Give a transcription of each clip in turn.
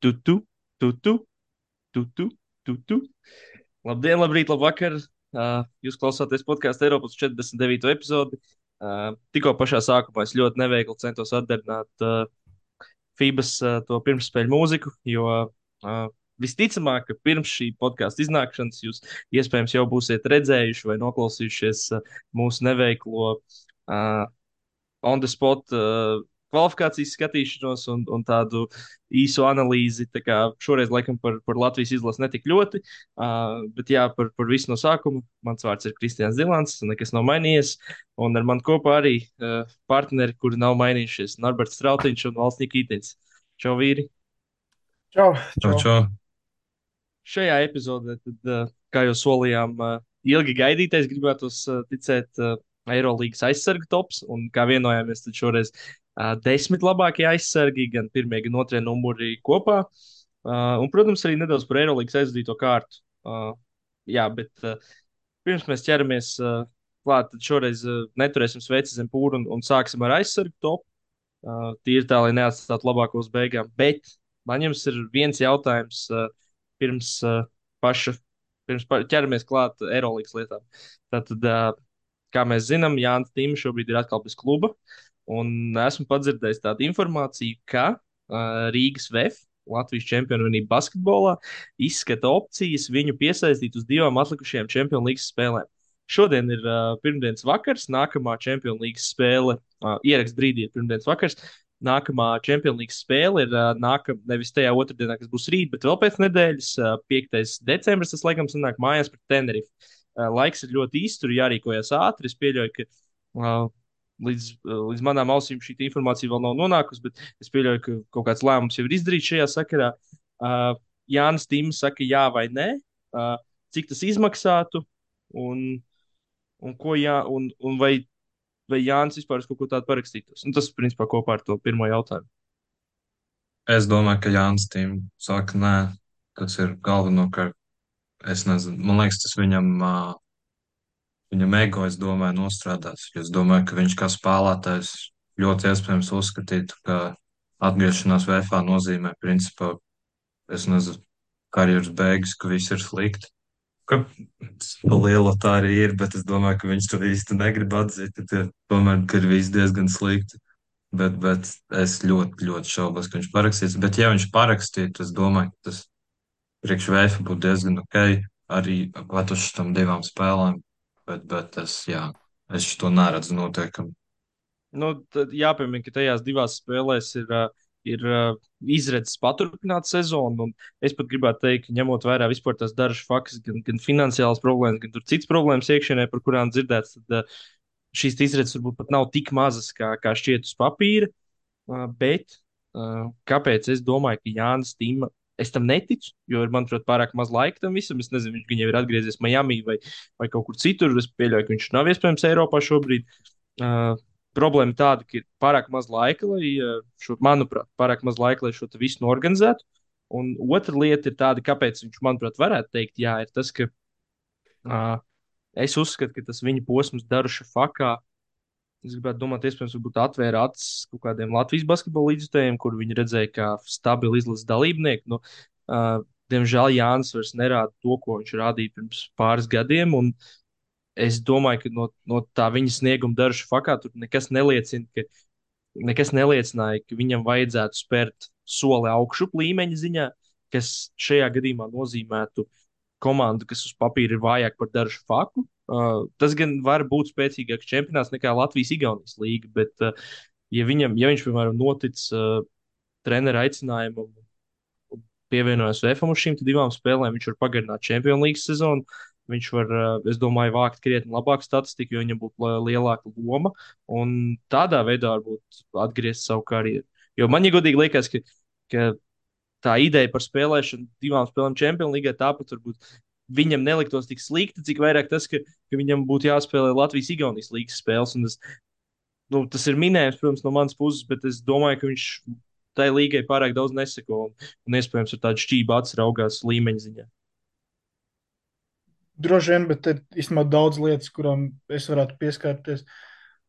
tu, tu, tu, tu, tu, tu, tu, tu. Labdien, labrīt, labvakar! Uh, jūs klausāties podkāstu Eiropas 49. epizodi. Uh, tikko pašā sākumā es ļoti neveikli centos atdarināt uh, FIBAS uh, to pirmsspēļu mūziku, jo uh, visticamāk, ka pirms šī podkāstu iznākšanas jūs iespējams jau būsiet redzējuši vai noklausījušies uh, mūsu neveiklo uh, on the spot uh, kvalifikācijas skatīšanos un, un tādu īsu analīzi. Tā kā šoreiz, laikam, par, par Latvijas izlasi netik ļoti, uh, bet jā, par, par visu no sākuma. Mans vārds ir Kristians Zilants, nekas nav mainījies. Un ar mani kopā arī uh, partneri, kuri nav mainījušies - Norberts Strautiņš un Valsts Nikītins. Čau, vīri! Čau! Čau, čau. Šajā epizodē, tad, uh, kā jau solījām, uh, ilgi gaidītais, gribētu ticēt. Uh, Eirolandes aizsargu tops, un kā vienojāmies, tad šoreiz desmit labākie aizsargi, gan pirmie, gan otrie numuri kopā. Uh, un, protams, arī nedaudz par Eirolandes aizvadīto kārtu. Uh, jā, bet uh, pirms mēs ķeramies uh, klāt, tad šoreiz uh, neturēsim sveici zem pūra un, un sāksim ar aizsargu topu. Uh, Tīri tā, lai neatstātu labākos beigām. Bet man jums ir viens jautājums uh, pirms uh, paša, pirms pa, ķeramies klāt Eirolandes lietām. Tātad, uh, kā mēs zinām, Jānis Tīms šobrīd ir atkal bez kluba. Un esmu padzirdējis tādu informāciju, ka uh, Rīgas VF, Latvijas čempionu vienība basketbolā, izskata opcijas viņu piesaistīt uz divām atlikušajām čempionu līgas spēlēm. Šodien ir uh, pirmdienas vakars, nākamā čempionu līgas spēle, uh, ieraksts brīdī ir pirmdienas vakars. Nākamā čempionu līgas spēle ir uh, nākamā, nevis tajā otrdienā, kas būs rīt, bet vēl pēc nedēļas, uh, 5. decembris, tas laikam sanāk mājās pret Tenerife. Uh, laiks ir ļoti īsts, tur jārīkojas ātri. Es pieļauju, ka uh, līdz, līdz manām ausīm šī informācija vēl nav nonākusi, bet es pieļauju, ka kaut kāds lēmums jau ir izdarīts šajā sakarā. Uh, Jānis Tīms saka, jā vai nē, uh, cik tas izmaksātu un, un, jā, un, un vai, vai Jānis vispār kaut ko tādu parakstītos. Un tas, principā, kopā ar to pirmo jautājumu. Es domāju, ka Jānis Tīms saka, nē, tas ir galvenokārt. Es nezinu, man liekas, tas viņam uh, viņam ego, es domāju, nostrādās. Es domāju, ka viņš kā spēlētājs ļoti iespējams uzskatītu, ka atgriešanās VFā nozīmē, principā, es nezinu, karjeras beigas, ka viss ir slikti. Ka liela tā arī ir, bet es domāju, ka viņš to īsti negrib atzīt, ka tomēr, ka ir viss diezgan slikti. Bet, bet es ļoti, ļoti šaubos, ka viņš parakstīs. Bet, ja viņš parakstītu, es domāju, ka tas priekš VF būtu diezgan ok arī pat uz šīm divām spēlēm bet, bet es, jā, es to neredzu noteikami. Nu, jāpiemina, ka tajās divās spēlēs ir, ir izredzes paturpināt sezonu. Es pat gribētu teikt, ka ņemot vērā vispār tās dažas faktus, gan, gan finansiālas problēmas, gan citas problēmas iekšienē, par kurām dzirdēts, tad šīs izredzes varbūt pat nav tik mazas, kā, kā šķiet uz papīra. Bet kāpēc es domāju, ka Jānis Tīma Es tam neticu, jo ir, manuprāt, pārāk maz laika tam visam. Es nezinu, viņš jau ir atgriezies Miami vai, vai kaut kur citur. Es pieļauju, ka viņš nav iespējams Eiropā šobrīd. Uh, problēma tāda, ka ir pārāk maz laika, lai šo, manuprāt, pārāk maz laika, lai šo visu norganizētu. Un otra lieta ir tāda, kāpēc viņš, manuprāt, varētu teikt, jā, ir tas, ka uh, es uzskatu, ka tas viņa posms Daruša fakā Es gribētu domāt, iespējams, varbūt atvēra acis kaut kādiem Latvijas basketbola līdzekļiem, kur viņi redzēja, kā stabilu izlases dalībnieku. Nu, uh, diemžēl Jānis vairs nerāda to, ko viņš rādīja pirms pāris gadiem. Es domāju, ka no, no tā viņa snieguma dažu fakā tur nekas neliecina, ka nekas neliecināja, ka viņam vajadzētu spērt soli augšup līmeņa ziņā, kas šajā gadījumā nozīmētu komandu, kas uz papīra ir vājāka par dažu faku. Uh, tas gan var būt spēcīgāks čempionāts nekā Latvijas-Igaunijas līga, bet, uh, ja, viņam, ja viņš, piemēram, notic uh, treneru aicinājumam un pievienojas VFM uz šīm divām spēlēm, viņš var pagarināt čempionu līgas sezonu. Viņš var, uh, es domāju, vākt krietni labāku statistiku, jo viņam būtu lielāka loma. Un tādā veidā varbūt atgriezt savu karjeru. Jo man, ja godīgi, liekas, ka, ka tā ideja par spēlēšanu divām spēlēm Champions League, tāpat varbūt viņam neliktos tik slikti, cik vairāk tas, ka, ka viņam būtu jāspēlē Latvijas-Igaunijas līgas spēles. Tas, nu, tas ir minējums, protams, no manas puses, bet es domāju, ka viņš tai līgai pārāk daudz neseko un, un iespējams ar tādu šķību acis raugās līmeņa ziņā. Droši vien, bet ir īstenībā daudz lietas, kurām es varētu pieskarties.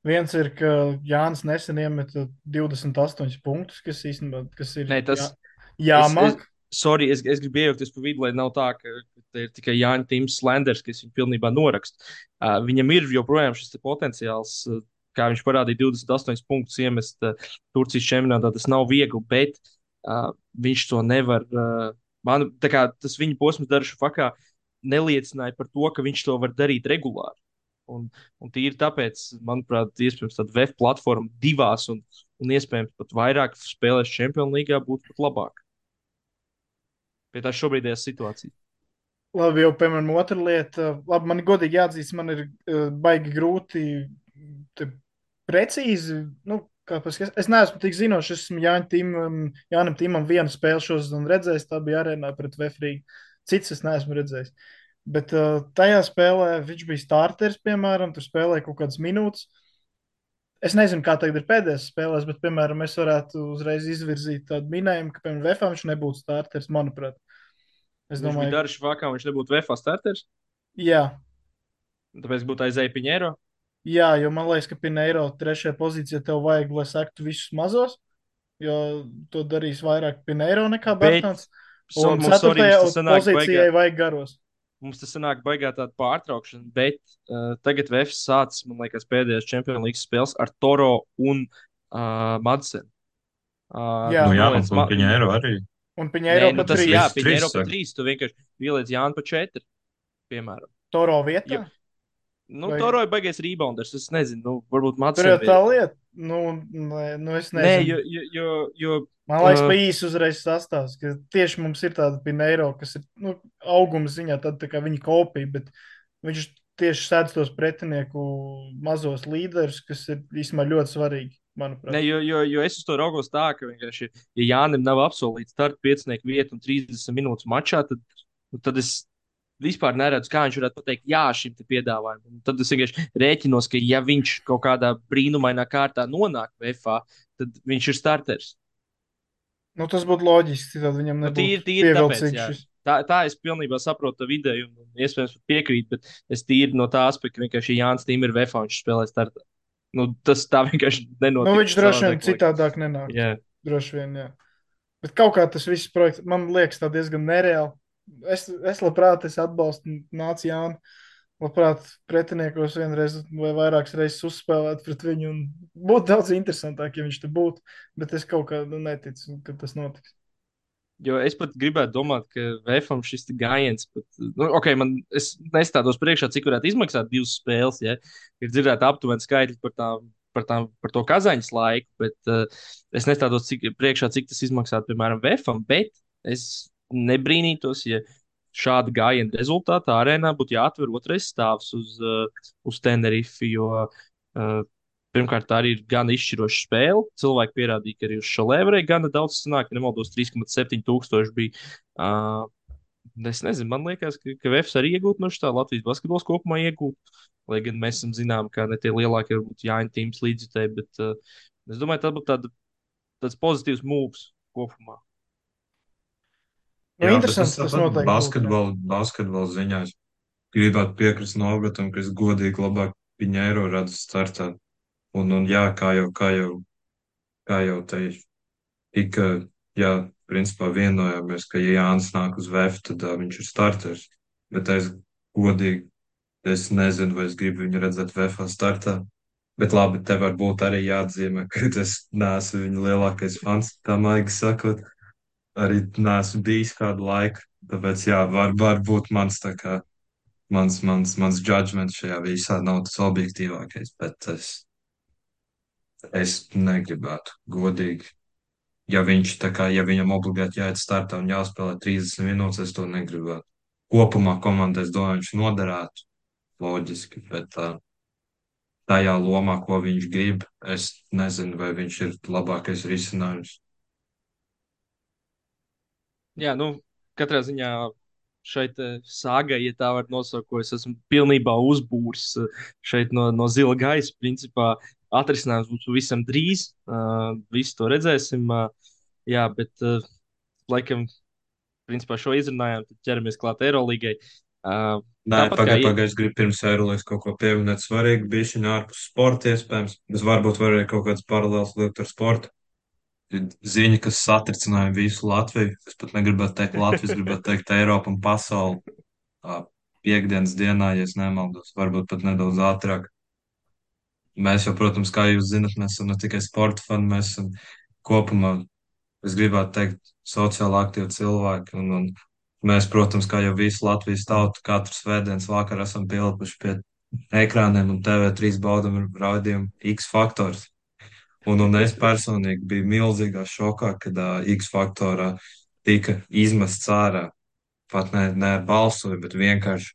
Viens ir, ka Jānis nesen iemeta 28 punktus, kas īstenībā kas ir. Nē, tas, jā, Jā, Es, es. Sorry, es, es gribu iejaukties pa vidu, lai nav tā, ka, te ir tikai Jānis Tims Slenders, kas viņu pilnībā norakst. Uh, viņam ir joprojām šis te potenciāls, uh, kā viņš parādīja, 28 punktus iemest uh, Turcijas čempionātā. Tas nav viegli, bet uh, viņš to nevar. Uh, man, kā, tas viņa posms daršu fakā neliecināja par to, ka viņš to var darīt regulāri. Un, un tīri tāpēc, manuprāt, iespējams, tāda VF platforma divās un, un iespējams pat vairāk spēlēs Champions League būtu pat labāk pie tā šobrīdējās situācijas. Labi, jau piemēram, otra lieta. Labi, man godīgi jāatzīst, man ir uh, baigi grūti precīzi. Nu, kāpēc, es, es neesmu tik zinošs. Es esmu Jānis Timam, Jānam Timam vienu spēli šodien redzējis. Tā bija arēnā pret Vefrīgu. Cits es neesmu redzējis. Bet uh, tajā spēlē viņš bija starters, piemēram, tur spēlēja kaut kādas minūtes. Es nezinu, kā tagad ir pēdējās spēlēs, bet, piemēram, es varētu uzreiz izvirzīt tādu minējumu, ka, piemēram, Vefā viņš nebūtu starters, manuprāt. Es domāju, ka Daršs Vakā, viņš nebūtu Vefā starters. Jā. Tāpēc būtu aizēja Piņēro. Jā, jo man liekas, ka Piņēro trešajā pozīcijā tev vajag, lai sektu visus mazos, jo to darīs vairāk Piņēro nekā Bērtāns. Un ceturtajā pozīcijai vajag garos mums tas sanāk baigā tāda pārtraukšana, bet uh, tagad VFS sācis, man liekas, pēdējās Champions League spēles ar Toro un uh, Madsen. Uh, jā, nu, jā liekas, un Piņēro arī. Un Piņēro nu, tas, jā, Piņēro pa trīs, tu vienkārši ieliec Jānu pa četri, piemēram. Toro vietā? Jo, Nu, Vai... Toro ir baigais rebounders. Es nezinu, nu, varbūt Mats. Tur jau tā lieta. Nu, nē, nu es nezinu. Nē, jo, jo, jo, jo Man liekas, uh, pa īsi uzreiz sastāvs, ka tieši mums ir tāda Pineiro, kas ir nu, auguma ziņā tāda tā kā viņa kopija, bet viņš tieši sēdz tos pretinieku mazos līderus, kas ir īstenībā ļoti svarīgi. Manuprāt. Ne, jo, jo, jo es uz to raugos tā, ka vienkārši, ja Jānis nav apsolīts starta piecinieku vietu un 30 minūtes mačā, tad, tad es vispār neredzu, kā viņš varētu pateikt, jā, šim piedāvājumam. Tad es vienkārši rēķinos, ka, ja viņš kaut kādā brīnumainā kārtā nonāk VFā, tad viņš ir starters. Nu, tas būtu loģiski, tad viņam nebūtu nu, tīri, tīri tāpēc, šis. Tā, tā es pilnībā saprotu ideju, un iespējams piekrītu, bet es tīri no tā aspekta, ka vienkārši Jānis Tīm ir VFā, viņš spēlē startā. Nu, tas tā vienkārši nenotiek. Nu, viņš droši vien citādāk nenāk. Jā. Droši vien, jā. Bet kaut kā tas viss projekts, man liekas, tā diezgan nereāli es, es labprāt es atbalstu Nāciju Jānu. Labprāt, pretiniekos vienreiz vai vairākas reizes uzspēlēt pret viņu. Būtu daudz interesantāk, ja viņš te būtu. Bet es kaut kā neticu, ka tas notiks. Jo es pat gribētu domāt, ka VFam šis gājiens, pat, nu, ok, man nestādos priekšā, cik varētu izmaksāt divas spēles. Ja? Ir dzirdēti aptuveni skaitļi par, tā, par, tā, par to kazaņas laiku, bet uh, es nestādos cik, priekšā, cik tas izmaksātu, piemēram, VFam. Bet es nebrīnītos, ja šāda gājiena rezultātā arēnā būtu jāatver otrais stāvs uz, uh, uz Tenerife. Jo, uh, pirmkārt, tā arī ir gan izšķiroša spēle. Cilvēki pierādīja, ka arī uz varēja gana daudz sanākt. Ja nemaldos, 3,7 tūkstoši bija. Uh, Es nezinu, man liekas, ka, ka VFS arī iegūtu no šā Latvijas basketbols kopumā iegūtu. Lai gan mēs esam zinām, ka ne tie lielākie varbūt Jāņa tīms līdzjutēji, bet uh, es domāju, tā būtu tāda, tāds pozitīvs mūvs kopumā. Nu, Jā, interesants tas noteikti. Basketbola, basketbola ziņā es gribētu piekrist Nogatam, ka es godīgi labāk Piņēro redzu startā. Un, un jā, kā jau, kā jau, kā jau teicu, tika, jā, principā vienojāmies, ka ja Jānis nāk uz VF, tad uh, viņš ir starters. Bet es godīgi, es nezinu, vai es gribu viņu redzēt VF startā. Bet labi, te varbūt arī jāatzīmē, ka es neesmu viņa lielākais fans, tā maigi sakot arī neesmu bijis kādu laiku. Tāpēc, jā, var, varbūt mans, kā, mans, mans, mans judgments šajā visā nav tas objektīvākais, bet es, es negribētu godīgi. Ja viņš tā kā, ja viņam obligāti jāiet startā un jāspēlē 30 minūtes, es to negribētu. Kopumā komandai, es domāju, viņš noderētu loģiski, bet tā, tajā lomā, ko viņš grib, es nezinu, vai viņš ir labākais risinājums. Jā, nu, katrā ziņā šeit eh, sāga, ja tā var nosaukt, ko es esmu pilnībā uzbūris eh, šeit no, no zila gaisa. Principā atrisinājums būs visam drīz. Uh, visu to redzēsim. Uh, jā, bet uh, laikam, principā šo izrunājām, tad ķeramies klāt Eirolandai. Uh, Nē, pagaidi, pagaidi, es gribu pirms Eirolandes kaut ko pieminēt. Svarīgi bija šī ārpus sporta iespējams. Es varbūt varēju kaut kāds paralēls liekt ar sportu. Ziņa, kas satricināja visu Latviju. Es pat negribētu teikt Latviju, gribētu teikt Eiropu un pasauli. Ā, Piekdienas dienā, ja nemaldos, varbūt pat nedaudz ātrāk. Mēs jau, protams, kā jūs zinat, mēs esam ne tikai sporta fani, mēs esam kopumā, es gribētu teikt, sociāli aktīvi cilvēki. Un, un mēs, protams, kā jau visu Latvijas tautu, katru svētdienas vakaru esam pielikuši pie ekrāniem un TV3 baudam raidījumu X faktors. Un, un es personīgi biju milzīgā šokā, kad uh, X faktorā tika izmests ārā. Pat ne, ne balsoja, bet vienkārši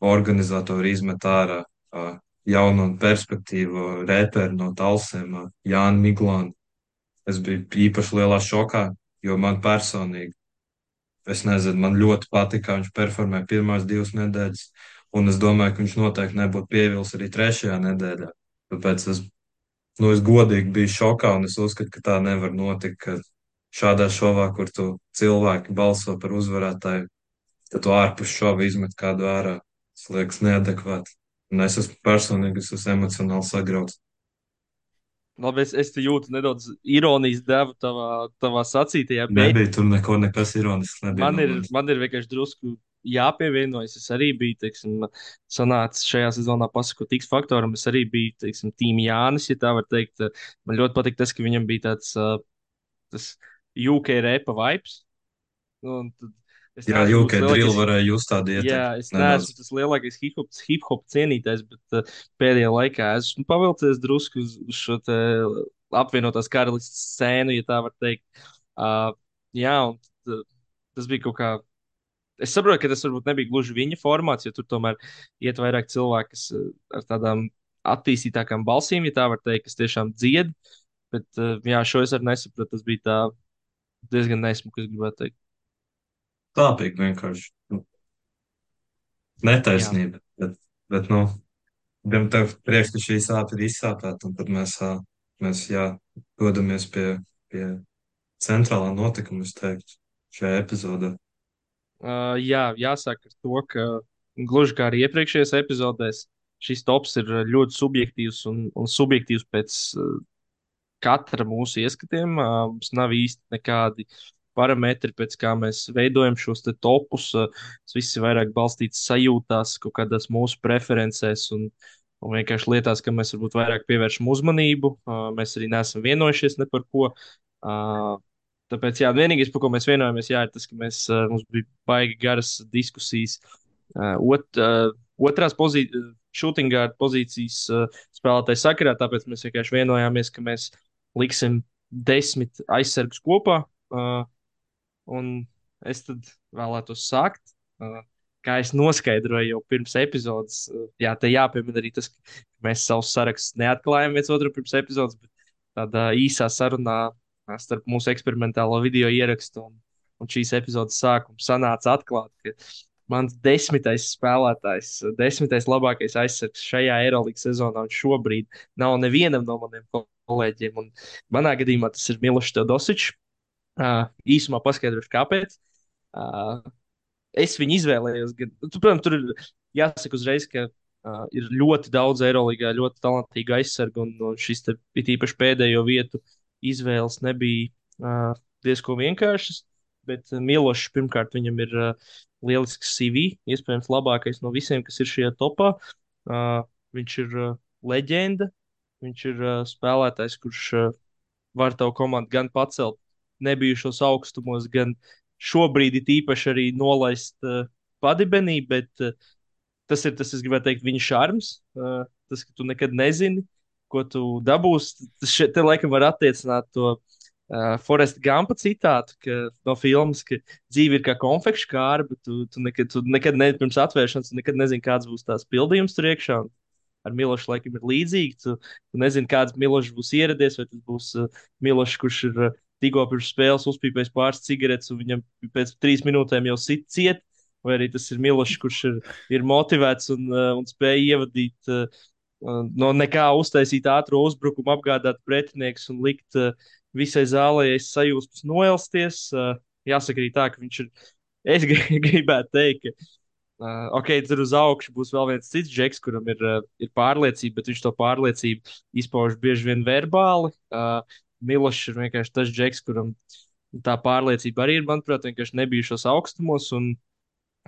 organizatori izmet ārā uh, jaunu un perspektīvu reperu no Talsiem, uh, Jānu Miglānu. Es biju īpaši lielā šokā, jo man personīgi, es nezinu, man ļoti patika, kā viņš performēja pirmās divas nedēļas, un es domāju, ka viņš noteikti nebūtu pievils arī trešajā nedēļā. Tāpēc es, nu, es godīgi biju šokā, un es uzskatu, ka tā nevar notikt, šādā šovā, kur tu cilvēki balso par uzvarētāju, tad tu ārpus šova izmet kādu ārā. Tas liekas neadekvāti. Un es esmu personīgi, es esmu emocionāli sagrauts. Labi, es, es te jūtu nedaudz ironijas devu tavā, tavā sacītajā, bet Nebija tur neko, nekas ironisks. Man ir, man ir vienkārši drusku jāpievienojas. Es arī biju, teiksim, sanācis šajā sezonā pasakot X faktoram. Es arī biju, teiksim, tīm Jānis, ja tā var teikt. Man ļoti patīk tas, ka viņam bija tāds, tas UK repa vibes. Nu, un tad es Jā, tas drill lielākais varēja just tādu Jā, ietekmi. es Nedaudz. neesmu tas lielākais hip hop, hip cienītājs, bet uh, pēdējā laikā esmu pavilcies drusku uz, uz šo te apvienotās karalistes scēnu, ja tā var teikt. Uh, jā, un uh, tas bija kaut kā. Es saprotu, ka tas varbūt nebija gluži viņa formāts, jo tur tomēr iet vairāk cilvēku, kas uh, ar tādām attīstītākām balsīm, ja tā var teikt, kas tiešām dzied. Bet, uh, jā, šo es arī nesapratu. Tas bija tā diezgan nesmuki, es gribētu teikt. Tāpīgi vienkārši. Nu, Jā. Netaisnība. Bet, bet nu, gan tev prieks, ka šī sāpe ir izsāpēta, un tad mēs, mēs jā, dodamies pie, pie centrālā notikuma, es teiktu, šajā epizodē. Uh, jā, jāsaka to, ka gluži kā arī iepriekšējās epizodēs, šis tops ir ļoti subjektīvs un, un subjektīvs pēc uh, katra mūsu ieskatiem. Uh, mums nav īsti nekādi parametri, pēc kā mēs veidojam šos topus. Tas viss ir vairāk balstīts sajūtās, kaut kādās mūsu preferencēs un, un vienkārši lietās, kam mēs varbūt vairāk pievēršam uzmanību. Mēs arī neesam vienojušies par ko. Tāpēc, jā, vienīgais, par ko mēs vienojamies, jā, ir tas, ka mēs, mums bija baigi garas diskusijas. Ot, otrās pozīcijas, šūtingā pozīcijas uh, spēlētāja sakarā, tāpēc mēs vienkārši vienojāmies, ka mēs liksim desmit aizsargus kopā. Un es tad vēlētos sākt. Kā es noskaidroju jau pirms epizodes, jā, te jāpiemina arī tas, ka mēs savus sarakstus neatklājam viens otru pirms epizodes, bet tādā īsā sarunā starp mūsu eksperimentālo video ierakstu un, un šīs epizodes sākumu sanāca atklāt, ka mans desmitais spēlētājs, desmitais labākais aizsargs šajā Eirolandes sezonā un šobrīd nav nevienam no maniem kolēģiem. Un manā gadījumā tas ir Milošs Teodosičs. Uh, īsumā paskaidrošu, kāpēc. Uh, es viņu izvēlējos. Gan, tu, protams, tur ir jāsaka uzreiz, ka uh, ir ļoti daudz Eirolandā, ļoti talantīgu aizsargu, un, un šis ir īpaši pēdējo vietu izvēles nebija uh, diezgan vienkāršas. Bet uh, Milošs pirmkārt viņam ir uh, lielisks CV, iespējams, labākais no visiem, kas ir šajā topā. Uh, viņš ir uh, leģenda, viņš ir uh, spēlētājs, kurš uh, var tavu komandu gan pacelt nebijušos augstumos, gan šobrīd īpaši arī nolaist uh, padibenī, bet uh, tas ir tas, es gribētu teikt, viņa šarms. Uh, tas, ka tu nekad nezini, ko tu dabūsi. Šeit, te laikam var attiecināt to uh, Foresta Gampa citātu ka, no filmas, ka dzīve ir kā konfekšu kāra, bet tu, tu nekad, tu nekad ne, pirms atvēršanas nekad nezini, kāds būs tās pildījums tur iekšā. Ar Milošu laikam ir līdzīgi. Tu, tu nezini, kāds Milošs būs ieradies, vai tas būs uh, Milošs, kurš ir uh, tikko pirms spēles uzpīpējis pāris cigaretes, un viņam pēc trīs minūtēm jau sit ciet. Vai arī tas ir Milošs, kurš ir, ir motivēts un, uh, un spēj ievadīt uh, no nekā uztaisīt ātru uzbrukumu, apgādāt pretinieks un likt uh, visai zālē sajūsmas noelsties. Uh, jāsaka arī tā, ka viņš ir. Es gri- gribētu teikt, ka Uh, ok, tur uz augšu būs vēl viens cits džeks, kuram ir, uh, ir pārliecība, bet viņš to pārliecību izpauž bieži vien verbāli. Uh, Milošs ir vienkārši tas džeks, kuram tā pārliecība arī ir, manuprāt, vienkārši nebijušos augstumos. Un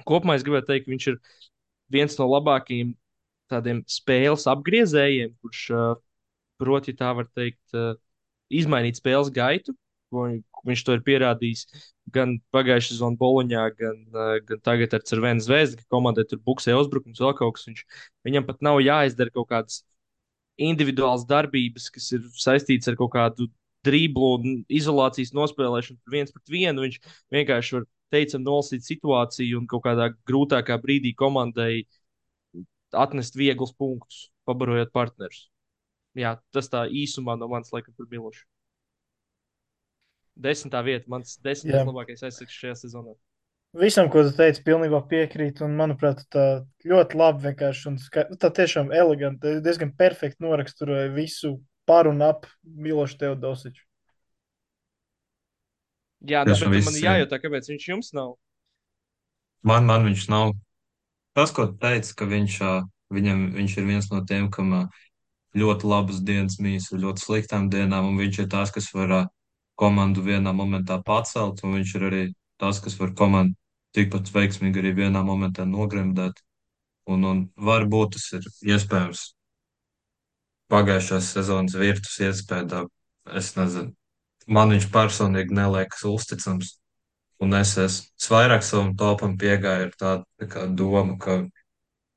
kopumā es gribētu teikt, ka viņš ir viens no labākajiem tādiem spēles apgriezējiem, kurš, uh, proti, tā var teikt, uh, izmainīt spēles gaitu. Viņš to ir pierādījis gan pagājušajā sezonā Boloņā, gan, uh, gan tagad ar Cervēnu zvezdu, ka komandai tur buksē uzbrukums, vēl kaut kas. Viņš, viņam pat nav jāizdara kaut kādas individuālas darbības, kas ir saistītas ar kaut kādu driblu izolācijas nospēlēšanu viens pret vienu. Viņš vienkārši var teicam nolasīt situāciju un kaut kādā grūtākā brīdī komandai atnest vieglus punktus, pabarojot partnerus. Jā, tas tā īsumā no manas laikam par Milošu. Desmitā vieta, mans desmitais labākais aizsargs šajā sezonā. Visam, ko tu teici, pilnībā piekrītu. Un, manuprāt, tā ļoti labi vienkārši. Un, nu, tā tiešām eleganti, diezgan perfekti noraksturoja visu par un ap Milošu Teodosiču. Jā, bet man jājautā, kāpēc viņš jums nav? Man, man viņš nav. Tas, ko teica, ka viņš, viņam, viņš ir viens no tiem, kam ļoti labas dienas mīs ar ļoti sliktām dienām, un viņš ir tas, kas var komandu vienā momentā pacelt, un viņš ir arī tas, kas var komandu tikpat veiksmīgi arī vienā momentā nogremdēt. Un, un varbūt tas ir iespējams pagājušās sezonas virtus iespējā. Es nezinu. Man viņš personīgi neliekas uzticams. Un es, es, vairāk savam topam piegāju ar tādu tā domu, ka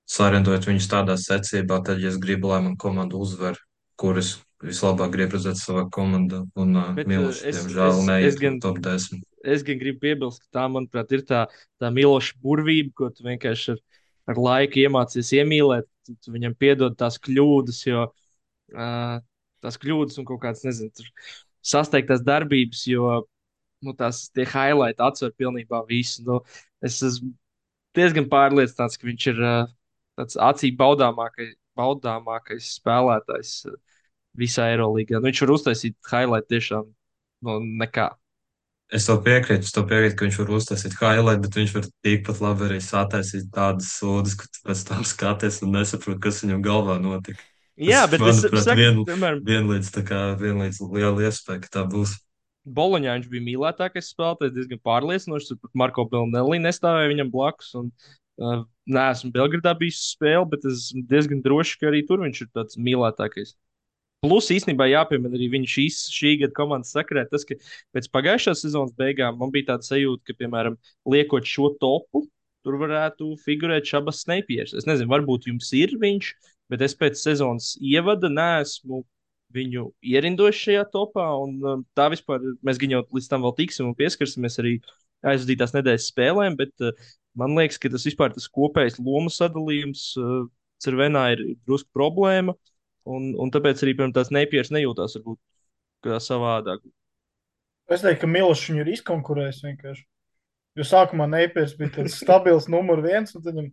sarendojot viņus tādā secībā, tad, ja es gribu, lai man komanda uzvar, kuras vislabāk grib redzēt savā komandā, un uh, Milošs, diemžēl, neiet gan, top 10. Es gan gribu piebilst, ka tā, manuprāt, ir tā, tā Miloša burvība, ko tu vienkārši ar, ar laiku iemācies iemīlēt, tu, tu viņam piedod tās kļūdas, jo uh, tās kļūdas un kaut kādas, nezinu, sasteigtās darbības, jo nu, tās tie highlights atsver pilnībā visu. Nu, es esmu diezgan pārliecināts, ka viņš ir uh, tāds acīm baudāmākais, baudāmākais spēlētājs uh, visā Eirolandā. Nu, viņš var uztaisīt highlight tiešām no nu, nekā. Es to piekrītu, es to piekrītu, ka viņš var uztaisīt highlight, bet viņš var tikpat labi arī sataisīt tādas sodas, ka tu pēc tam skaties un nesaproti, kas viņam galvā notika. Jā, tas, bet manuprāt, es vien, piemēram, vienlīdz, vienlīdz liela iespēja, ka tā būs. Boloņā viņš bija mīļākais spēlētājs, diezgan pārliecinošs. Pat Marko Belnelī nestāvēja viņam blakus. Un, uh, Nē, esmu Belgradā bijis spēle, bet es diezgan drošs, ka arī tur viņš ir tāds mīļākais. Plus, īstenībā jāpiemina arī viņa šīs, šī gada komandas sakrē, tas, ka pēc pagājušās sezonas beigām man bija tāda sajūta, ka, piemēram, liekot šo topu, tur varētu figurēt Šabas Snipers. Es nezinu, varbūt jums ir viņš, bet es pēc sezonas ievada neesmu viņu ierindojuši šajā topā. Un, um, tā vispār mēs gan jau līdz tam vēl tiksim un pieskarsimies arī aizvadītās nedēļas spēlēm, bet uh, man liekas, ka tas vispār tas kopējs lomu sadalījums uh, Cervenā ir drusku problēma. Un, un tāpēc arī pirms tās nepieras nejūtās varbūt kā savādāk. Es teiktu, ka Milošs viņu ir izkonkurējis vienkārši. Jo sākumā Neipies bija tāds stabils numur viens, un tad viņam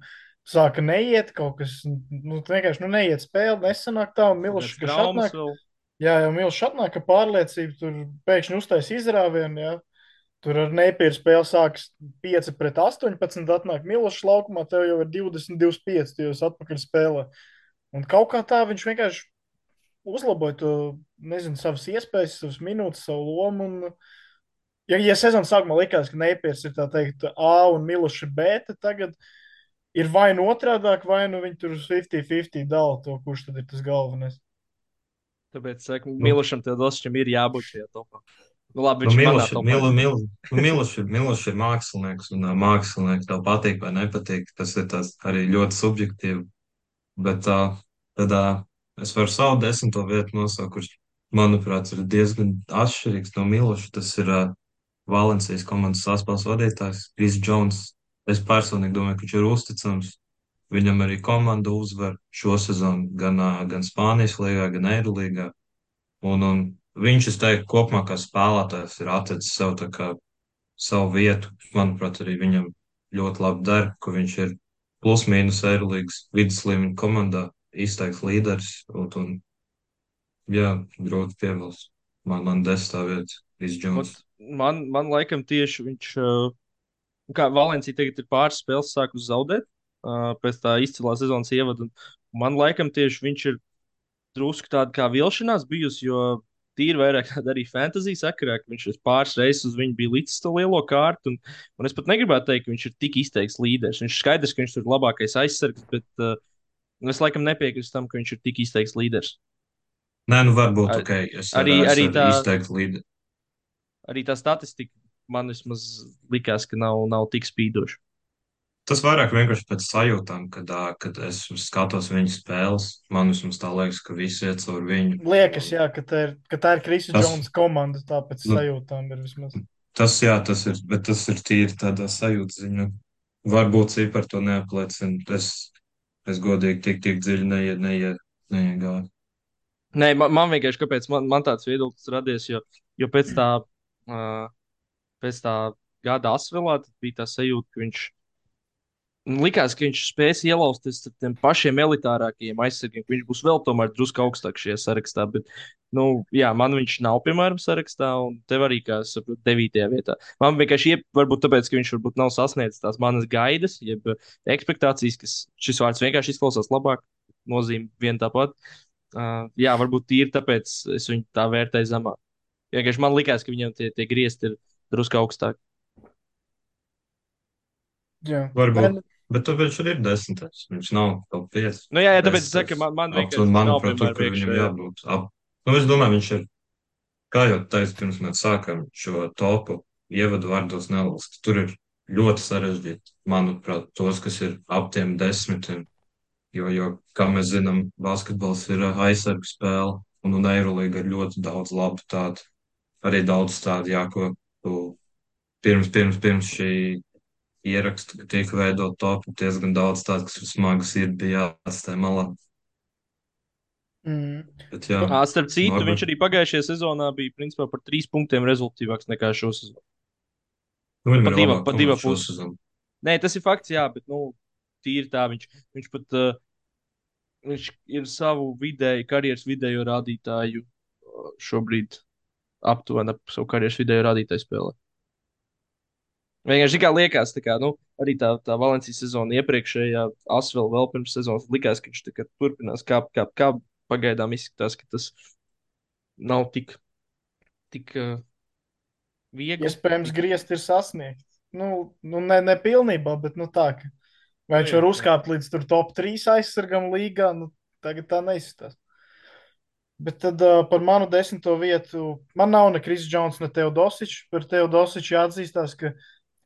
sāka neiet kaut kas, nu, vienkārši nu, neiet spēle, nesanāk tā, un Milošs, kas atnāk, vēl. Jā, jau Milšs atnāk, ka pārliecība tur pēkšņi uztais izrāvienu, jā. Tur ar nepieru spēli sākas 5 pret 18, atnāk Milšs laukumā, tev jau ir 20, 25, tu jau esi atpakaļ spēlē. Un kaut kā tā viņš vienkārši uzlaboja to, nezinu, savas iespējas, savas minūtes, savu lomu. Un, ja, ja sezonas sākumā likās, ka nepieris ir tā teikt A un Milšs ir B, tad tagad ir vai nu otrādāk, vai nu viņi tur 50-50 dala to, kurš tad ir tas galvenais. Tāpēc, saku, nu, Milošam Teodosičam ir jābūt šajā topā. Nu, labi, viņš nu, Miloš, Mil, Mil, nu, Miloš, ir, Miloš ir mākslinieks, un uh, mākslinieks tev patīk vai nepatīk. Tas ir tas arī ļoti subjektīvi. Bet uh, tad uh, es varu savu desmito vietu nosaukt, kurš, manuprāt, ir diezgan atšķirīgs no Miloša. Tas ir uh, Valencijas komandas saspēles vadītājs, Kris Džons. Es personīgi domāju, ka viņš ir uzticams. Viņam arī komanda uzvar šo sezonu gan, gan Spānijas līgā, gan Eirolīgā. Un, un viņš, es teiktu, kopumā kā spēlētājs ir atracis sev kā, savu vietu. Manuprāt, arī viņam ļoti labi der, ka viņš ir plus-mínus Eirolīgas vidus līmeņa komandā, izteikts līderis. Un, un, jā, grūti piebilst. Man, man desmitā vieta, Izģons. Man, man laikam tieši viņš, kā Valencija tagad ir pāris spēles sākus zaudēt, uh, pēc tā izcilā sezonas ievada. Man laikam tieši viņš ir drusku tāda kā vilšanās bijusi, jo tīri vairāk arī fantasy sakarā, ka viņš pāris reizes uz viņu bija licis to lielo kārtu. Un, un es pat negribētu teikt, ka viņš ir tik izteikts līderis. Viņš skaidrs, ka viņš ir labākais aizsargs, bet uh, es laikam nepiekrītu tam, ka viņš ir tik izteikts līderis. Nē, nu varbūt Ar, ok. Es arī, arī, tā, izteikti līderi. arī tā statistika man vismaz likās, ka nav, nav tik spīdoša. Tas vairāk vienkārši pēc sajūtām, kad, kad es skatos viņa spēles. Man vismaz tā liekas, ka visi iet caur viņu. Liekas, jā, ka tā ir, ka tā ir Krisa. Jonas komanda, tāpēc nu, sajūtām ir vismaz. Tas, jā, tas ir, bet tas ir tīri tādā sajūta ziņā. Varbūt cipar to neapliecina. Es, es godīgi tik, tik dziļi neie, neie, neiegāju. Nē, man, man vienkārši, kāpēc man, man tāds viedoklis radies, jo, jo pēc tā, uh, pēc tā gada asvilā bija tā sajūta, ka viņš likās, ka viņš spēs ielausties ar tiem pašiem elitārākajiem aizsargiem, ka viņš būs vēl tomēr drusku augstāk šajā sarakstā. Bet, nu, jā, man viņš nav, piemēram, sarakstā, un tev arī, kā es saprotu, devītajā vietā. Man vienkārši, iep, varbūt tāpēc, ka viņš varbūt nav sasniedzis tās manas gaidas, jeb expectācijas, kas šis vārds vienkārši izklausās labāk, nozīmē vien tāpat. Uh, jā, varbūt tīri tāpēc es viņu tā vērtēju zemāk. Vienkārši man likās, ka viņam tie, tie griezti ir drusku augstāk. Jā, varbūt. Man... Bet tur viņš ir desmitais. Viņš nav top 5. Nu, jā, jā tāpēc es saku, man, man vienkārši un, manuprāt, tur, kur viņam jābūt. Ap... Nu, es domāju, viņš ir, kā jau teicu, pirms mēs sākam šo topu ievadu vārdos nelast. Tur ir ļoti sarežģīti, manuprāt, tos, kas ir ap tiem desmitiem. Jo, jo, kā mēs zinām, basketbols ir aizsargu spēle, un, un Eirolīga ir ļoti daudz labu tādu. Arī daudz tādu, jā, ko tu pirms, pirms, pirms šī ierakstu, ka tiek veidot topu diezgan daudz tādu, kas ir smagas, ir bija jāatstāj malā. Mm. Bet, jā, à, starp citu, Norbert... viņš arī pagājušajā sezonā bija principā par trīs punktiem rezultātīvāks nekā šo sezonu. Nu, pat divā, pat divā pusē. Nē, tas ir fakts, jā, bet nu, tīri tā viņš, viņš pat uh, viņš ir savu vidēju, karjeras vidējo rādītāju šobrīd aptuveni ap savu karjeras vidējo rādītāju spēlē. Vienkārši kā liekas, tā kā, nu, arī tā, tā Valencijas sezona iepriekšējā, Asvēl vēl pirms sezonas likās, ka viņš kā, turpinās kāpt, kāpt, kāpt. Pagaidām izskatās, ka tas nav tik, tik uh, viegli. Iespējams, ja griezt ir sasniegt. Nu, nu ne, ne pilnībā, bet nu tā, ka vai viņš var uzkāpt līdz tur top 3 aizsargam līgā, nu tagad tā neizskatās. Bet tad uh, par manu desmito vietu man nav ne Kris Jones, ne Teodosičs. Par Teodosiču jāatzīstās, ka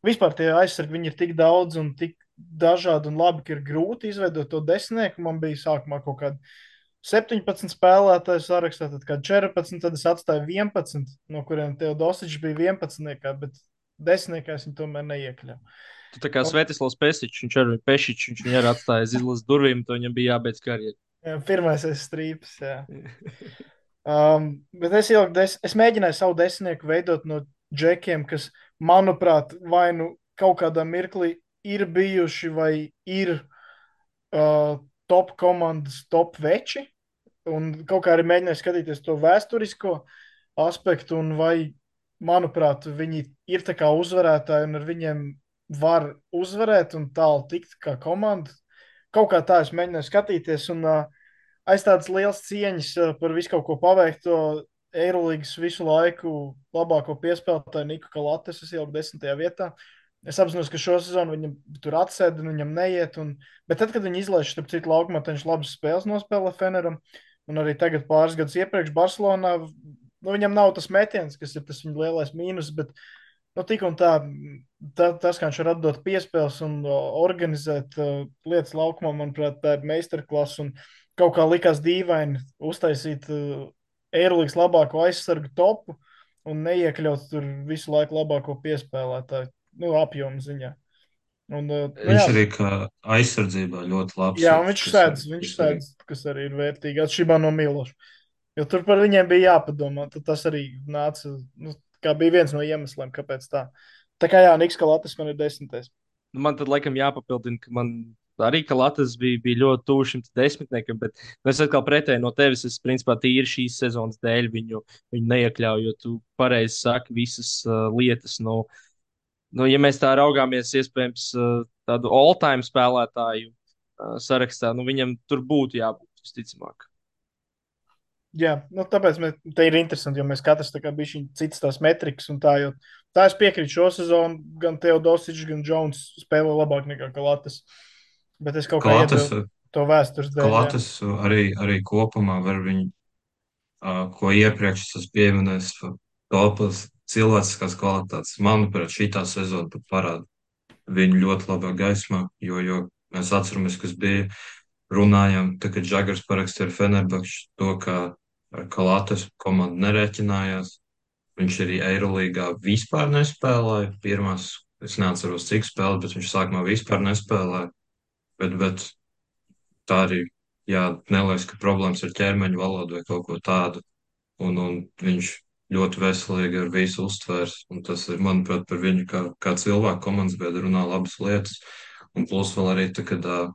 vispār tie aizsargi ir tik daudz un tik dažādi un labi, ka ir grūti izveidot to desmitnieku. Man bija sākumā kaut kāda 17 spēlētāju sarakstā, tad kā 14, tad es atstāju 11, no kuriem Teodosičs bija 11, bet desmitniekā es viņu tomēr neiekļauju. Tu tā kā Svetislavs Pesičs, viņš arī Pešičs, viņš viņu arī atstāja aiz izlases durvīm, to viņam bija jābeidz karjeru. Jā, pirmais ir strīps, jā. um, bet es jau, des, es mēģināju savu desmitnieku veidot no džekiem, kas manuprāt, vai nu kaut kādā mirklī ir bijuši vai ir uh, top komandas, top veči. Un kaut kā arī mēģināju skatīties to vēsturisko aspektu, un vai, manuprāt, viņi ir tā kā uzvarētāji, un ar viņiem var uzvarēt un tālu tikt kā komanda. Kaut kā tā es mēģināju skatīties, un uh, aiz tādas liels cieņas uh, par visu kaut ko paveikto Eirolandes visu laiku labāko piespēlētāju Niku Kalates, es ieliku desmitajā vietā. Es apzinos, ka šo sezonu viņam tur atsēda, un viņam neiet. Un... Bet tad, kad viņi izlaiž, starp citu, laukumā, viņš labas spēles nospēlē Feneram. Un arī tagad, pāris gadus iepriekš, Barcelonā, nu, viņam nav tas metiens, kas ir tas viņa lielais mīnus. Bet, nu, tik un tā, tā, tas, kā viņš var atdot piespēles un organizēt uh, lietas laukumā, manuprāt, tā ir meistarklasa. Un kaut kā likās dīvaini uztaisīt uh, Eirolandes labāko aizsargu topu un neiekļaut tur visu laiku labāko piespēlētāju nu, apjomu ziņā. Un, uh, nu, viņš jā. arī kā aizsardzībā ļoti labs. Jā, un viņš sēdz, viņš sēdz, kas arī ir vērtīgi atšķirībā no Miloša. Jo tur par viņiem bija jāpadomā. Tas arī nāca, nu, kā bija viens no iemesliem, kāpēc tā. Tā kā jā, Niks Kalatis man ir desmitais. Nu, man tad laikam jāpapildina, ka man arī ka Latvijas bija, bija ļoti tuvu šim desmitniekam, bet es atkal pretēji no tevis, es principā tīri šīs sezonas dēļ viņu, viņu neiekļauju, jo tu pareizi saki visas uh, lietas. Nu, nu, ja mēs tā raugāmies, iespējams, uh, tādu all-time spēlētāju uh, sarakstā, nu, viņam tur būtu jābūt visticamāk. Jā, nu, tāpēc mēs, te ir interesanti, jo mēs katrs tā kā bišķiņ citas tās metrikas un tā, jo tā es piekrītu šo sezonu, gan Teodosičs, gan Jones spēlē labāk nekā Kalatas. Bet es kaut kā iedevu to vēstures dēļ. jā. Kalatas arī, arī kopumā var viņu, ko iepriekš es esmu pieminējis, topas cilvēciskās kvalitātes. Manuprāt, šī tā sezona pat parāda viņu ļoti labā gaismā, jo, jo mēs atceramies, kas bija runājām, tā, kad Žagars parakstīja ar Fenerbakšu to, ka ar Kalatas komandu nerēķinājās. Viņš arī Eirolīgā vispār nespēlēja. Pirmās, es neatceros, cik spēlēja, bet viņš sākumā vispār nespēlēja. Bet, bet tā arī, jā, neliekas, ka problēmas ar ķermeņa valodu vai kaut ko tādu. Un, un viņš ļoti veselīgi ar visu uztvērs. Un tas ir, manuprāt, par viņu kā, kā cilvēku komandas biedru runā labas lietas. Un plus vēl arī, tā, kad uh,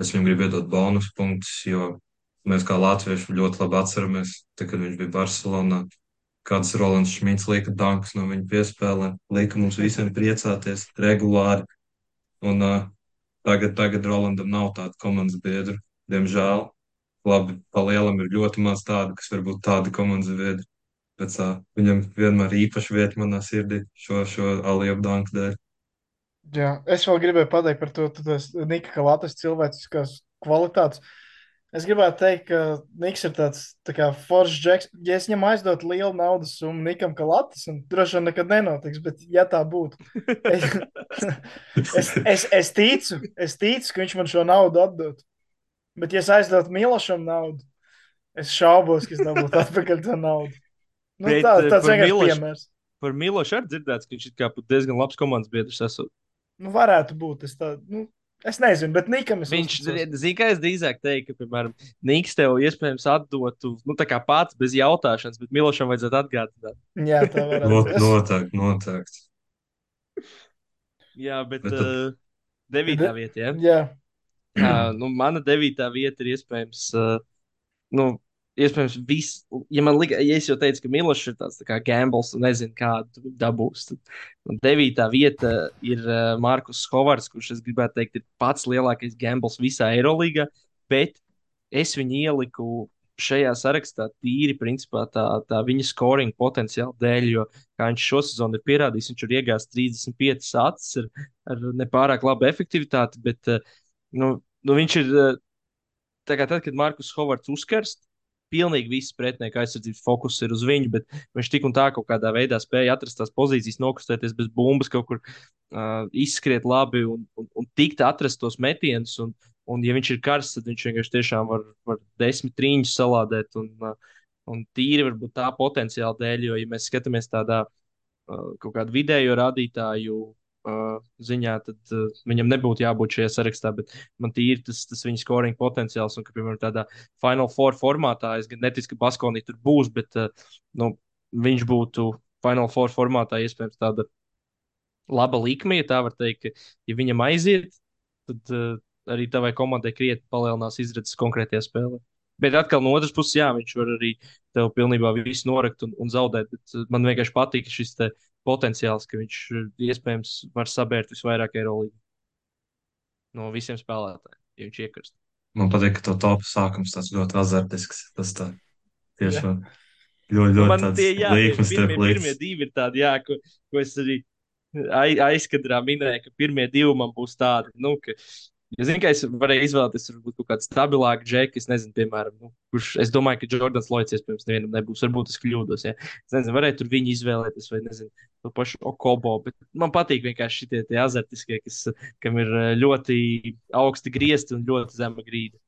es viņam gribu iedot bonus punktus, jo mēs kā latvieši ļoti labi atceramies, tā, kad viņš bija Barcelonā. Kāds Rolands Šmīts lika dankus no viņa piespēlē, lika mums visiem priecāties regulāri. Un uh, tagad, tagad Rolandam nav tāda komandas biedra, diemžēl. Labi, pa lielam ir ļoti maz tādu, kas varbūt tādi komandas biedri. Bet uh, viņam vienmēr ir īpaša vieta manā sirdī šo, šo Aliju Danku dēļ. Jā, es vēl gribēju pateikt par to, tas Nika Kalatas cilvēciskās kvalitātes. Es gribētu teikt, ka Niks ir tāds tā kā foršs džeks. Ja es viņam aizdotu lielu naudas summu Nikam Kalatas, un droši vien nekad nenotiks, bet ja tā būtu, es, es, es, es ticu, es ticu, ka viņš man šo naudu atdot. Bet ja es aizdotu Milošam naudu, es šaubos, ka es dabūtu atpakaļ to naudu. Nu, Bet, tā, eh, tāds vienkārši Milošu- piemērs. Par Milošu arī dzirdēts, ka viņš ir diezgan labs komandas biedrs. Esot. Nu, varētu būt. Es, tā, nu, es nezinu, bet Nikam es Viņš, zina, kā es drīzāk teiktu, ka, piemēram, Niks tev iespējams atdotu, nu, tā kā pats bez jautāšanas, bet Milošam vajadzētu atgādināt. Jā, tā varētu Not, būt. Noteikti, noteikti. Jā, bet Bet tad- uh, devītā Bet- vietā, ja? Jā, Uh, nu, mana devītā vieta ir iespējams, uh, nu, iespējams, viss. Ja man liekas, ja es jau teicu, ka Milošs ir tāds tā kā gambles un nezinu, kādu dabūs, tad devītā vieta ir uh, Markus Hovards, kurš, es gribētu teikt, ir pats lielākais gambles visā Eirolandā, bet es viņu ieliku šajā sarakstā tīri principā tā, tā viņa scoring potenciāla dēļ, jo, kā viņš šo sezonu ir pierādījis, viņš ir iegājis 35 acis ar, ar nepārāk labu efektivitāti, bet uh, nu, nu, viņš ir eh, tā kā tad, kad Markus Hovards uzkarst. Pilnīgi viss pretinieka aizsardzības fokus ir uz viņu, bet viņš tik un tā kaut kādā veidā spēja atrast tās pozīcijas, nokustēties bez bumbas, kaut kur uh, izskriet labi un, un, un tikt atrast tos metienus. Un, un, ja viņš ir karsts, tad viņš vienkārši tiešām var, var desmit trīņus salādēt. Un, uh, un tīri varbūt tā potenciāla dēļ, jo, ja mēs skatāmies tādā uh, kaut kādu vidējo rādītāju uh, ziņā, tad uh, viņam nebūtu jābūt šajā sarakstā. Bet man tīri tas, tas viņa scoring potenciāls, un, ka, piemēram, tādā Final Four formātā, es gan neticu, ka Baskonī tur būs, bet uh, nu, viņš būtu Final Four formātā iespējams tāda laba likme, ja tā var teikt, ka, ja viņam aiziet, tad uh, arī tavai komandai krietni palielinās izredzes konkrētajā spēlē. Bet atkal no otras puses, jā, viņš var arī tev pilnībā visu norakt un, un zaudēt. Bet man vienkārši patīk šis potenciāls, ka viņš uh, iespējams var sabērt visvairāk Eirolandā no visiem spēlētājiem, ja viņš iekrist. Man patīk, ka to topu sākums tāds ļoti azartisks. Tas tā Jā. tiešām ļoti, ļoti Man tie, jā, līkums pirmie, pirmie divi ir tādi, jā, ko, ko es arī ai- aizkadrā minēju, ka pirmie divi man būs tādi, nu, ka, ja zinu, ka es varēju izvēlēties kaut kādu stabilāku džeku, es nezinu, piemēram, nu, kurš, es domāju, ka Jordans Lloyds iespējams nevienam nebūs, varbūt es kļūdos, ja. Es nezinu, varēju tur viņu izvēlēties, vai nezinu, to pašu Okobo, bet man patīk vienkārši šitie tie azartiskie, kas, kam ir eh, ļoti augsti griezti un ļoti zema grīda.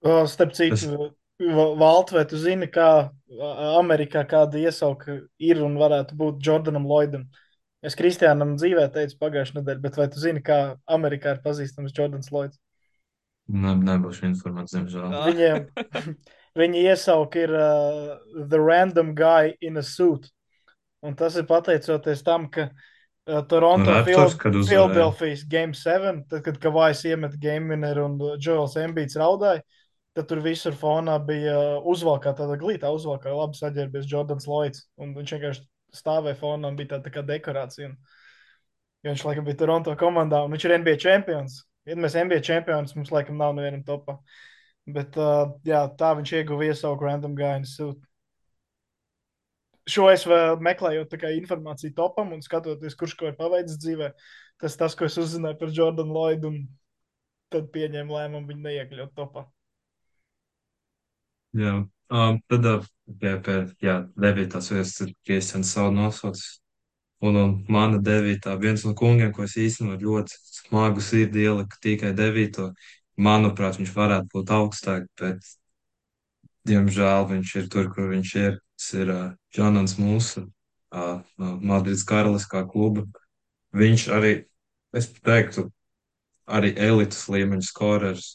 O, starp citu, Va- Valt, vai tu zini, kā Amerikā kāda iesauka ir un varētu būt Jordanam Lloydam? Es Kristiānam dzīvē teicu pagājušajā nedēļā, bet vai tu zini, kā Amerikā ir pazīstams Jordans Lloyds? Ne, nebūs informācija, diemžēl. Viņiem, viņi iesauka ir uh, The Random Guy in a Suit. Un tas ir pateicoties tam, ka uh, Toronto. Philadelphijas Game 7, tad, kad Kavajs iemet Game Winner un uh, Joels Embiids raudāja, tad tur visur fonā bija uh, uzvalkā tāda glītā, uzvalkā labi saģērbies Jordans Lloyds. Un viņš vienkārši stāvēja fonā un bija tāda tā kā dekorācija. Un, jo viņš laikam bija Toronto komandā un viņš ir NBA čempions. Ja mēs NBA čempionus, mums laikam nav nevienam topā. Bet uh, jā, tā viņš ieguva iesauku random gājienu siltu. Šo es vēl meklēju, informāciju topam un skatoties, kurš ko ir paveicis dzīvē. Tas tas, ko es uzzināju par Jordanu Lloydu, un tad pieņēmu lēmumu viņu neiekļaut topā. Jā, um, tad uh, pie, jā, devītās vietas ir Kristians savu nosaucis. Un, un mana devītā, viens no kungiem, ko es īstenot ļoti smagu sirdi ieliku tikai devīto, manuprāt, viņš varētu būt augstāk, bet, diemžēl, viņš ir tur, kur viņš ir. Tas ir uh, Jonans Mūsu uh, no Madrides Karaliskā kluba. Viņš arī, es teiktu, arī elites līmeņa skorers.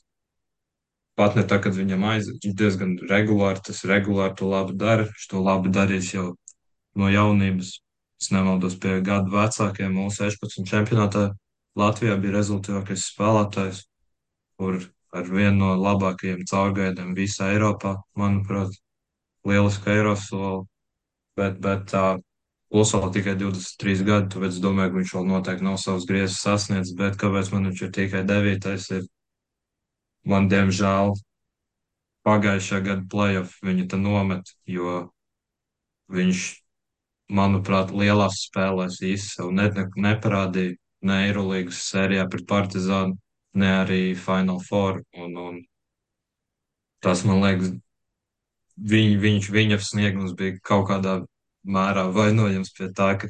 Pat ne tā, kad viņam aiziet, viņš diezgan regulāri, tas regulāri to labi dara. Viņš to labi darīs jau no jaunības. Es nemaldos pie gadu vecākiem, mūsu 16 čempionātā Latvijā bija rezultātīvākais spēlētājs, kur ar vienu no labākajiem caurgaidiem visā Eiropā, manuprāt, lieliska Eirosoli, bet, bet tā plus vēl tikai 23 gadi, tāpēc domāju, ka viņš vēl noteikti nav savus griezus sasniedzis, bet kāpēc man viņš ir tikai 9. ir man, diemžēl, pagājušā gada playoff viņa te nomet, jo viņš, manuprāt, lielās spēlēs īsti sev ne, ne, neparādīja, ne Eirolīgas sērijā pret Partizānu, ne arī Final Four, un, un tas, man liekas, viņ, viņš, viņa sniegums bija kaut kādā mērā vainojams pie tā, ka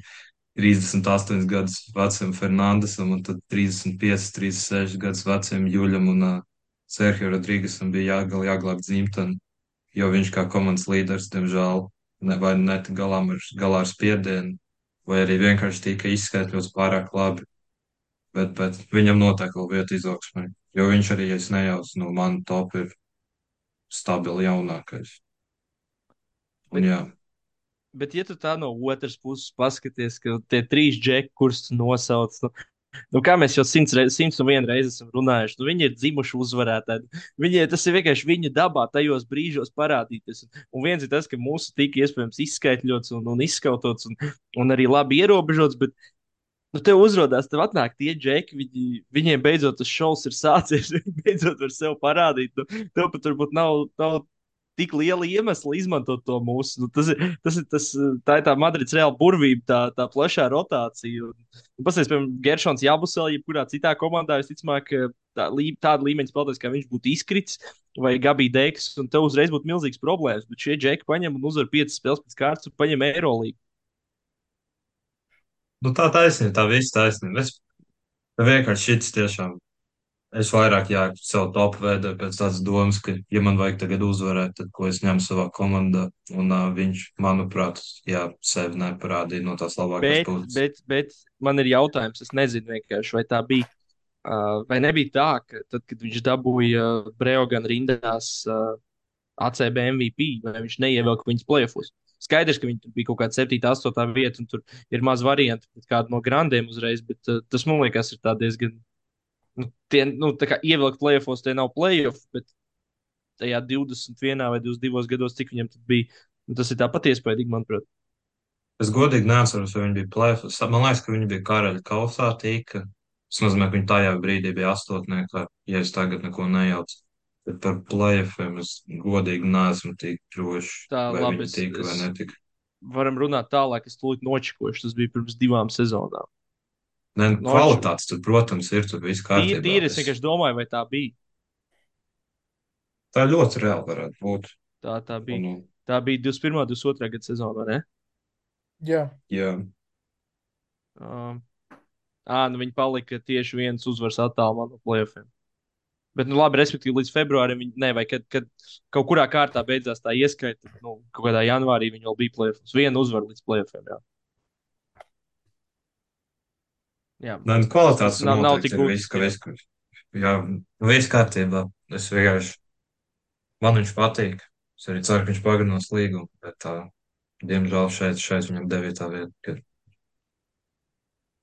38 gadus vecam Fernandesam un tad 35, 36 gadus vecam Juļam un uh, Serhiju Rodrīgasam bija jāgal, jāglāb dzimteni, jo viņš kā komandas līderis, diemžēl, ne, vai netika galā ar, galā ar spiedienu, vai arī vienkārši tika izskaidrots pārāk labi. Bet, bet viņam noteikti vēl vieta izaugsmē, jo viņš arī, ja es nejaucu, no manu top ir stabili jaunākais. Un, Bet, jā. bet, ja tu tā no otras puses paskaties, ka tie trīs džeki, kurus nosauc, nu, nu, kā mēs jau simts, reiz, simts un vienu reizi esam runājuši, nu, viņi ir dzimuši uzvarētāji. Viņi, tas ir vienkārši viņu dabā tajos brīžos parādīties. Un, viens ir tas, ka mūsu tika iespējams izskaitļots un, un izskautots un, un arī labi ierobežots, bet nu, tev uzrādās, tev atnāk tie džeki, viņi, viņiem beidzot tas šovs ir sācies, viņi beidzot var sev parādīt. Nu, tev pat varbūt nav, nav tik liela iemesla izmantot to mūsu. Nu, tas ir, tas ir tas, tā ir tā Madrids reāla burvība, tā, tā plašā rotācija. Pasties, piemēram, Geršons Jabusel, jebkurā citā komandā, es ticamāk, ka tā, lī, tāda līmeņa spēlētājs, kā viņš būtu izkritis, vai Gabija Deiks, un tev uzreiz būtu milzīgs problēmas. Bet šie džeki paņem un uzvar piecas spēles pēc kārtas un paņem Eirolīgu. Nu, tā taisnība, tā viss taisnība. Es vienkārši šis tiešām, es vairāk, jā, savu topu veidoju pēc tādas domas, ka, ja man vajag tagad uzvarēt, tad ko es ņemu savā komandā. Un uh, viņš, manuprāt, jā, sevi neparādīja no tās labākās Bet, puses. bet, bet man ir jautājums, es nezinu vienkārši, vai tā bija. Uh, vai nebija tā, ka tad, kad viņš dabūja uh, Breogana rindās uh, ACB MVP, vai viņš neievilka viņas plēfos? Skaidrs, ka viņi bija kaut kāda 7, 8 vieta, un tur ir maz variantu pret kādu no grandiem uzreiz, bet uh, tas man liekas, ir diezgan. Nu, tie, nu, tā kā ievilkt plēfos, tie nav plēfofi, bet tajā 21 vai 22 gados, cik viņam bija, nu, tas ir tāpat iespaidīgi, manuprāt. Es godīgi neatceros, vai viņi bija plēfos. Man liekas, ka viņi bija karaļa kausā tika. Tas nozīmē, ka viņi tajā brīdī bija astotniekā, ja es tagad neko nejaucu. Bet par plēfiem es godīgi neesmu tik drošs, Tā, labi, viņi es, tika vai netika. varam runāt tālāk, es tūlīt nočikošu. Tas bija pirms divām sezonām. Ne, Noču. kvalitātes tur, protams, ir, tur viss kārtībā. tīri es vienkārši domāju, vai tā bija. tā ļoti reāli varētu būt. Tā, tā bija. Un, Tā bija 21. un 22. gada sezona, vai ne? Jā, jā, Um, ā, nu viņi palika tieši viens uzvaras attālumā no plēsoņiem. Bet, nu, labi, respektīvi, līdz februārim viņi, ne, vai kad, kad kaut kurā kārtā beidzās tā ieskaita, nu, kaut kādā janvārī viņi vēl bija plēsoņos. Vienu uzvaru līdz plēsoņiem, jā. Nē, nu, kvalitātes nav, nav tik ir viss, ka gudrs. viss, ka- jā, viss kārtībā. Es vienkārši, man viņš patīk. Es arī ceru, ka viņš pagarinās līgumu, bet tā, diemžēl šeit, šeit viņam devītā vieta. Kad,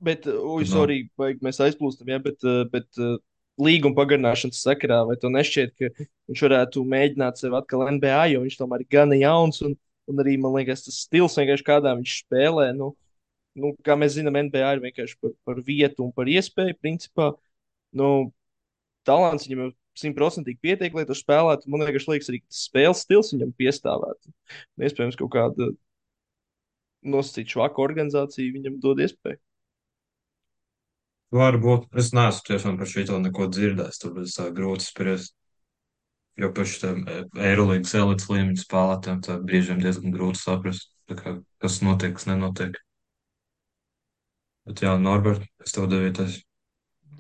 Bet, ui, kad nav. sorry, vai mēs aizplūstam, jā, bet, uh, bet uh, līguma pagarināšanas sakarā, vai to nešķiet, ka viņš varētu mēģināt sevi atkal NBA, jo viņš tomēr ir gana jauns un, un arī, man liekas, tas stils vienkārši kādā viņš spēlē. Nu, nu, kā mēs zinām, NBA ir vienkārši par, par vietu un par iespēju, principā. Nu, talants viņam jau simtprocentīgi pietiek, lai tu spēlētu. Man liekas, liekas arī tas spēles stils viņam piestāvētu. Iespējams, kaut kāda nosacīta švaka organizācija viņam dod iespēju. Varbūt es neesmu tiešām par šo neko dzirdējis, tāpēc tā grūti spriest. Jo paši tam Eirolandes elites līmeņa spēlētājiem tā brīžiem diezgan grūti saprast, kā, kas notiek, kas nenotiek. Bet jā, Norbert, es tev devītais.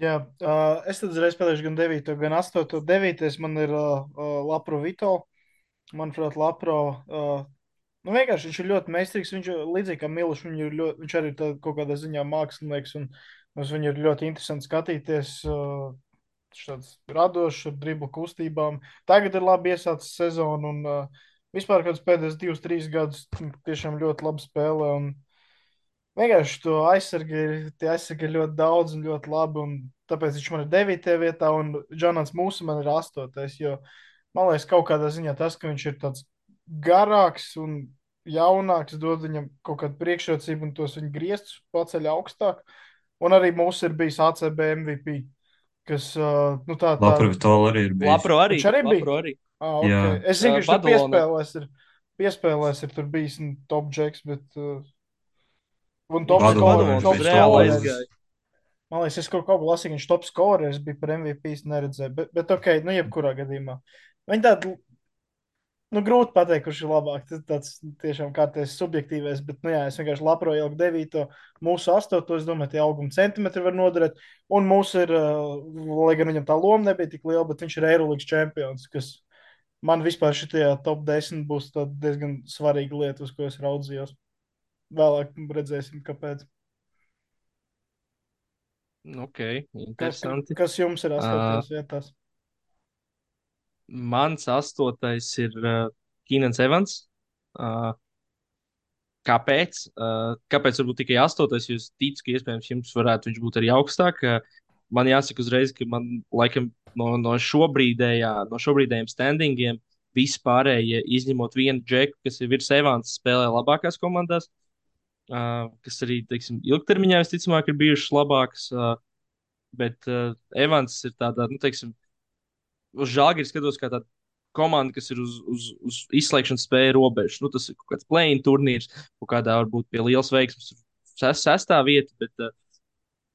Jā, uh, es tad uzreiz spēlēšu gan 9, gan 8. 9. man ir uh, Lapro Vito. Manuprāt, Lapro. Uh, nu, vienkārši viņš ir ļoti meistarīgs. Viņš ir līdzīgi kā Miloš, viņš, ir ļoti, viņš arī ir kaut kādā ziņā mākslinieks. Un uz viņu ir ļoti interesanti skatīties. Uh, tāds radošs, ar driblu kustībām. Tagad ir labi iesācis sezonu, un uh, vispār kāds pēdējos divus, trīs gadus tiešām ļoti labi spēlē. Un vienkārši to aizsargi ir, tie aizsargi ir ļoti daudz un ļoti labi, un tāpēc viņš man ir devītajā vietā, un Džonans Mūsu man ir astotais, jo man liekas, kaut kādā ziņā tas, ka viņš ir tāds garāks un jaunāks, dod viņam kaut kādu priekšrocību un tos viņa griestus paceļ augstāk. Un arī mūsu ir bijis ACB MVP kas nu, tā tā. Vitola arī ir bijis. Lapro arī. Viņš arī bija? Lapro arī. Ah, okay. Jā. Es zinu, ka viņš tur piespēlēs. Ir, piespēlēs ir tur bijis nu, top džeks, bet. Uh, un top Badalona scorer. Top viņš reāli scorer. aizgāja. Man liekas, es kaut ko lasīju, viņš top scorer bija par MVP, neredzēju. Bet, bet ok, nu jebkurā gadījumā. Viņi tādi, nu grūti pateikt, kurš ir labāk. Tas tāds tiešām kārtējs subjektīvais, bet, nu jā, es vienkārši labro ieliku devīto, mūsu astoto, es domāju, tie auguma centimetri var noderēt. Un mūsu ir, lai gan viņam tā loma nebija tik liela, bet viņš ir Eirolandes čempions, kas man vispār šitajā top 10 būs diezgan svarīga lieta, uz ko es raudzījos. Vēlāk redzēsim, kāpēc. Ok, Kas, interesanti. kas jums ir astotajās vietās? Mans astotais ir uh, Kīnans Evans. Uh, kāpēc? Uh, kāpēc varbūt tikai astotais? Jo es ticu, ka iespējams jums varētu viņš būt arī augstāk. Uh, man jāsaka uzreiz, ka man laikam no, no šobrīdējā, no šobrīdējiem standingiem vispārējie, izņemot vienu džeku, kas ir virs Evans, spēlē labākās komandās. Uh, kas arī, teiksim, ilgtermiņā visticamāk ir bijušas labākas. Bet Evans ir tādā, nu, teiksim, uz žāģi skatos kā tāda komanda, kas ir uz, uz, uz izslēgšanas spēju robežas. Nu, tas ir kaut kāds plēņu turnīrs, kaut kādā varbūt pie liels veiksmes, ses, sestā vieta. Bet,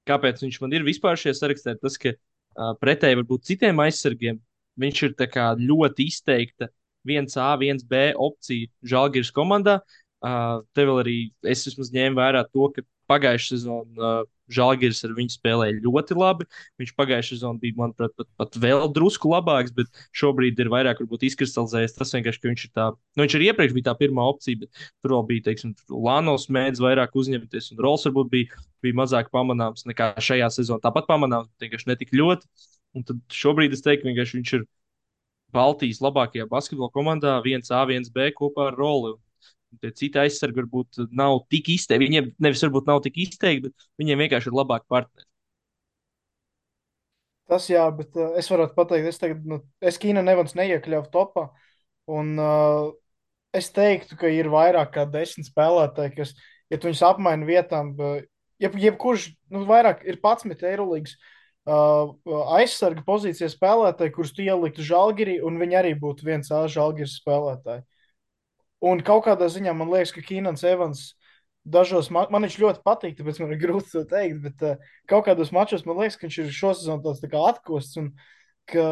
kāpēc viņš man ir vispār šajā sarakstā? Tas, ka uh, pretēji varbūt citiem aizsargiem viņš ir kā ļoti izteikta 1A, 1B opcija Žalgiris komandā. Uh, te vēl arī es vismaz ņēmu vērā to, ka pagājušā sezonā uh, Žalgiris ar viņu spēlēja ļoti labi. Viņš pagājušā sezonā bija, manuprāt, pat, pat vēl drusku labāks, bet šobrīd ir vairāk izkristalizējies. Tas vienkārši, ka viņš ir tā, nu, viņš arī iepriekš bija tā pirmā opcija, bet tur vēl bija, teiksim, Lānos mēdz vairāk uzņemties, un Rols varbūt bija, bija mazāk pamanāms nekā šajā sezonā. Tāpat pamanāms, bet vienkārši netik ļoti. Un tad šobrīd es teiktu, ka viņš ir Baltijas labākajā basketbola komandā, 1A, 1B kopā ar Roli. Tie citi aizsargi varbūt nav tik izteikti. Viņiem nevis varbūt nav tik izteikti, bet viņiem vienkārši ir labāki partneri. Tas jā, bet uh, es varu pateikt, es tagad, nu, es Kīna nevans neiekļauju topā. Un uh, es teiktu, ka ir vairāk kā desmit spēlētāji, kas, ja tu viņus apmaini vietām, uh, jeb, jebkurš, nu, vairāk ir 11 Eirolandes uh, aizsarga pozīcijas spēlētāji, kurus tu ieliktu žāģirī, un viņi arī būtu viens A žāģiris spēlētāji. Un kaut kādā ziņā man liekas, ka Kīnans Evans dažos man, man viņš ļoti patīk, tāpēc man ir grūti to teikt. Bet uh, kaut kādos mačos man liekas, ka viņš ir šosezon tāds tā kā atkosts. Un ka,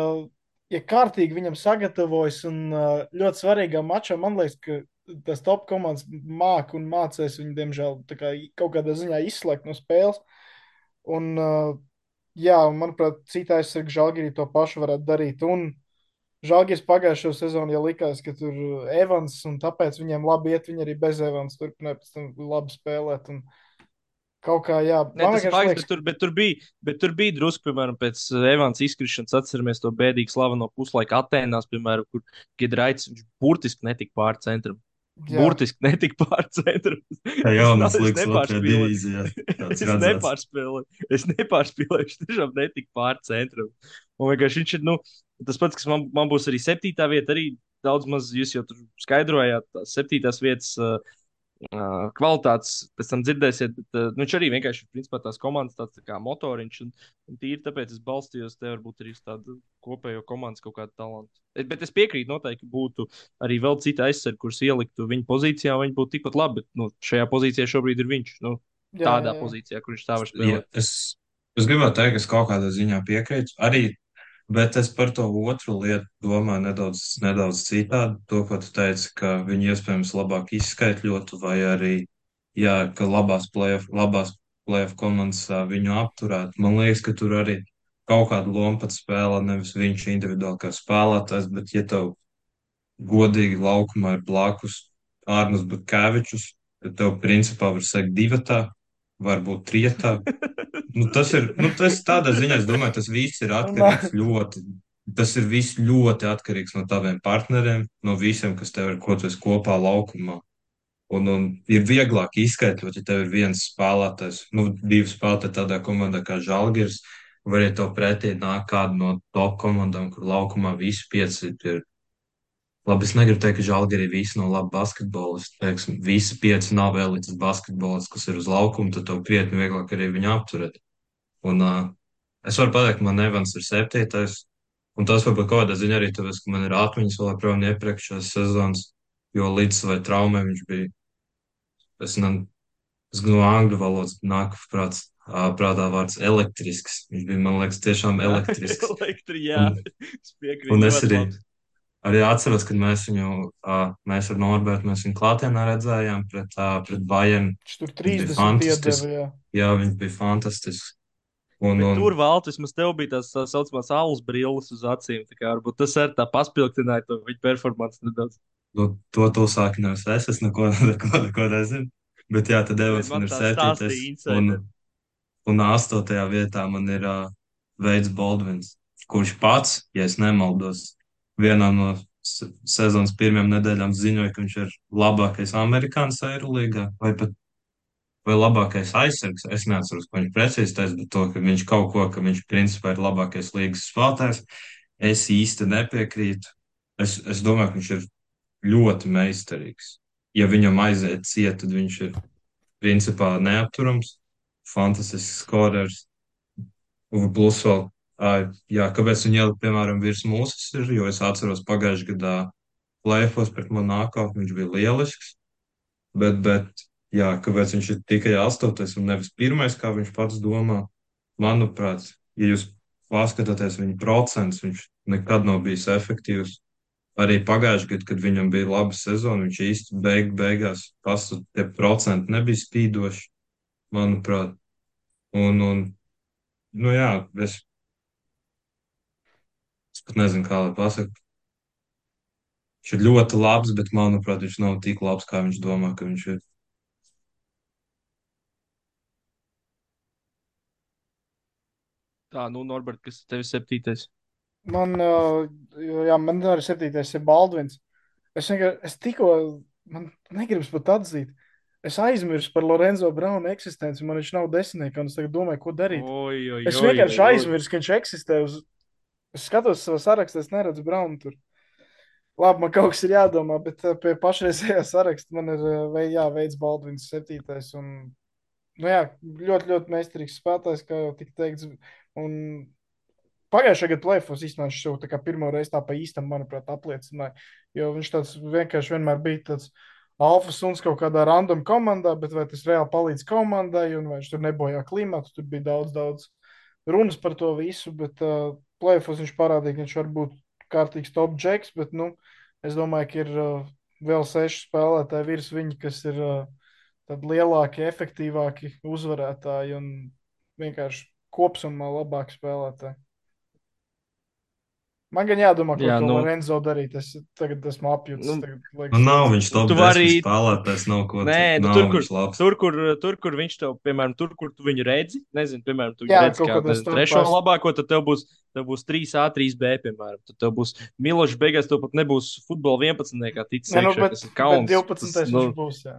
ja kārtīgi viņam sagatavojas un uh, ļoti svarīgā mačā, man liekas, ka tas top komandas māca un mācīs viņu, diemžēl, kā, kaut kādā ziņā izslēgt no spēles. Un, uh, jā, manuprāt, cita aizsarga žēlgirī to pašu varētu darīt. Un Žēlgis pagājušo sezonu jau likās, ka tur Evans, un tāpēc viņiem labi iet, viņi arī bez Evans turpināja pēc tam labi spēlēt. Un kaut kā, jā, Ne, tas ir fakts, bet tur, bet, tur bija, bet tur bija drusku, piemēram, pēc Evans izkrišanas atceramies to bēdīgu slaveno puslaika Atēnās, piemēram, kur Gidraits viņš burtiski netika pār centram. Jā. Burtiski netika pār centram. Tā jaunas Es liks otrajā nepārspīlēju. Es redzēts. nepārspēlēju. Es nepārspēlēju. Viņš tiešām netika pār centram. Un vienkārši viņš ir, nu, tas pats, kas man, man būs arī septītā vieta, arī daudz maz jūs jau tur skaidrojāt, tās septītās vietas. Uh, kvalitātes pēc tam dzirdēsiet. Bet, uh, nu, viņš arī vienkārši ir principā, tās komandas tāds tā kā motoriņš. Un, un tīri tāpēc es balstījos te varbūt arī uz tādu kopējo komandas kaut kādu talantu. Et, bet es piekrītu, noteikti būtu arī vēl cita aizsardzība, kurus ieliktu viņa pozīcijā. Viņi būtu tikpat labi. Bet nu, šajā pozīcijā šobrīd ir viņš. Nu, Jā, tādā jā, jā. pozīcijā, kur viņš tā var spēlēt. es, es gribētu teikt, ka es kaut kādā ziņā piekrītu. Arī, bet es par to otru lietu domāju nedaudz, nedaudz citādi. To, ko tu teici, ka viņi iespējams labāk izskaitļotu, vai arī, jā, ka labās playoff, labās playoff komandas viņu apturētu. Man liekas, ka tur arī kaut kādu lomu pat spēlē nevis viņš individuāli kā spēlētājs, bet ja tev godīgi laukumā ir blakus Ārnus Butkevičus, tad tev principā var sekt divatā, varbūt trietā. Nu, tas ir, nu, tas tādā ziņā, es domāju, tas viss ir atkarīgs ļoti, tas ir viss ļoti atkarīgs no taviem partneriem, no visiem, kas tev ir, ko tu esi kopā laukumā. Un, un ir vieglāk izskaidrot, ja tev ir viens spēlētājs, nu, divi spēlētāji tādā komandā kā Žalgiris, vai ja tev pretī nāk kāda no top komandām, kur laukumā visi pieci ir Labi, es negribu teikt, ka Žalgirī visi nav labi basketbolisti. Teiksim, visi pieci nav elites basketbolisti, kas ir uz laukuma, tad tev krietni vieglāk arī viņu apturēt. Un uh, es varu pateikt, man Evans ir septītais, un tas varbūt kaut kādā ziņā arī tāpēc, ka man ir atmiņas vēl joprojām no iepriekšējās sezonas, jo līdz savai traumai viņš bija, es, ne, es no angļu valodas nāku prāts, prātā vārds elektrisks. Viņš bija, man liekas, tiešām elektrisks. Elektri, jā, Un, es piekrītu. un es arī labs. Arī atceros, kad mēs viņu, uh, mēs ar Norbertu, mēs viņu klātienē redzējām pret, uh, pret Bayern. Viņš tur bija 30 fantastisks. iedeva. Jā. Jā, viņš bija fantastisks. Un, un, tur valtis mums tev bija tās tā saucamās saules brilles uz acīm. Tā kā varbūt tas arī tā paspildināja to viņa performanci nedaudz. nu, to to sāku nevis es, es neko, neko, neko nezinu. Bet jā, tad Evans Man man ir septītais. Un, un astotajā vietā man ir uh, Veids Baldvins, kurš pats, ja es nemaldos, vienā no se- sezonas pirmajām nedēļām ziņoja, ka viņš ir labākais amerikānis Eirolīgā vai pat vai labākais aizsargs. Es neatceros, ko viņš precīzi teica, bet to, ka viņš kaut ko, ka viņš principā ir labākais līgas spēlētājs, es īsti nepiekrītu. Es, es domāju, ka viņš ir ļoti meistarīgs. Ja viņam aiziet ciet, tad viņš ir principā neapturams, fantastisks skorers. Plus vēl, jā, kāpēc viņi ielika, piemēram, virs mūsu, ir, jo es atceros pagājušajā gadā plēfos pret Monako, viņš bija lielisks. Bet, bet, jā, kāpēc viņš ir tikai astotais un nevis pirmais, kā viņš pats domā? Manuprāt, ja jūs paskatāties viņa procentus, viņš nekad nav bijis efektīvs. Arī pagājušajā gadā, kad viņam bija laba sezona, viņš īsti beig, beigās pastu, tie procenti nebija spīdoši, manuprāt. Un, un, nu jā, es pat nezinu, kā lai pasaktu. Viņš ir ļoti labs, bet, manuprāt, viņš nav tik labs, kā viņš domā, ka viņš ir. Tā, nu, Norbert, kas tev ir septītais? Man, jā, man arī septītais ir Baldvins. Es vienkārši, es tikko, man negribas pat atzīt. Es aizmirsu par Lorenzo Braunu eksistenci. Man viņš nav desmitniekā, un es tagad domāju, ko darīt. Oi, oi, Es vienkārši oi. aizmirsu, ka viņš eksistē. Uz... Es skatos savā sarakstā, es neredzu Braunu tur. Labi, man kaut kas ir jādomā, bet uh, pie pašreizējā saraksta man ir uh, vei, jā, veids Baldvins septītais. Un, nu jā, ļoti, ļoti meistarīgs spēlētājs, kā jau tika teikts. Un pagājušajā gadā plēfos īstenībā viņš jau pirmo reizi tā pa īstam, manuprāt, apliecināja. Jo viņš tāds vienkārši vienmēr bija tāds alfa suns kaut kādā random komandā, bet vai tas reāli palīdz komandai, un vai viņš tur nebojā klimatu, tur bija daudz, daudz runas par to visu, bet uh, plēfos viņš parādīja, ka viņš var būt kārtīgs top džeks, bet, nu, es domāju, ka ir uh, vēl seši spēlētāji virs viņa, kas ir uh, lielāki, efektīvāki uzvarētāji un vienkārši kopsumā labāki spēlētāji. Man gan jādomā, ko Jā, nu- nu, Lorenzo darīt. Es tagad esmu apjūts. Nu, tagad, Nu, liekas, nav viņš top Tu 10 vari- spēlētājs, nav ko Nē, nu, nav tur, kur, labs. tur, kur, tur, kur viņš tev, piemēram, tur, kur tu viņu redzi, nezinu, piemēram, tu viņu Jā, redzi kaut kā kādā nezinu, trešo starpā. labāko, tad tev būs, tev būs 3A, 3B, piemēram. Tad tev būs Milošs beigās, tev pat nebūs futbola 11. kā ticis Nē, nu, bet, kas ir bet kauns. 12. Tas, viņš būs. Jā.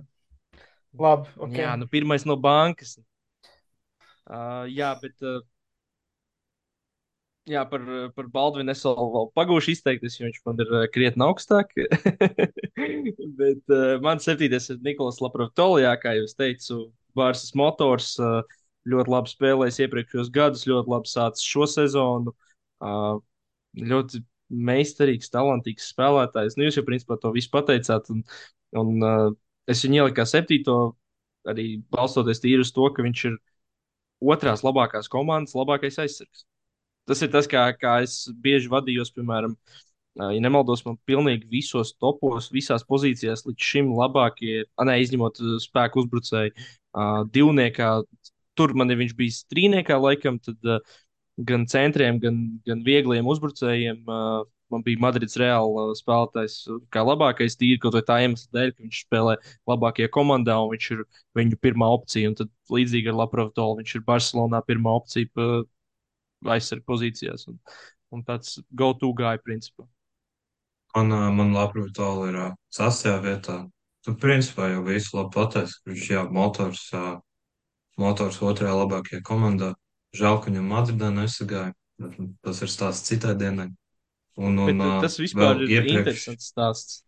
Labi, ok. Jā, nu pirmais no bankas. Uh, jā, bet uh, Jā, par, par Baldvinu es vēl, vēl pagūšu izteikties, jo viņš man ir uh, krietni augstāk. Bet uh, man septītais ir Niklaus Laprovtolijā, kā jau es teicu, Bārsas motors. Uh, ļoti labi spēlējis iepriekšējos gadus, ļoti labi sācis šo sezonu. Uh, ļoti meistarīgs, talantīgs spēlētājs. Nu, jūs jau principā to visu pateicāt. Un, un uh, es viņu ieliku kā septīto, arī balstoties tīri uz to, ka viņš ir otrās labākās komandas, labākais aizsargs. Tas ir tas, kā, kā es bieži vadījos, piemēram, ja nemaldos, man pilnīgi visos topos, visās pozīcijās līdz šim labākie, ne, izņemot spēku uzbrucēju, divniekā. Tur man ir viņš bijis trīniekā, laikam, tad gan centriem, gan, gan viegliem uzbrucējiem. Man bija Madrids Reāla spēlētājs, kā labākais tīri, kaut vai tā iemesla dēļ, ka viņš spēlē labākajā komandā un viņš ir viņu pirmā opcija. Un tad līdzīgi ar Laprovtolu viņš ir Barcelonā pirmā opcija aizsargu pozīcijās. Un, un tāds go-to gāja principā. Man, man Labrūtāli ir sastajā vietā. Tu principā jau visu labi pateici, ka viņš jā, motors, motors otrajā labākajā komandā. Žēl, ka viņam Madridā nesagāja. Tas ir stāsts citai dienai. Un, un, Bet tas vispār ir iepriekš... interesants stāsts.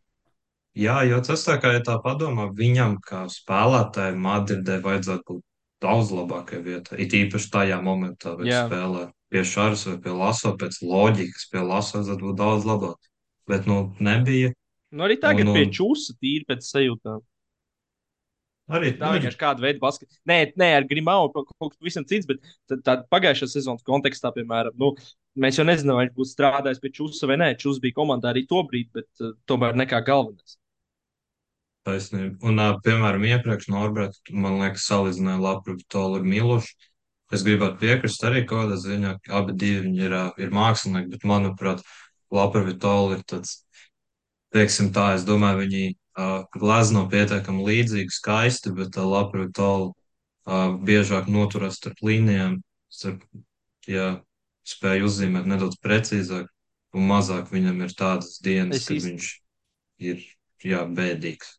Jā, jo tas tā kā, ja tā padomā, viņam kā spēlētājai Madridē vajadzētu būt daudz labākajai vietai. It īpaši tajā momentā, kad spēlē pie Šāras vai pie Laso, pēc loģikas, pie Laso vajadzētu būt daudz labāk. Bet, nu, nebija. Nu, arī tagad un, un... pie čūsa tīri pēc sajūtām. Arī tā vienkārši kāda veida basketbols. Nē, nē, ar Grimau kaut kas pavisam cits, bet tādā pagājušā sezonas kontekstā, piemēram, nu, mēs jau nezinām, vai viņš būs strādājis pie Čūsa vai nē. Čūsa bija komandā arī to brīdi, bet uh, tomēr nekā galvenais. Taisnība. Un, piemēram, iepriekš Norberts, man liekas, salīdzināja Latviju ar Milošu. Es gribētu piekrist arī kaut kādā ziņā, ka abi divi ir, ir mākslinieki, bet, manuprāt, Lapa Vitola ir tāds, teiksim tā, es domāju, viņi uh, glezno pietiekami līdzīgi, skaisti, bet uh, Lapa Vitola uh, biežāk noturas starp līnijām, starp, ja spēj uzzīmēt nedaudz precīzāk, un mazāk viņam ir tādas dienas, es kad īsti... viņš ir, jā, bēdīgs.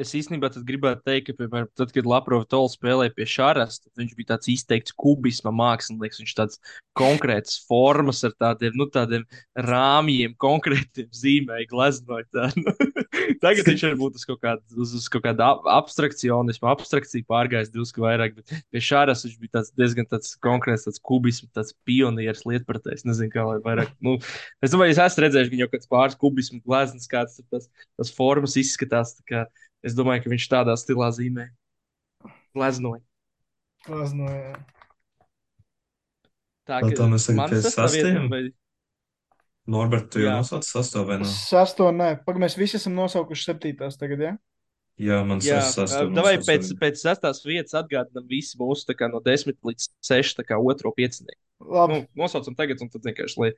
Es īstenībā gribētu teikt, ka, piemēram, tad, kad Latvijas Tols spēlēja pie Šāras, tad viņš bija tāds izteikts kubisma mākslinieks. Viņš tāds konkrēts formas ar tādiem, nu, tādiem rāmjiem, konkrētiem zīmēm, gleznoja. Tā, nu. Tagad viņš ir būt uz kaut kāda, uz, uz kaut kāda abstrakcionisma, abstrakcija pārgājis drusku vairāk, bet pie Šāras viņš bija tāds diezgan tāds konkrēts, tāds kubisms, tāds pionieris lietpratējs. Nezinu, kā lai vairāk. Nu, es domāju, jūs esat redzējuši viņu kaut kāds pāris kubismu gleznas, kāds tas, tas formas izskatās. Kā, Es domāju, ka viņš tādā stilā zīmē. Gleznoja. Gleznoja. Tā kā mēs tagad pie sastiem. Vai... Norbert, tu jau nosauc sasto vai nav? Sasto, nē. Pag, mēs visi esam nosaukuši septītās tagad? Ja? Jā, man jā, davai pēc, pēc sestās vietas atgādinām visi mūsu kā, no desmit līdz seši otro piecinieku. Labi. Nu, nosaucam tagad, un tad vienkārši, lai,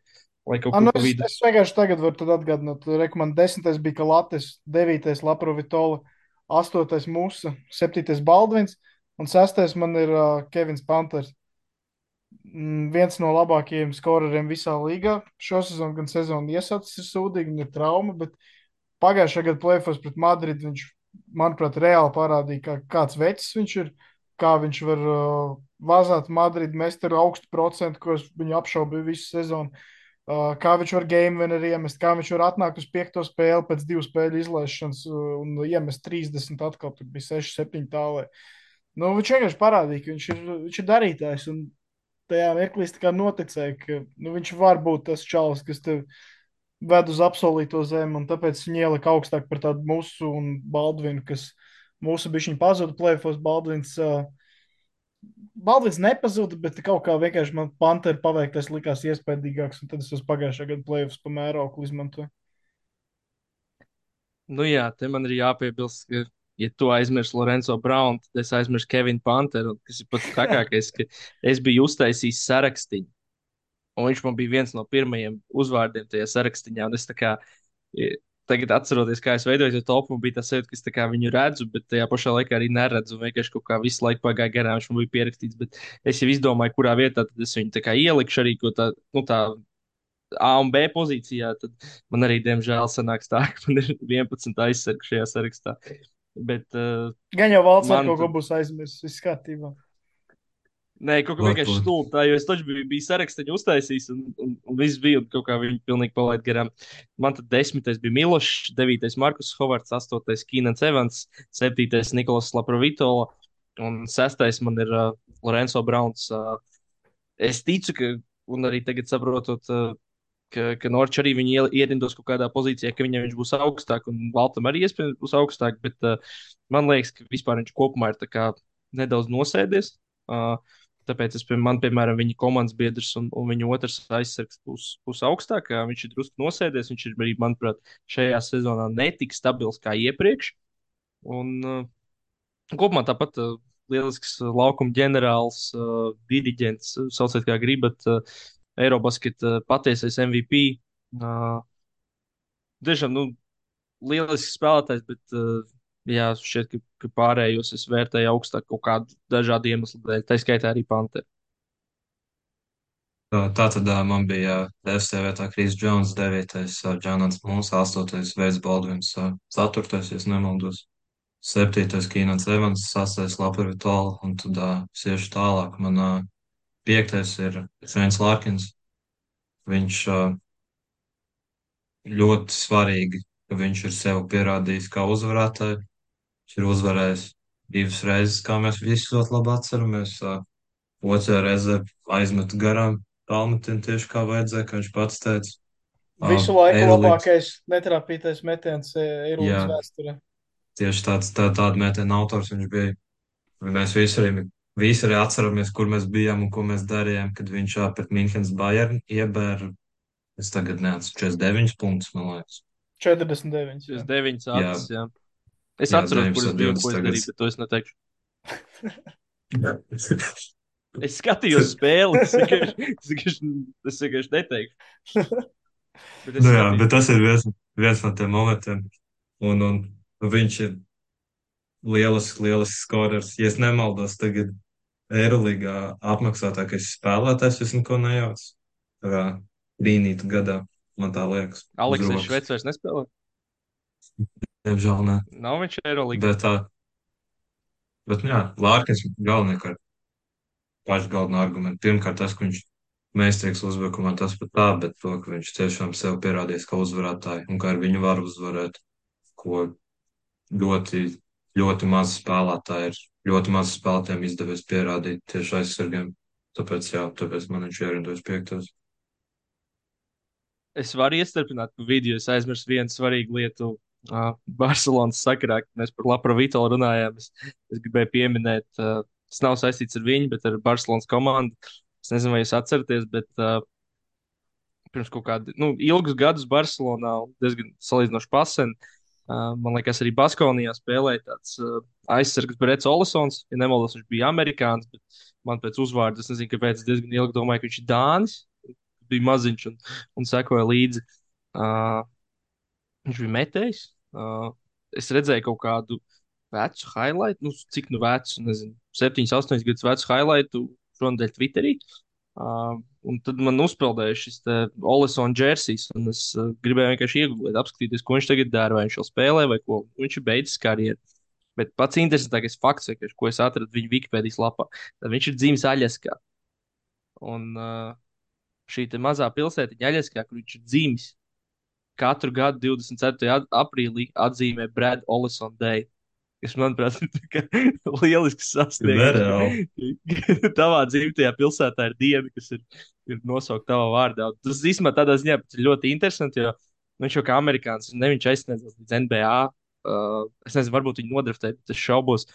lai kaut ko tādu. Es, es vienkārši tagad varu atgādināt. Rekomendāciju desmitais bija Kalatis, devītais Laprovitola, astotais Musa, septītais Baldvins, un sestais man ir uh, Kevins Panters. Mm, viens no labākajiem skoreriem visā līgā. Šo sezonu gan sezonu iesācis ir sūdīgi, ir trauma, bet pagājušā gada plēfos pret Madridu viņš manuprāt, reāli parādīja, kā, kāds vecs viņš ir, kā viņš var uh, vazāt Madridu, mest ar augstu procentu, ko viņu apšaubīju visu sezonu. Uh, kā viņš var game winner iemest, kā viņš var atnākt uz piekto spēli pēc divu spēļu izlaišanas uh, un iemest 30, atkal tur bija 6, 7 tālē. Nu, viņš vienkārši parādīja, ka viņš ir, viņš ir darītājs. Un tajā mirklī noticēja, ka nu, viņš var būt tas čalis, kas tev ved uz apsolīto zemi, un tāpēc viņi ielika augstāk par tādu mūsu un Baldvinu, kas mūsu bišķiņu pazuda plēfos. Baldvins, uh, Baldvins nepazuda, bet kaut kā vienkārši man Pantera paveiktais likās iespaidīgāks, un tad es uz pagājušā gada plēfos pa mērauklu izmantoju. Nu jā, te man ir jāpiebilst, ka, ja tu aizmirsti Lorenzo Braunu, tad es aizmirstu Kevinu Panteru, kas ir pats trakākais, ka es biju uztaisījis sarakstiņu Un viņš man bija viens no pirmajiem uzvārdiem tajā sarakstā. Es kā, tagad atceros, kā es veidoju to topu, bija tas sajūta, ka es kā, viņu redzu, bet tajā pašā laikā arī neredzu. Vienkārši kaut kā visu laiku pagāja garām, viņš man bija pierakstīts. Bet es jau izdomāju, kurā vietā es viņu ielikšu arī tā, nu, tā A un B pozīcijā. Tad man arī, diemžēl, sanāks tā, ka man ir 11 aizsargi šajā sarakstā. Bet, uh, Gan jau valsts man... kaut ko būs aizmirsis, viss kārtībā. Nē, kaut kā vienkārši stulbi. Jo es taču biju, biju sarakstu uztaisījis, un, un, un viss bija, un kaut kā viņi pilnīgi palaid garām. Man tad desmitais bija Milošs, devītais Markus Hovards, astotais Kīnans Evans, septītais Nikolas Laprovitola, un sestais man ir uh, Lorenzo Browns. Uh, es ticu, ka, un arī tagad saprotot, uh, ka, ka Norčs arī viņu ierindos kaut kādā pozīcijā, ka viņam viņš būs augstāk, un Valtam arī iespējams būs augstāk, bet uh, man liekas, ka vispār viņš kopumā ir nedaudz nosēdies. Uh, Tāpēc es, man, piemēram, viņa komandas biedrs un, un viņa otrs aizsargs būs, būs augstāk. Viņš ir drusku nosēdies. Viņš ir arī, manuprāt, šajā sezonā netik stabils kā iepriekš. Un uh, kopumā tāpat uh, lielisks laukuma ģenerālis, uh, diriģents, uh, sauciet kā gribat, uh, Eirobasket uh, patiesais MVP. Uh, tiešām, nu, lielisks spēlētājs, bet uh, jā, šķiet, ka, ka pārējos es vērtēju augstāk kaut kādu dažādu iemeslu dēļ, tā skaitā arī Panteru. Tā tad man bija DFC vietā Kris Jones, 9. Džonans Mūns, 8. Veids Baldvins, 4. ja nemaldos, 7. Kīnans Evans, 6. Lapri Tola, un tad siešu tālāk. Man 5. ir Svens Lārkins. Viņš ļoti svarīgi, ka viņš ir sev pierādījis kā uzvarētāju. Viņš ir uzvarējis divas reizes, kā mēs visi ļoti labi atceramies. Otrajā reizē aizmetu garām Palmetinu tieši kā vajadzēja, kā viņš pats teica. Visu laiku Eirolīgs. labākais netrāpītais metiens Eiropas vēsturē. Tieši tāds, tā, tāda metiena autors viņš bija. Mēs visi arī, visi arī atceramies, kur mēs bijām un ko mēs darījām, kad viņš pret Minhenes Bayern iebēra, es tagad neatceros, 49 punktus, man liekas. 49. 49 acis, jā. jā. Es jā, atceros, kur es biju, ko es darīju, bet to es neteikšu. es skatījos spēli, es vienkārši, neteikšu. Bet, nu, jā, bet tas ir viens, viens no tiem momentiem. Un, un, viņš ir lielisks, lielisks skorers. Ja es nemaldos, tagad Eirolandā apmaksātākais spēlētājs, es neko nejaucu. Brīnītu gadā, man tā liekas. Aleksis Šveits vairs nespēlē? Diemžēl nē. Nav viņš Eirolandā. Bet, tā, bet nu jā, Lārkins galvenie, ka paši galvenie argumenti. Pirmkārt, tas, ka viņš meistarīgs uzbrukumā, tas pat tā, bet to, ka viņš tiešām sev pierādījis kā uzvarētāji un kā ar viņu var uzvarēt, ko ļoti, ļoti maz spēlētāji ir, ļoti maz spēlētājiem izdevies pierādīt tieši aizsargiem. Tāpēc, jā, tāpēc man viņš ierindojas piektos. Es varu iestarpināt video, es aizmirsu vienu svarīgu lietu uh, Barcelonas sakarā, kad mēs par Laprovito runājām. Es, es gribēju pieminēt, uh, tas nav saistīts ar viņu, bet ar Barcelonas komandu. Es nezinu, vai jūs atceraties, bet uh, pirms kaut kāda, nu, ilgus gadus Barcelonā, diezgan salīdzinoši pasen, uh, man liekas, arī Baskonijā spēlēja tāds uh, aizsargs Brets Olisons. Ja nemaldos, viņš bija amerikānis, bet man pēc uzvārda, es nezinu, kāpēc, diezgan ilgi domāju, ka viņš ir Dānis. Bija maziņš un, un sekoja līdzi. Uh, Viņš bija metējis. Uh, es redzēju kaut kādu vecu highlight, nu, cik nu vecu, nezinu, 7, 8 gadus vecu highlight šonadēļ Twitterī. Uh, un tad man uzpeldēja šis Olisona Jersey's, un es uh, gribēju vienkārši iegūt, apskatīties, ko viņš tagad dara, vai viņš vēl spēlē, vai ko viņš ir beidzis karjeru. Bet pats interesantākais fakts, ko es atradu viņa Wikipēdijas lapā, tad viņš ir dzimis Aļaskā. Un uh, šī mazā pilsētiņa Aļaskā, kur viņš ir dzimis, katru gadu 24. aprīlī atzīmē Brad Olison Day. Kas, manuprāt, ir lielisks sasniegums. Tavā dzimtajā pilsētā ir diena, kas ir, ir nosaukta tavā vārdā. Tas īstenībā tādā ziņā ir ļoti interesanti, jo viņš jau kā amerikānis, ne viņš aizsniedzās līdz NBA. Uh, es nezinu, varbūt viņi nodraftēja, bet es šaubos.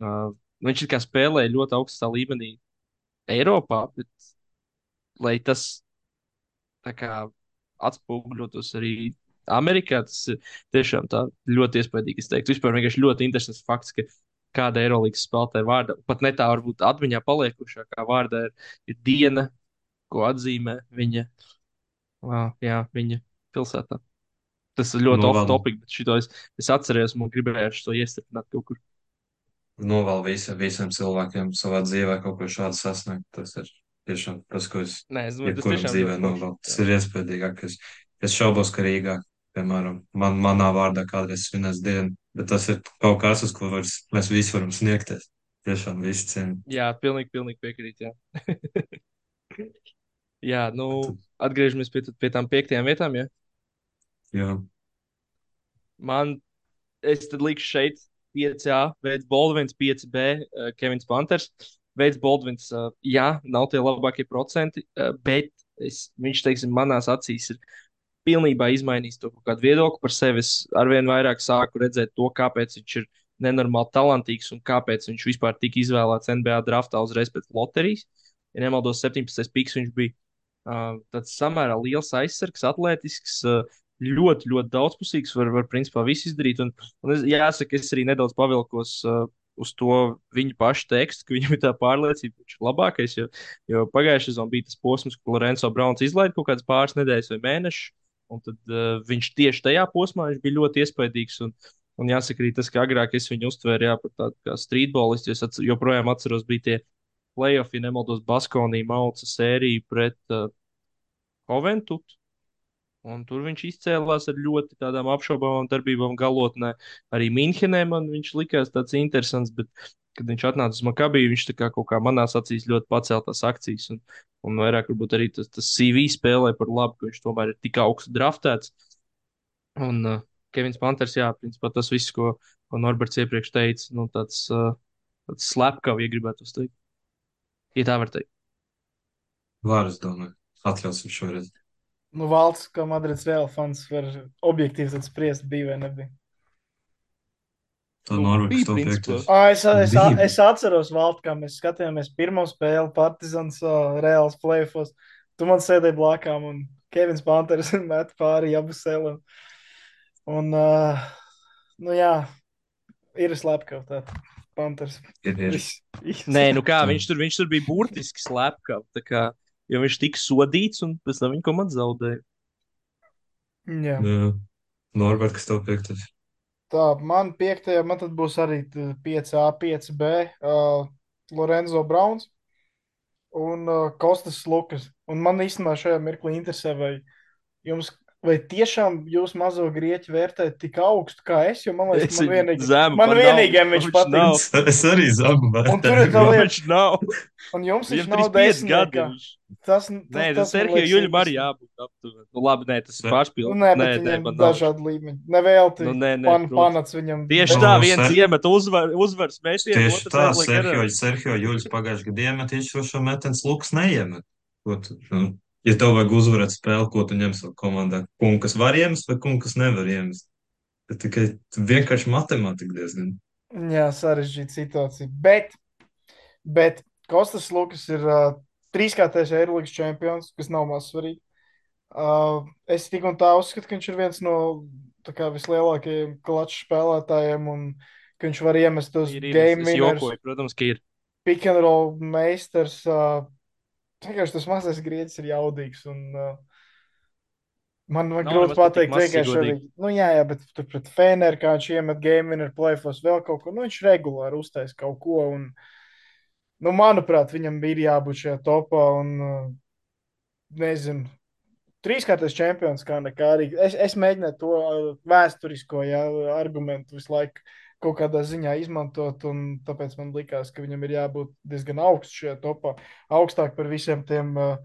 Uh, viņš kā spēlēja ļoti augstā līmenī Eiropā, bet lai tas kā atspoguļotos arī Amerikā. Tas ir tiešām ļoti iespaidīgi. Es teiktu, vispār vienkārši ļoti interesants fakts, ka kāda Eirolandes spēlētāja vārda, pat ne tā varbūt atmiņā paliekušākā vārda ir, ir diena, ko atzīmē viņa, jā, viņa pilsētā. Tas ir ļoti Novēl... off-topic, bet šito es, es atceros, man gribēju to iestiprināt kaut kur. Novēl visi, visiem cilvēkiem savā dzīvē kaut ko šādu sasniegt. Tas ir tiešām tas, ko es, tiešām dzīvē novēlu. Tas ir iespējīgāk. Es, šaubos, ka Rīgā piemēram, man, manā vārdā kādreiz svinēs dienu, bet tas ir kaut kas, uz ko vairs, mēs visi varam sniegties. Tiešām viss cien. Jā, pilnīgi, pilnīgi piekrīt. Jā, jā nu, atgriežamies pie, pie tām piektajām vietām. Ja? jā, Man, es tad likšu šeit 5A, Veids Baldvins, 5B, uh, Kevins Panters. Veids Baldvins, uh, jā, nav tie labākie procenti, uh, bet es, viņš, teiksim, manās acīs ir pilnībā izmainījis to kādu viedokli par sevi. Es arvien vairāk sāku redzēt to, kāpēc viņš ir nenormāli talantīgs un kāpēc viņš vispār tika izvēlēts NBA draftā uzreiz pēc loterijas. Ja nemaldos, 17. piks viņš bija uh, tāds samērā liels aizsargs, atletisks. Uh, Ļoti, ļoti daudzpusīgs, var, var principā visu izdarīt. Un, un es, jāsaka, es arī nedaudz pavilkos uh, uz to viņa paša tekstu, ka viņam ir tā pārliecība, ka viņš ir labākais. Jo, jo pagājušajā sezonā bija tas posms, kad Lorenzo Browns izlaida kaut kādas pāris nedēļas vai mēnešus. Un tad uh, viņš tieši tajā posmā bija ļoti iespaidīgs. Un, un jāsaka, arī tas, ka agrāk es viņu uztvēru jā, par tādu kā streetballistu. Es atcer, joprojām atceros, bija tie playoffs, ja nemaldos, Baskonī mauca sēriju pret uh, Coventu. Un tur viņš izcēlās ar ļoti tādām apšaubāmām darbībām galotnē. Arī Minhenē man viņš likās tāds interesants, bet, kad viņš atnāca uz Makabiju, viņš tā kā kaut kā manās acīs ļoti pacēla tās akcijas. Un, un vairāk varbūt arī tas, tas CV spēlē par labu, ka viņš tomēr ir tik augstu draftēts. Un uh, Kevins Panters, jā, principā tas viss, ko, ko Norberts iepriekš teica, nu, tāds, uh, tāds slepkavs, ja gribētu teikt. Ja tā var teikt. var, es domāju, atļausim šoreiz. Nu, valsts, kā Madrids Real fans, var objektīvi spriest, bija vai nebija. Tā Norvēģis to. Ah, es, es, es atceros, Valtu, kā mēs skatījāmies pirmo spēli Partizans uh, Reāls plēfos. Tu man sēdēji blakām un Kevins Panters met pāri Jabusēlu. Un, uh, nu jā, ir slepkavs tā Panters. Ir, ir. Nē, nu kā viņš tur, viņš tur bija burtiski slepkavs. Jo viņš tika sodīts un pēc tam viņa komanda zaudēja. Jā. Jā. Norvēģis to piektais. Tā, man piektajā, man tad būs arī 5A, 5B, uh, Lorenzo Browns un uh, Kostas Lukas. Un man īstenībā šajā mirklī interesē, vai jums, vai tiešām jūs mazo grieķu vērtējat tik augstu kā es, jo man liekas, man vienīgi, zemu man naudu, viņš patīk. nav. Es arī zemu Un tur ir vērtēju. tā Jo lieta, viņš nav. un jums viņš nav 35 desmitniekā. gadi. Tas, tas, Nē, tas tas Serhija Juļam arī jābūt aptuveni. Nu, labi, nē, tas ir Ne. pārspīlēts. Nu, nē, bet nē, viņam man dažādi līmeņi. Nevēlti. Nu, nē, nē, pan, panats viņam. Tieši tā, viens Ser- iemet uzvar, uzvaras metienu, Tieši tā. Sergio Juļs pagājušajā gadā iemet, viņš šo, šo metens luks neiemet. Ko tu, nu, ja tev vajag uzvarēt spēli, ko tu ņem savā komandā? Kungu, kas var iemest vai kungu, kas nevar iemest? Tas tikai vienkārši matemātika diezgan. Jā, sarežģīta situācija. Bet, bet Kostas Lukas ir uh, trīskārtais Eirolandes čempions, kas nav maz svarīgi. Uh, es tik un tā uzskatu, ka viņš ir viens no tā kā, vislielākajiem klaču spēlētājiem un ka viņš var iemest es, game jokoju, protams, ka ir. pick and roll meistars. Uh, vienkārši tas mazais grieķis ir jaudīgs. Un, uh, Man, Nav grūti pateikt, vienkārši arī. Nu, jā, jā, bet tur pret Feneru, kā viņš iemet game winner playoffs, vēl kaut ko. Nu, viņš regulāri uztais kaut ko. Un, nu, manuprāt, viņam ir jābūt šajā topā. Un, uh, nezinu, trīskārtais čempions, kā nekā arī. Es, es mēģināju to uh, vēsturisko jā, argumentu visu laiku kaut kādā ziņā izmantot, un tāpēc man likās, ka viņam ir jābūt diezgan augsts šajā topā. Augstāk par visiem tiem uh,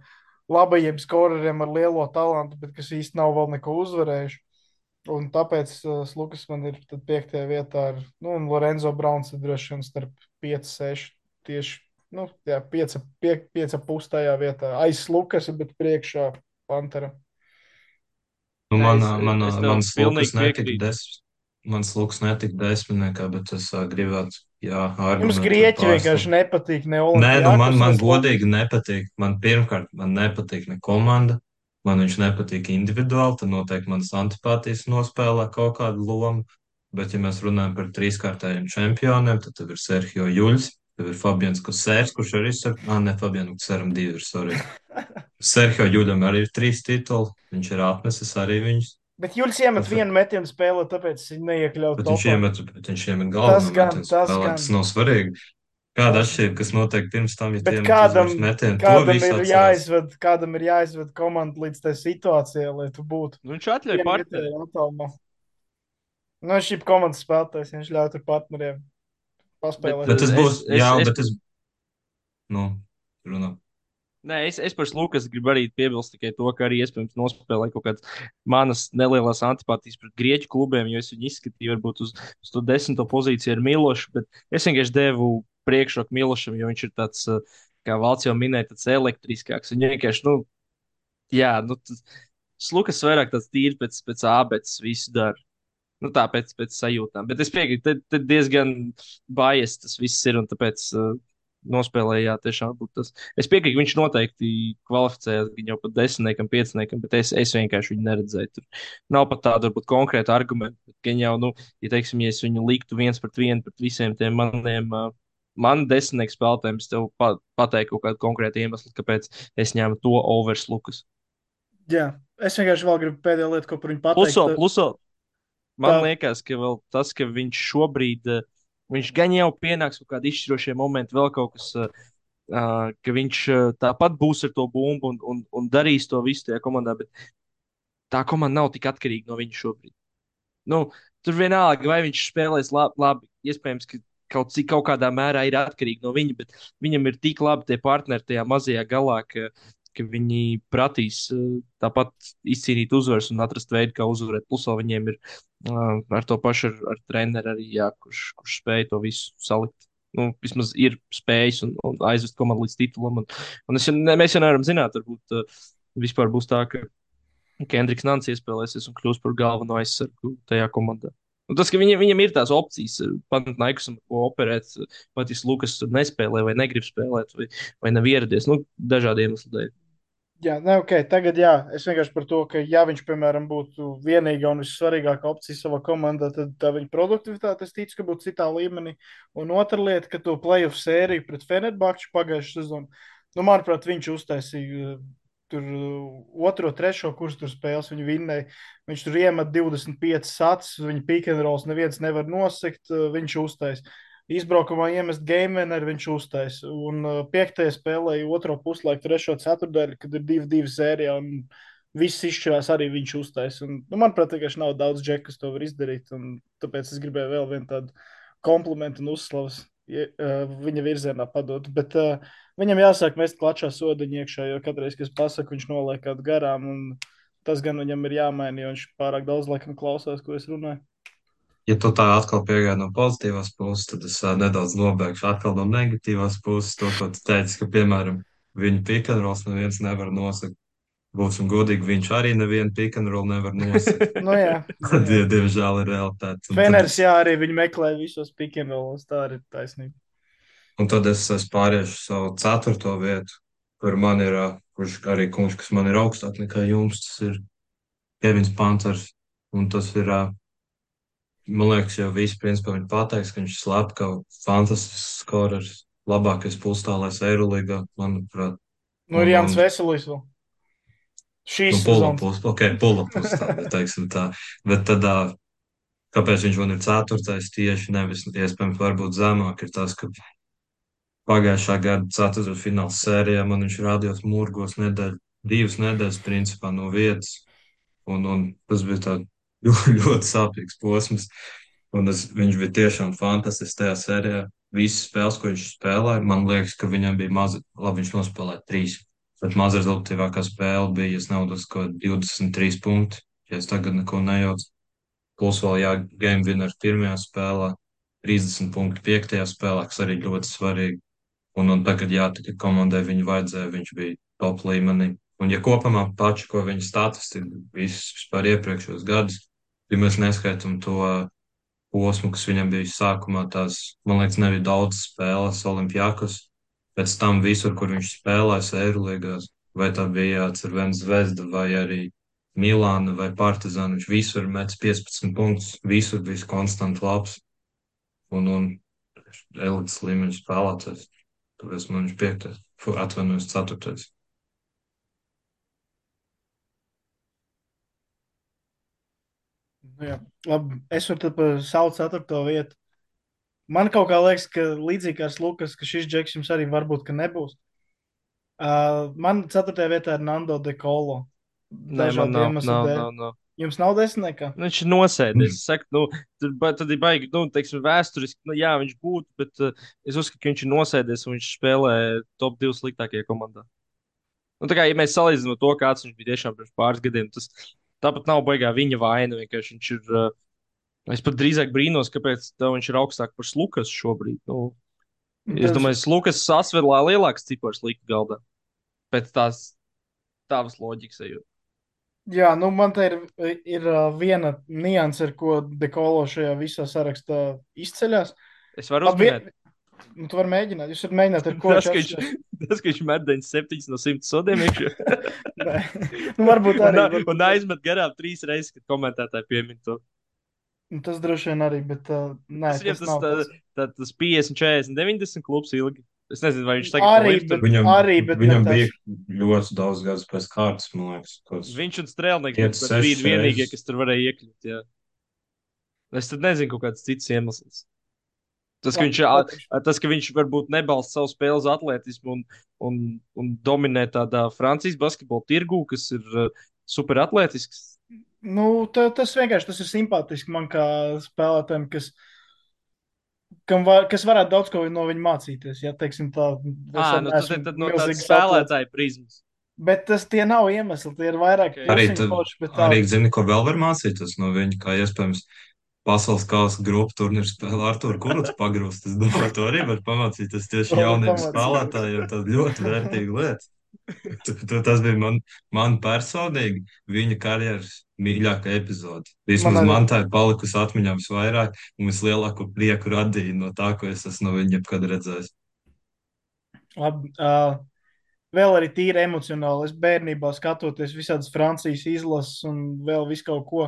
labajiem skoreriem ar lielo talantu, bet kas īsti nav vēl neko uzvarējuši. Un tāpēc uh, Lukas man ir tad piektajā vietā, ar, nu, un Lorenzo Browns ir droši vien starp 5, 6, tieši, nu, jā, 5, 5, 5 pustajā vietā. Aiz Lukas, bet priekšā Pantera. Nu, Nē, manā, es- manā, es tev mans pilnīgi lukas netika piekrītu. desmit. Mans lukas netika desmitniekā, bet es uh, gribētu, jā, Jums grieķi vienkārši nepatīk, ne Nē, nu man, man godīgi nepatīk. Man pirmkārt, man nepatīk ne komanda, man viņš nepatīk individuāli, tad noteikti manas antipātijas nospēlē kaut kādu lomu. Bet, ja mēs runājam par trīskārtējiem čempioniem, tad ir Sergio Juļs, tev ir Fabians Kusērs, kurš arī ir, ah, ne, Fabianam Kuseram divi ir, sorry. Sergio Juļam arī ir trīs tituli, viņš ir atnesis arī viņus. Bet Juļs iemet Tas- vienu metienu spēlē, tāpēc viņš neiekļaut Bet viņš iemet, bet viņš iemet Tas galveno gan, metienu tas spēlē, gan. tas nav svarīgi. Kāda Tas- atšķirība, kas notiek pirms tam, ja Bet kādam, metienu, to kādam ir jāizved, kādam ir jāizved komanda līdz tai situācijai, lai tu būtu. Nu, viņš atļauj Vienam partneri. vietējam attālumā. Nu, šī komandas spēlētājs, viņš ļauj tur partneriem paspēlēt. Bet tas es- būs, es- jā, es- bet tas, nu, runā. Nē, es, es par Lukas gribu arī piebilst tikai to, ka arī iespējams nospēlēju kaut kādas manas nelielās antipātijas pret grieķu klubiem, jo es viņu izskatīju varbūt uz, uz to desmito pozīciju ar Milošu, bet es vienkārši devu priekšroku Milošam, jo viņš ir tāds, uh, kā valsts jau minēja, tāds elektriskāks. Viņš vienkārši, nu, jā, nu, Lukas vairāk tāds tīri pēc, pēc ābeces visu dara. Nu, tā pēc, pēc sajūtām. Bet es piekrītu, te diezgan bias tas viss ir. Un tāpēc uh, nospēlēja, tiešām tas. Es piekrītu, viņš noteikti kvalificējās gan jau pat desmitniekam, pieciniekam, bet es, es vienkārši viņu neredzēju. Tur nav pat tāda, varbūt, konkrēta argumenta. Gan jau, nu, ja, teiksim, ja es viņu liktu viens pret vienu pret visiem tiem maniem. Uh, Man desmitnieku spēlētājiem es tev pa, pateiktu kaut kādu konkrētu iemeslu, kāpēc es ņēmu to overs Lukas. Jā, es vienkārši vēl gribu pēdējo lietu, ko par viņu pateikt. Pluso, pluso, man Tā- liekas, ka vēl tas, ka viņš šobrīd, viņš gan jau pienāks kaut kādi izšķirošie momenti, vēl kaut kas, uh, ka viņš eh, tāpat būs ar to bumbu un, un, un darīs to visu tajā komandā, bet tā komanda nav tik atkarīga no viņa šobrīd. Nu, tur vienalga, vai viņš spēlēs labi, labi. iespējams, ka kaut cik kaut kādā mērā ir atkarīgi no viņa, bet viņam ir tik labi tie partneri tajā mazajā galā, ka, ka viņi prasīs uh, tāpat izcīnīt uzvaras un atrast veidu, kā uzvarēt. Plus viņiem ir uh, ar to pašu ar, ar treneru arī, jā, kurš, kurš spēj to visu salikt. Nu, vismaz ir spējis un, un aizvest komandu līdz titulam. Un, un es, ne, mēs jau nevaram zināt, varbūt uh, vispār būs tā, ka Kendriks Nants iespēlēsies un kļūs par galveno aizsargu tajā komandā. Un tas, ka viņam, viņam ir tās opcijas, Panathinaikos, ko operēt, vai tas Lukas nespēlē, vai negrib spēlēt, vai, vai nav ieradies, nu, dažādu iemeslu dēļ. Jā, ne, ok, tagad jā, es vienkārši par to, ka ja viņš, piemēram, būtu vienīgā un vissvarīgākā opcija savā komandā, tad tā viņa produktivitāte, es ticu, ka būtu citā līmenī. Un otra lieta, ka to playoff sēriju pret Fenerbahču pagājušajā sezonā, nu, manuprāt, viņš uztaisīja uh, tur uh, otro, trešo kursu tur spēles, viņi vinnēja. Viņš tur iemet 25 sats, viņa rolls neviens nevar nosekt, uh, viņš uztaisīja. Izbraukumā iemest game winner, viņš uztaisīja. Un uh, piektajā spēlē otro puslaiku, trešo ceturtdaļu, kad ir divi, divi sērijā. Un viss izšķirās arī viņš uztaisīja. Un, nu, manuprāt, vienkārši nav daudz džeku, kas to var izdarīt. Un tāpēc es gribēju vēl vienu tādu komplimentu un uzslavas ja, uh, viņa virzienā padot. Bet uh, viņam jāsāk mest klačā sodiņu iekšā, jo katreiz, kad es pasaku, viņš noliek kādu garām. Un tas gan viņam ir jāmaina, jo viņš pārāk daudz laikam klausās, ko es runāju. Ja tu tā atkal piegāji no pozitīvās puses, tad es uh, nedaudz nobēgšu atkal no negatīvās puses. To, ko tu teici, ka, piemēram, viņa pikantrols neviens nevar nosakt. Būsim godīgi, viņš arī nevienu pikantrolu nevar nosakt. Nu, jā, Die, diemžēl ir realitāte. Tad es- jā, arī viņi meklē visos pikantrolos. Tā ir taisnība. Un tad es, es pāriešu savu ceturto vietu, kur man ir, kurš arī kungs, kas man ir augstāk nekā jums, tas ir Kevins Panters. Un tas ir, ā, man liekas, jau viss principā viņa pateiks, ka viņš ir slepka, fantastisks skorers, labākais pulstālais Eirolīgā, manuprāt. Nu, ir Jānis Veselīs vēl. Šīs Nu, pula pus, ok, pula pulstālais, teiksim tā. Bet tad, kāpēc viņš man ir ceturtais tieši, nevis, iespējams, varbūt zemāk, ir tas, ka Pagājušā gada ceturtajā fināla sērijā man viņš rādījās murgos nedēļu, divas nedēļas principā no vietas. Un, un tas bija tā ļoti, ļoti sāpīgs posms. Un es, viņš bija tiešām fantastisks tajā sērijā. Visas spēles, ko viņš spēlēja, man liekas, ka viņam bija maz, labi, viņš nospēlēja trīs. Bet maz rezultātīvākā spēle bija, es naudos, ko 23 punkti, ja es tagad neko nejaucu. Plus vēl jā, game winner pirmajā spēlē, 30 punkti piektajā spēlē, kas arī ļoti svarīgi. Un, un tagad, jā, tikai komandai viņu vajadzēja, viņš bija top līmenī. Un, ja kopumā paši, ko viņa statistika, visus vispār iepriekšējos gadus, ja mēs neskaitām to posmu, kas viņam bija sākumā, tās, man liekas, nebija daudz spēles Olimpijākos. Pēc tam visur, kur viņš spēlēs Eirolīgās, vai tā bija Cervena Zvezda, vai arī Milāna vai Partizāna, viņš visur met 15 punktus, visur bija konstanti labs. Un, un elites līmeņa spēlētājs. Tāpēc man viņš piektais, atvainojos, ceturtais. Jā. Labi, es varu tad savu ceturto vietu. Man kaut kā liekas, ka līdzīgi kā Lukas, ka šis džeks jums arī varbūt ka nebūs. Uh, man ceturtajā vietā ir Nando de Colo. Dažādu iemeslu dēļ. nav, nav. Jums nav desmitniekā? Nu, viņš ir nosēdies. Es saku, nu, tur, ba- tad ir baigi, nu, teiksim, vēsturiski, nu, jā, viņš būtu, bet uh, es uzskatu, ka viņš ir nosēdies un viņš spēlē top 2 sliktākajā komandā. Nu, tā kā, ja mēs salīdzinām to, kāds viņš bija tiešām pirms pāris gadiem, tas tāpat nav baigā viņa vaina. Viņš ir, uh, es pat drīzāk brīnos, kāpēc viņš ir augstāk par Lukas šobrīd. Nu, es domāju, Lukas sasverlā lielāks cipars lika galdā. Pēc tās tavas loģikas ejot. Jā, nu man te ir, ir ā, viena nianse, ar ko Dekolo šajā visā sarakstā izceļas. Es varu uzminēt, Nu, tu vari mēģināt. Jūs varat mēģināt, ar ko tas, ka viņš tas, ka viņš met 97 no 100 sodiem iekšā. Nu, varbūt Un, arī. a- varbūt- un aizmet garām trīs reizes, kad komentētāji piemin to. Nu, Tas droši vien arī, bet uh, nē, Tas, tas, tas, nav tas, tas. tas, tas 50, 40, 90 klubs ilgi. Es nezinu, vai viņš tagad Arī, bet- Viņam, arī, bet viņam bija ļoti daudz gadus pēc kārtas, man liekas. Kos... Viņš un Strēlnieks bija vienīgie, kas tur varēja iekļūt. Jā. Es tad nezinu, kāds cits iemesls. Tas, ka viņš, tas, ka viņš varbūt nebalsta savu spēli uz atletismu un, un, un dominē tādā Francijas basketbola tirgū, kas ir uh, super atletisks. Nu, ta, tas vienkārši tas ir simpātiski man kā spēlētājiem, kas, kam var, kas varētu daudz ko no viņa mācīties. Ja, teiksim, tā, arī nu, tad, tad no tādas spēlētāja prizmas. Bet tas tie nav iemesli, tie ir vairāk Ok. Arī, tad, bet tā- arī zini, ko vēl var mācīties no viņa, kā iespējams pasaules kausa grupu turnīru spēlē ar to kurus pagrūst. Es domāju, to arī var pamācīties tieši To var jauniem spēlētājiem. Tas ļoti vērtīga lieta. Tas bija man, man personīgi viņa karjeras mīļākā epizode. Vismaz Man man tā ir palikusi atmiņā visvairāk un vislielāko prieku radīja no tā, ko es esmu no viņa jebkad redzējis. Labi, uh, vēl arī tīri emocionāli. Es bērnībā skatoties visādas Francijas izlases un vēl visu kaut ko.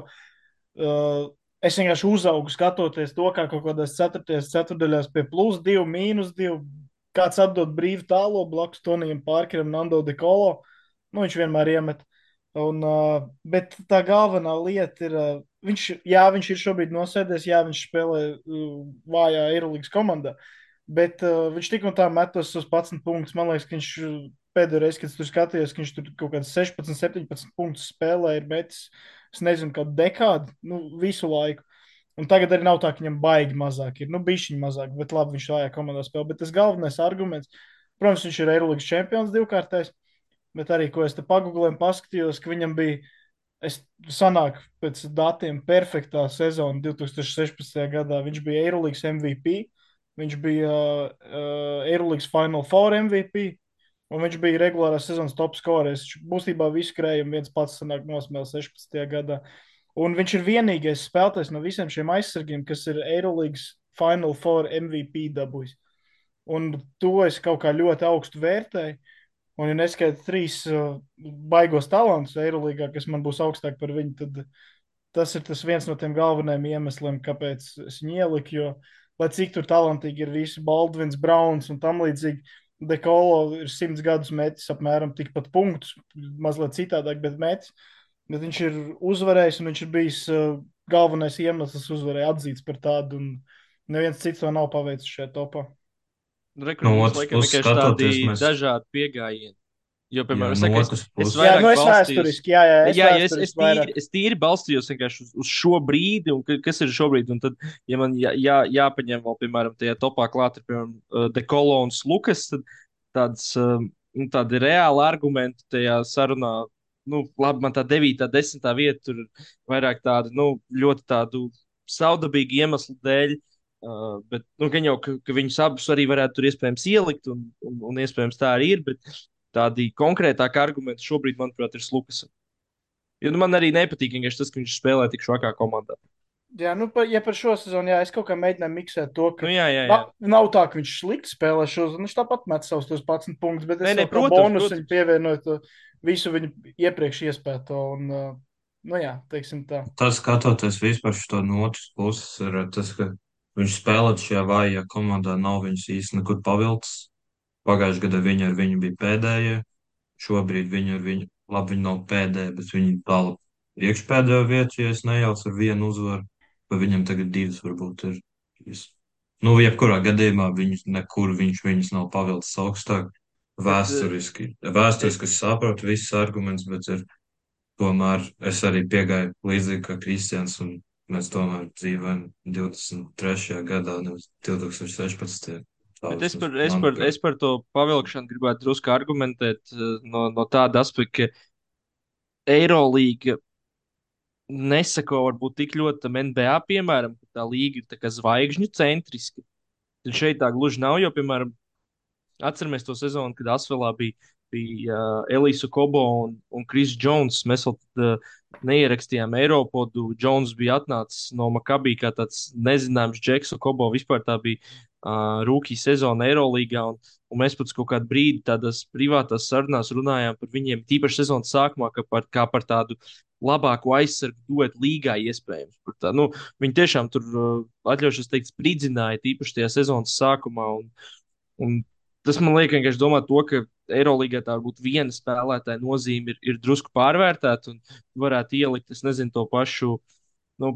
Uh, es vienkārši uzaugu skatoties to, kā kaut kādās ceturtajās ceturdaļās pie plus divi, mīnus divi. Kāds atdod brīvu tālo blakus Tonijam Pārkeram, Nando de Colo. Nu, viņš vienmēr iemet. Un, uh, bet tā galvenā lieta ir, uh, viņš, jā, viņš ir šobrīd nosēdies, jā, viņš spēlē uh, vājā Eirolandes komandā. Bet uh, viņš tik un tā metos uz 11 punktus. Man liekas, ka viņš uh, pēdējo reizi, kad es tur skatījos, ka viņš tur kaut kāds 16, 17 punktus spēlē, ir metis, es nezinu, kādu dekādu, nu, visu laiku. Un tagad arī nav tā, ka viņam baigi mazāk ir. Nu, bija viņa mazāk, bet labi, viņš šajā komandā spēlē. Bet tas galvenais arguments, protams, viņš ir Eirolandes čempions divkārtais, bet arī, ko es te pagūlēju, paskatījos, ka viņam bija, es sanāku pēc datiem, perfektā sezona 2016. gadā. Viņš bija Eirolandes MVP. Viņš bija uh, Eirolandes Final Four MVP, un viņš bija regulārās sezonas top scorers. Viņš būtībā visu krējumu viens pats sanāk nosmēl 16. gadā. Un viņš ir vienīgais spēlētājs no visiem šiem aizsargiem, kas ir Eirolandes Final Four MVP dabūjis. Un to es kaut kā ļoti augstu vērtēju. Un, ja neskaidrs trīs uh, baigos talantus Eirolandā, kas man būs augstāk par viņu, tad tas ir tas viens no tiem galvenajiem iemesliem, kāpēc es viņu ieliku. Jo, lai cik tur talantīgi ir visi Baldvins, Browns un tam līdzīgi, Dekolo ir simts gadus metis apmēram tikpat punktus, mazliet citādāk, bet metis. Bet viņš ir uzvarējis un viņš ir bijis uh, galvenais iemesls uzvarēt, atzīts par tādu. Un neviens cits to nav paveicis šajā topā. Rekur, No mums otras laikam vienkārši tādi mēs- dažādi pieejami. Jo, piemēram, Jā, otras es, es puses. Jā, vairāk nu es vēsturiski, jā, jā, es, jā, ja es, es, vairāk. tīri, es tīri balstījos vienkārši uz, uz šo brīdi, un ka- kas ir šobrīd. Un tad, ja man jā, jā, jāpaņem vēl, piemēram, tajā topā klāt, ir, piemēram, uh, Dekolo un Lukas, tad tāds, um, nu, tādi reāli argumenti tajā sarunā. Nu, labi, man tā 9, 10 vieta tur ir vairāk tādu, nu, ļoti tādu saudabīgu iemeslu dēļ. Uh, bet, nu, gan jau, ka, ka viņus abus arī varētu tur iespējams ielikt, un, un, un iespējams tā arī ir. Bet tādi konkrētāki argumenti šobrīd, manuprāt, ir Lukas. Jo nu, man arī nepatīk tas, ka viņš spēlē tik švakā komandā. Jā, nu, pa, ja par šo sezonu, jā, es kaut kā mēģināju miksēt to, ka Nu, jā, jā, jā. nav, nav tā, ka viņš slikti spēlē šo sezonu. Viņš tāpat met savus tos 11 punktus, bet es vēl kā protams, bonusu protams. viņu pievienoju to visu viņu iepriekš iespēto. Un, uh, nu jā, teiksim tā. Tas skatoties vispār šo no otras puses, ir tas, ka viņš spēlēt šajā vājajā komandā, nav viņus īsti nekur pavilcis. Pagājušajā gadā viņi ar viņu bija pēdējie, šobrīd viņi ar viņu, labi, viņi nav pēdējie, bet viņi tālu priekšpēdējo vietu, ja es nejaucu ar vienu uzvaru, vai viņam tagad divas varbūt ir. Nu, jebkurā gadījumā viņus nekur viņš viņus nav pavilcis augstāk. Vēsturiski, vēsturiski es saprotu visus argumentus, bet ir tomēr es arī piegāju līdzīgi kā Kristians, un mēs tomēr dzīvojam 23. gadā, nevis 2016. Bet es par, es, par, es par to pavilkšanu gribētu drusku argumentēt eh, no, no tāda aspekta, ka Eirolīga nesako varbūt tik ļoti tam NBA, piemēram, ka tā līga ir tā zvaigžņu centriska. Tad šeit tā gluži nav, jo, piemēram, Atceramies to sezonu, kad Asvelā bija, bija uh, Elīsa Kobo un, un Kris Jones. Mēs vēl uh, neierakstījām Eiropodu. Jones bija atnācis no Makabī kā tāds nezināms džeks, un Kobo vispār tā bija uh, rūkī sezona Eirolīgā. Un, un mēs pēc kaut kāda brīdi tādās privātās sarunās runājām par viņiem, tīpaši sezonas sākumā, kā par, kā par tādu labāko aizsargu duetu līgā iespējams. Tā, nu, viņi tiešām tur, atļaušos teikt, spridzināja, tīpaši tajā sezonas sākumā. Un, un tas man liek vienkārši domāt to, ka Eirolandā tā varbūt viena spēlētāja nozīme ir, ir drusku pārvērtēta un varētu ielikt, es nezinu, to pašu. Nu,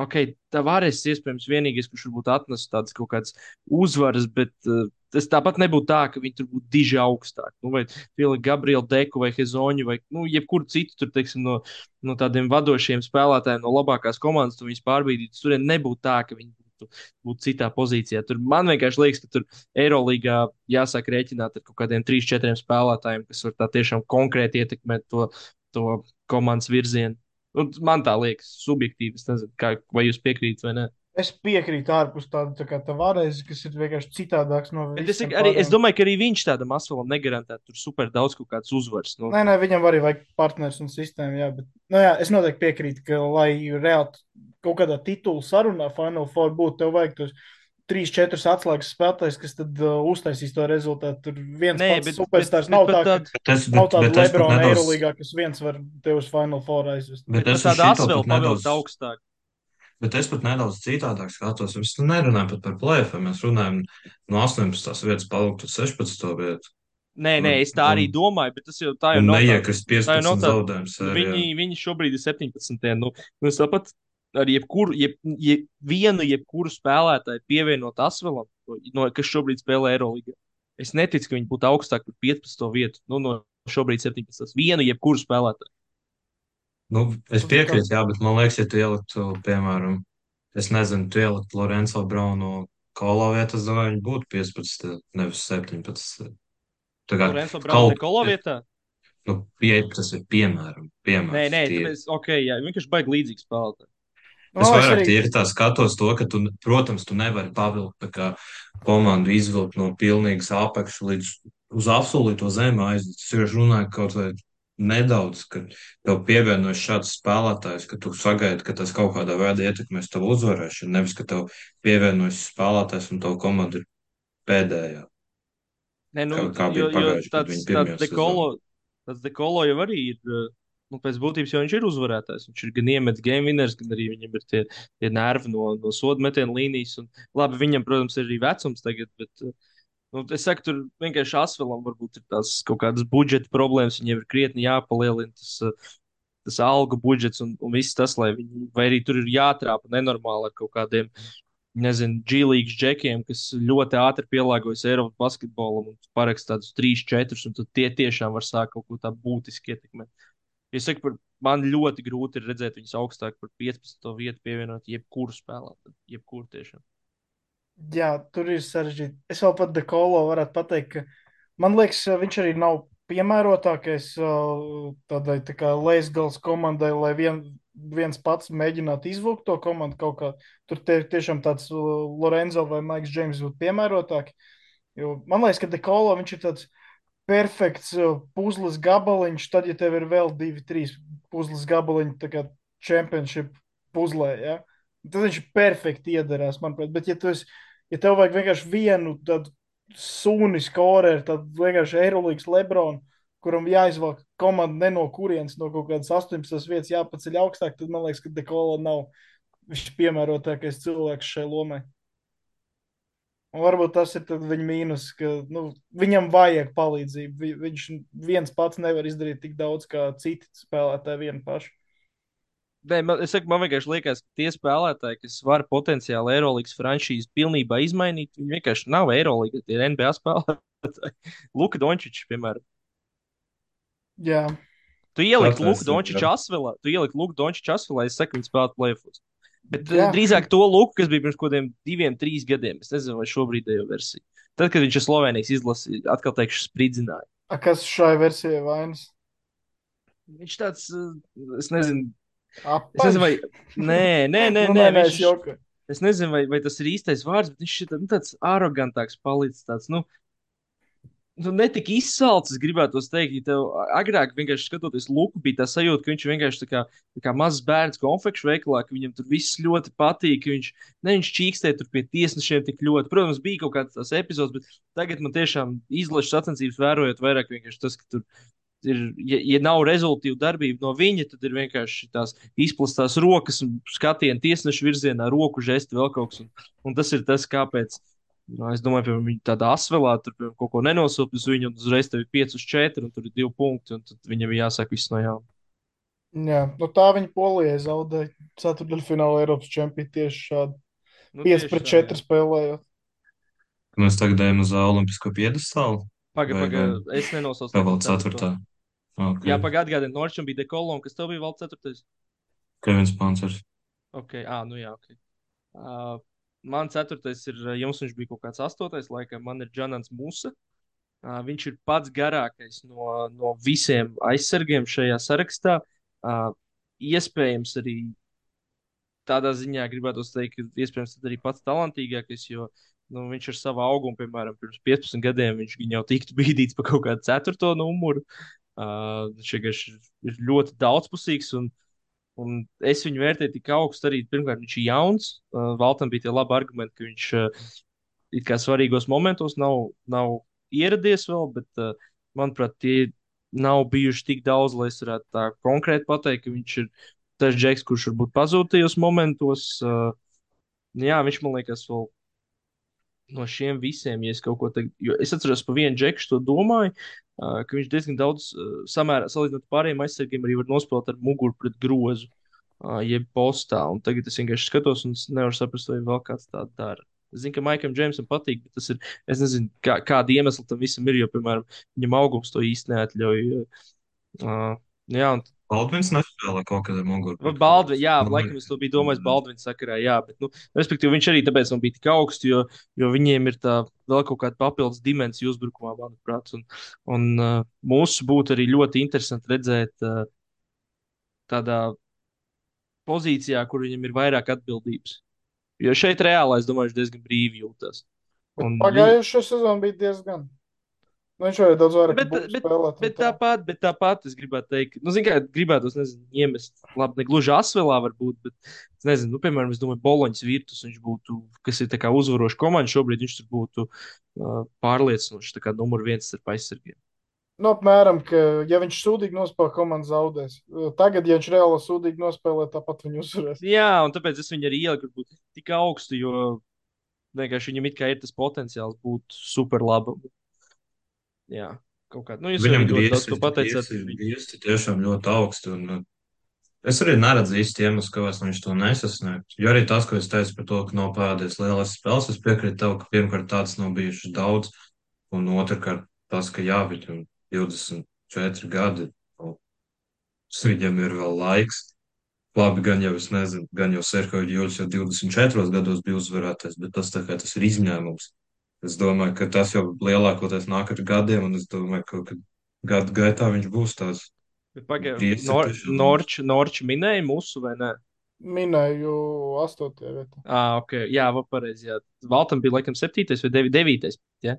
ok, tā varēs iespējams vienīgais, kurš varbūt atnes tādas kaut kādas uzvaras, bet uh, tas tāpat nebūtu tā, ka viņi tur būtu diži augstāk. Nu, vai Filip Gabriela Deku vai Hezoņu vai nu, jebkuru citu tur, teiksim, no, no tādiem vadošiem spēlētājiem no labākās komandas, tu viņus pārbīdītu. Tur nebūtu tā, ka viņi būtu, būtu citā pozīcijā. Tur man vienkārši liekas, ka tur Eirolandā jāsāk rēķināt ar kaut kādiem trīs, četriem spēlētājiem, kas var tā tiešām konkrēti ietekmēt to, to komandas virzienu. Un man tā liekas, subjektīvi. Es nezinu, kā, vai jūs piekrītat vai nē. Es piekrītu ārpus tāda tā kā Tavares, kas ir vienkārši citādāks no Bet es, arī, es domāju, ka arī viņš tādam asfalam negarantē tur super daudz kaut kādas uzvaras. Nu, Nē, nē, viņam arī vajag partners un sistēmu. Jā, bet, nu, jā, es noteikti piekrītu, ka, lai reāli kaut kādā titula sarunā Final Four būtu, tev vajag tos trīs, četrus atslēgas spēlētājus, kas tad uh, uztaisīs to rezultātu. Tur viens Nē, pats bet- superstars bet- nav bet tā, tad- ka Bet es, nav tāda Lebrona nedaudz, Eirolīgā, kas viens var tev uz Final Four aizvest. bet bet šito asfala pat nedaudz, augstāk. bet es pat nedaudz citādāk skatos. Mēs nerunājam pat par plēfiem, mēs runājam no 18. vietas palikt uz 16. vietu. Nē, nē, es tā arī domāju, bet tas jau tā jau nav. tā- neiekrist tā jau 15 nav tā- zaudējumus. Nu, sērijā. Viņi, viņi šobrīd ir 17. Nu, nu, es tāpat ar jebkuru, jeb, jeb, vienu, jebkuru spēlētāju pievienot Asvelam, no, kas šobrīd spēlē Eirolandā. Es neticu, ka viņi būtu augstāk par 15. vietu. Nu, no šobrīd 17. Vienu, jebkuru spēlētāju. Nu, es piekrītu, jā, bet man liekas, ja tu ieliktu, piemēram, es nezinu, tu ieliktu Lorenzo Brauno kolo vietā, es domāju, viņi būtu 15, nevis 17. Tā kā Lorenzo Brauns kaut- Dekolo vietā? Nu, pie, tas ir piemēram. piemērs, Nē, nē, tie- tāpēc, ok, jā, vienkārši baigi līdzīgs spēlētājs. Es es vairāk arī- tā skatos to, ka, tu, protams, tu nevari pavilkt komandu izvilkt no pilnīgas apakšas līdz uz absolūto zemi aiziet. Es vienkārši runāju kaut vai nedaudz, ka tev pievienojas šāds spēlētājs, ka tu sagaidi, ka tas kaut kādā veidā ietekmēs tavu uzvarēšanu, nevis ka tev pievienojas spēlētājs un tavu komandu ir pēdējā. Nē, nu, Kā- kā bija jo pagājuši, kad viņi dekolo, tāds dekolo jau arī ir. Nu, pēc būtības jau viņš ir uzvarētājs. Viņš ir gan iemetis game winners, gan arī viņam ir tie, tie nervi no, no soda metiena līnijas. Un, labi, viņam, protams, ir arī vecums tagad, bet nu, es saku, tur vienkārši Asvelam varbūt ir tās kaut kādas budžeta problēmas. Viņiem ir krietni jāpalielina tas, tas algu budžets un, un viss tas, lai viņi, vai arī tur ir jātrāpa nenormāli ar kaut kādiem nezinu, G-līgas džekiem, kas ļoti ātri pielāgojas Eiropas basketbolam un paraksta tādus trīs, četrus, un tad tie tiešām var sākt kaut ko tā būtiski ietekmēt. Es saku, par, man ļoti grūti ir redzēt viņus augstāk par 15. vietu, pievienot jebkuru spēlētāju. Jebkuru tiešām. Jā, tur ir sarežģīti. Es vēl pat Dekolo varētu pateikt, ka man liekas, viņš arī nav piemērotākais uh, tādai tā kā leisgals komandai, lai vien, viens pats mēģinātu izvilkt to komandu kaut kā. Tur tie, tiešām tāds uh, Lorenzo vai Maiks Džeims būtu piemērotāki. Jo man liekas, ka Dekolo viņš ir tāds perfekts uh, puzles gabaliņš, tad, ja tev ir vēl divi, trīs puzles gabaliņi, tā kā championship puzlē, ja? tad viņš perfekti iederās, manuprāt. Bet, ja, esi, ja tev vajag vienkārši vienu tādu suni skorēru, tad vienkārši Eirolandes Lebronu, kuram jāizvelk komanda ne no kurienes, no kaut kādas 18 vietas jāpaceļ augstāk, tad man liekas, ka Dekola nav viņš piemērotākais cilvēks šai lomai. Un varbūt tas ir tad viņa mīnus, ka nu, viņam vajag palīdzību. Vi- Viņš viens pats nevar izdarīt tik daudz, kā citi spēlētāji vienu pašu. Nē, man, es saku, man vienkārši liekas, ka tie spēlētāji, kas var potenciāli Eirolandes franšīzi pilnībā izmainīt, viņi vienkārši nav Eirolandes, tie ir NBA spēlētāji. Luka Dončičs, piemēram. Jā, Tu ir, Dončiču jā. asvilā, tu ieliki Luku Dončiču asvilā, es saku, viņi spēlētu plēfos. Bet Jā. drīzāk to Luku, kas bija pirms kaut kādiem diviem, trīs gadiem. Es nezinu, vai šobrīd ir versija. Tad, kad viņš ir Slovenijas izlasījis, atkal teikšu, spridzināja. A, kas šai versijai vainas? Viņš tāds, eh, es nezinu, es Apaļš? nezinu, vai. Nē, nē, nē, nē, nē, viņš, es es nezinu, vai, vai tas ir īstais vārds, bet viņš ir nu, tāds arogantāks palicis. Tāds, nu, nu, netik izsalcis, gribētu teikt, tev agrāk vienkārši skatoties Luku, bija tā sajūta, ka viņš vienkārši tā kā, tā kā mazs bērns konfekšu veikalā, ka viņam tur viss ļoti patīk, ka viņš, ne, viņš čīkstē tur pie tiesnešiem tik ļoti. Protams, bija kaut kāds tās epizodes, bet tagad man tiešām izlaša sacensības vērojot vairāk vienkārši tas, ka tur ir, ja, ja nav rezultātu darbība no viņa, tad ir vienkārši tās izplastās rokas un skatieni tiesneša virzienā, roku žesti vēl kaut kas. Un, un tas ir tas, kāpēc. Nu, es domāju, ka viņi tādā asvelā tur piemēram, kaut ko nenosūta uz viņu, un uzreiz tev ir 5 uz 4, un tur ir 2 punkti, un tad viņam ir jāsāk viss no jauna. Jā, nu tā viņa polijai zaudēja ceturdaļfinālā Eiropas čempionā tieši šādi. Nu, 5 tieši pret tā, jā. 4 spēlējot. Mēs tagad ejam uz Olimpisko piedestālu. Paga, Vai paga, vēl- es nenosaucu. Tā vēl ceturtā. Okay. Jā, pagaidi, atgādini, Norčam bija dekolon, kas tev bija vēl ceturtais. Kevins Pancers. Ok, ah, nu jā, ok. Uh, man ceturtais ir, uh, jums viņš bija kaut kāds astotais, laikam, man ir Džanans Musa. Uh, viņš ir pats garākais no, no visiem aizsargiem šajā sarakstā. Uh, iespējams, arī tādā ziņā gribētu teikt, ka iespējams arī pats talantīgākais, jo nu, viņš ar savu augumu, piemēram, pirms 15 gadiem, viņš jau tiktu bīdīts par kaut kādu ceturto numuru. Uh, viņš vienkārši ir, ir ļoti daudzpusīgs. Un, Un es viņu vērtēju tik augstu arī. Pirmkārt, viņš ir jauns. Uh, Valtam bija tie labi argumenti, ka viņš uh, it kā svarīgos momentos nav, nav ieradies vēl, bet, uh, manuprāt, tie nav bijuši tik daudz, lai es varētu tā konkrēti pateikt, ka viņš ir tas džeks, kurš varbūt pazūd tajos momentos. Uh, nu jā, viņš man liekas vēl no šiem visiem, ja es kaut ko tādu, jo es atceros par vienu džekšu to domāju, uh, ka viņš diezgan daudz, uh, samērā salīdzinot ar pārējiem aizsargiem, arī var nospēlēt ar muguru pret grozu, uh, jeb postā. Un tagad es vienkārši skatos un nevaru saprast, vai vēl kāds tā dara. Es zinu, ka Maikam Džeimsam patīk, bet tas ir, es nezinu, kā, kāda iemesla tam visam ir, jo, piemēram, viņam augums to īsti neatļauj. Uh, jā, un Baldvins nespēlē kaut kādā mugurā. Vai Baldvin, jā, Nu, laikam es to biju domājis Baldvina sakarā, jā, bet, nu, respektīvi, viņš arī tāpēc man bija tik augsts, jo, jo viņiem ir tā vēl kaut kāda papildus dimensija uzbrukumā, manuprāt, un, un uh, mūsu būtu arī ļoti interesanti redzēt uh, tādā pozīcijā, kur viņam ir vairāk atbildības. Jo šeit reāli, es domāju, diezgan brīvi jūtas. Un Pagājušā sezona bija diezgan. Nu, viņš varēja daudz vairāk Bet- bet- spēlēt. Bet tā. tāpat, bet tāpat es gribētu teikt, nu, zinu, kā gribētu, es nezinu, iemest, labi, ne gluži asvelā varbūt, bet, es nezinu, nu, piemēram, es domāju, Boloņas virtus, viņš būtu, kas ir tā kā uzvarošs komanda, šobrīd viņš tur būtu uh, pārliecinošs, tā kā numur viens starp aizsargiem. Nu, apmēram, ka, ja viņš sūdīgi nospēlē, komanda zaudēs. Tagad, ja viņš reāli sūdīgi nospēlē, tāpat viņu uzvarēs. Jā, un tāpēc es viņu arī ieliku, varbūt tik augstu, jo vienkārši viņam it kā ir tas potenciāls būt super labam. Jā, kaut kā. Nu, Viņam griezti, griezti, griezti tiešām ļoti augsti. Un, uh, es arī neredzu īsti iemeslu, kāpēc viņš to nesasniedz. Jo arī tas, ko es teicu par to, ka nav pēdējais lielais spēles, es piekrītu tev, ka pirmkārt tāds nav bijušas daudz, un otrkārt tas, ka jā, viņam 24 gadi, un viņam ir vēl laiks. Labi, gan jau es nezinu, gan jau Serko Jūras jau 24 gados bija uzvarētais, bet tas tā kā tas ir izņēmums. Es domāju, ka tas jau lielākoties nāk ar gadiem, un es domāju, ka kad gadu gaitā viņš būs tāds. Pagaidiet, Nor, Norč, Norč minēja mūsu vai ne? Minēju astotajā vietā. Ah, ok, jā, vēl pareizi. Jā. Valtam bija laikam septītais vai devi, devītais. Ja?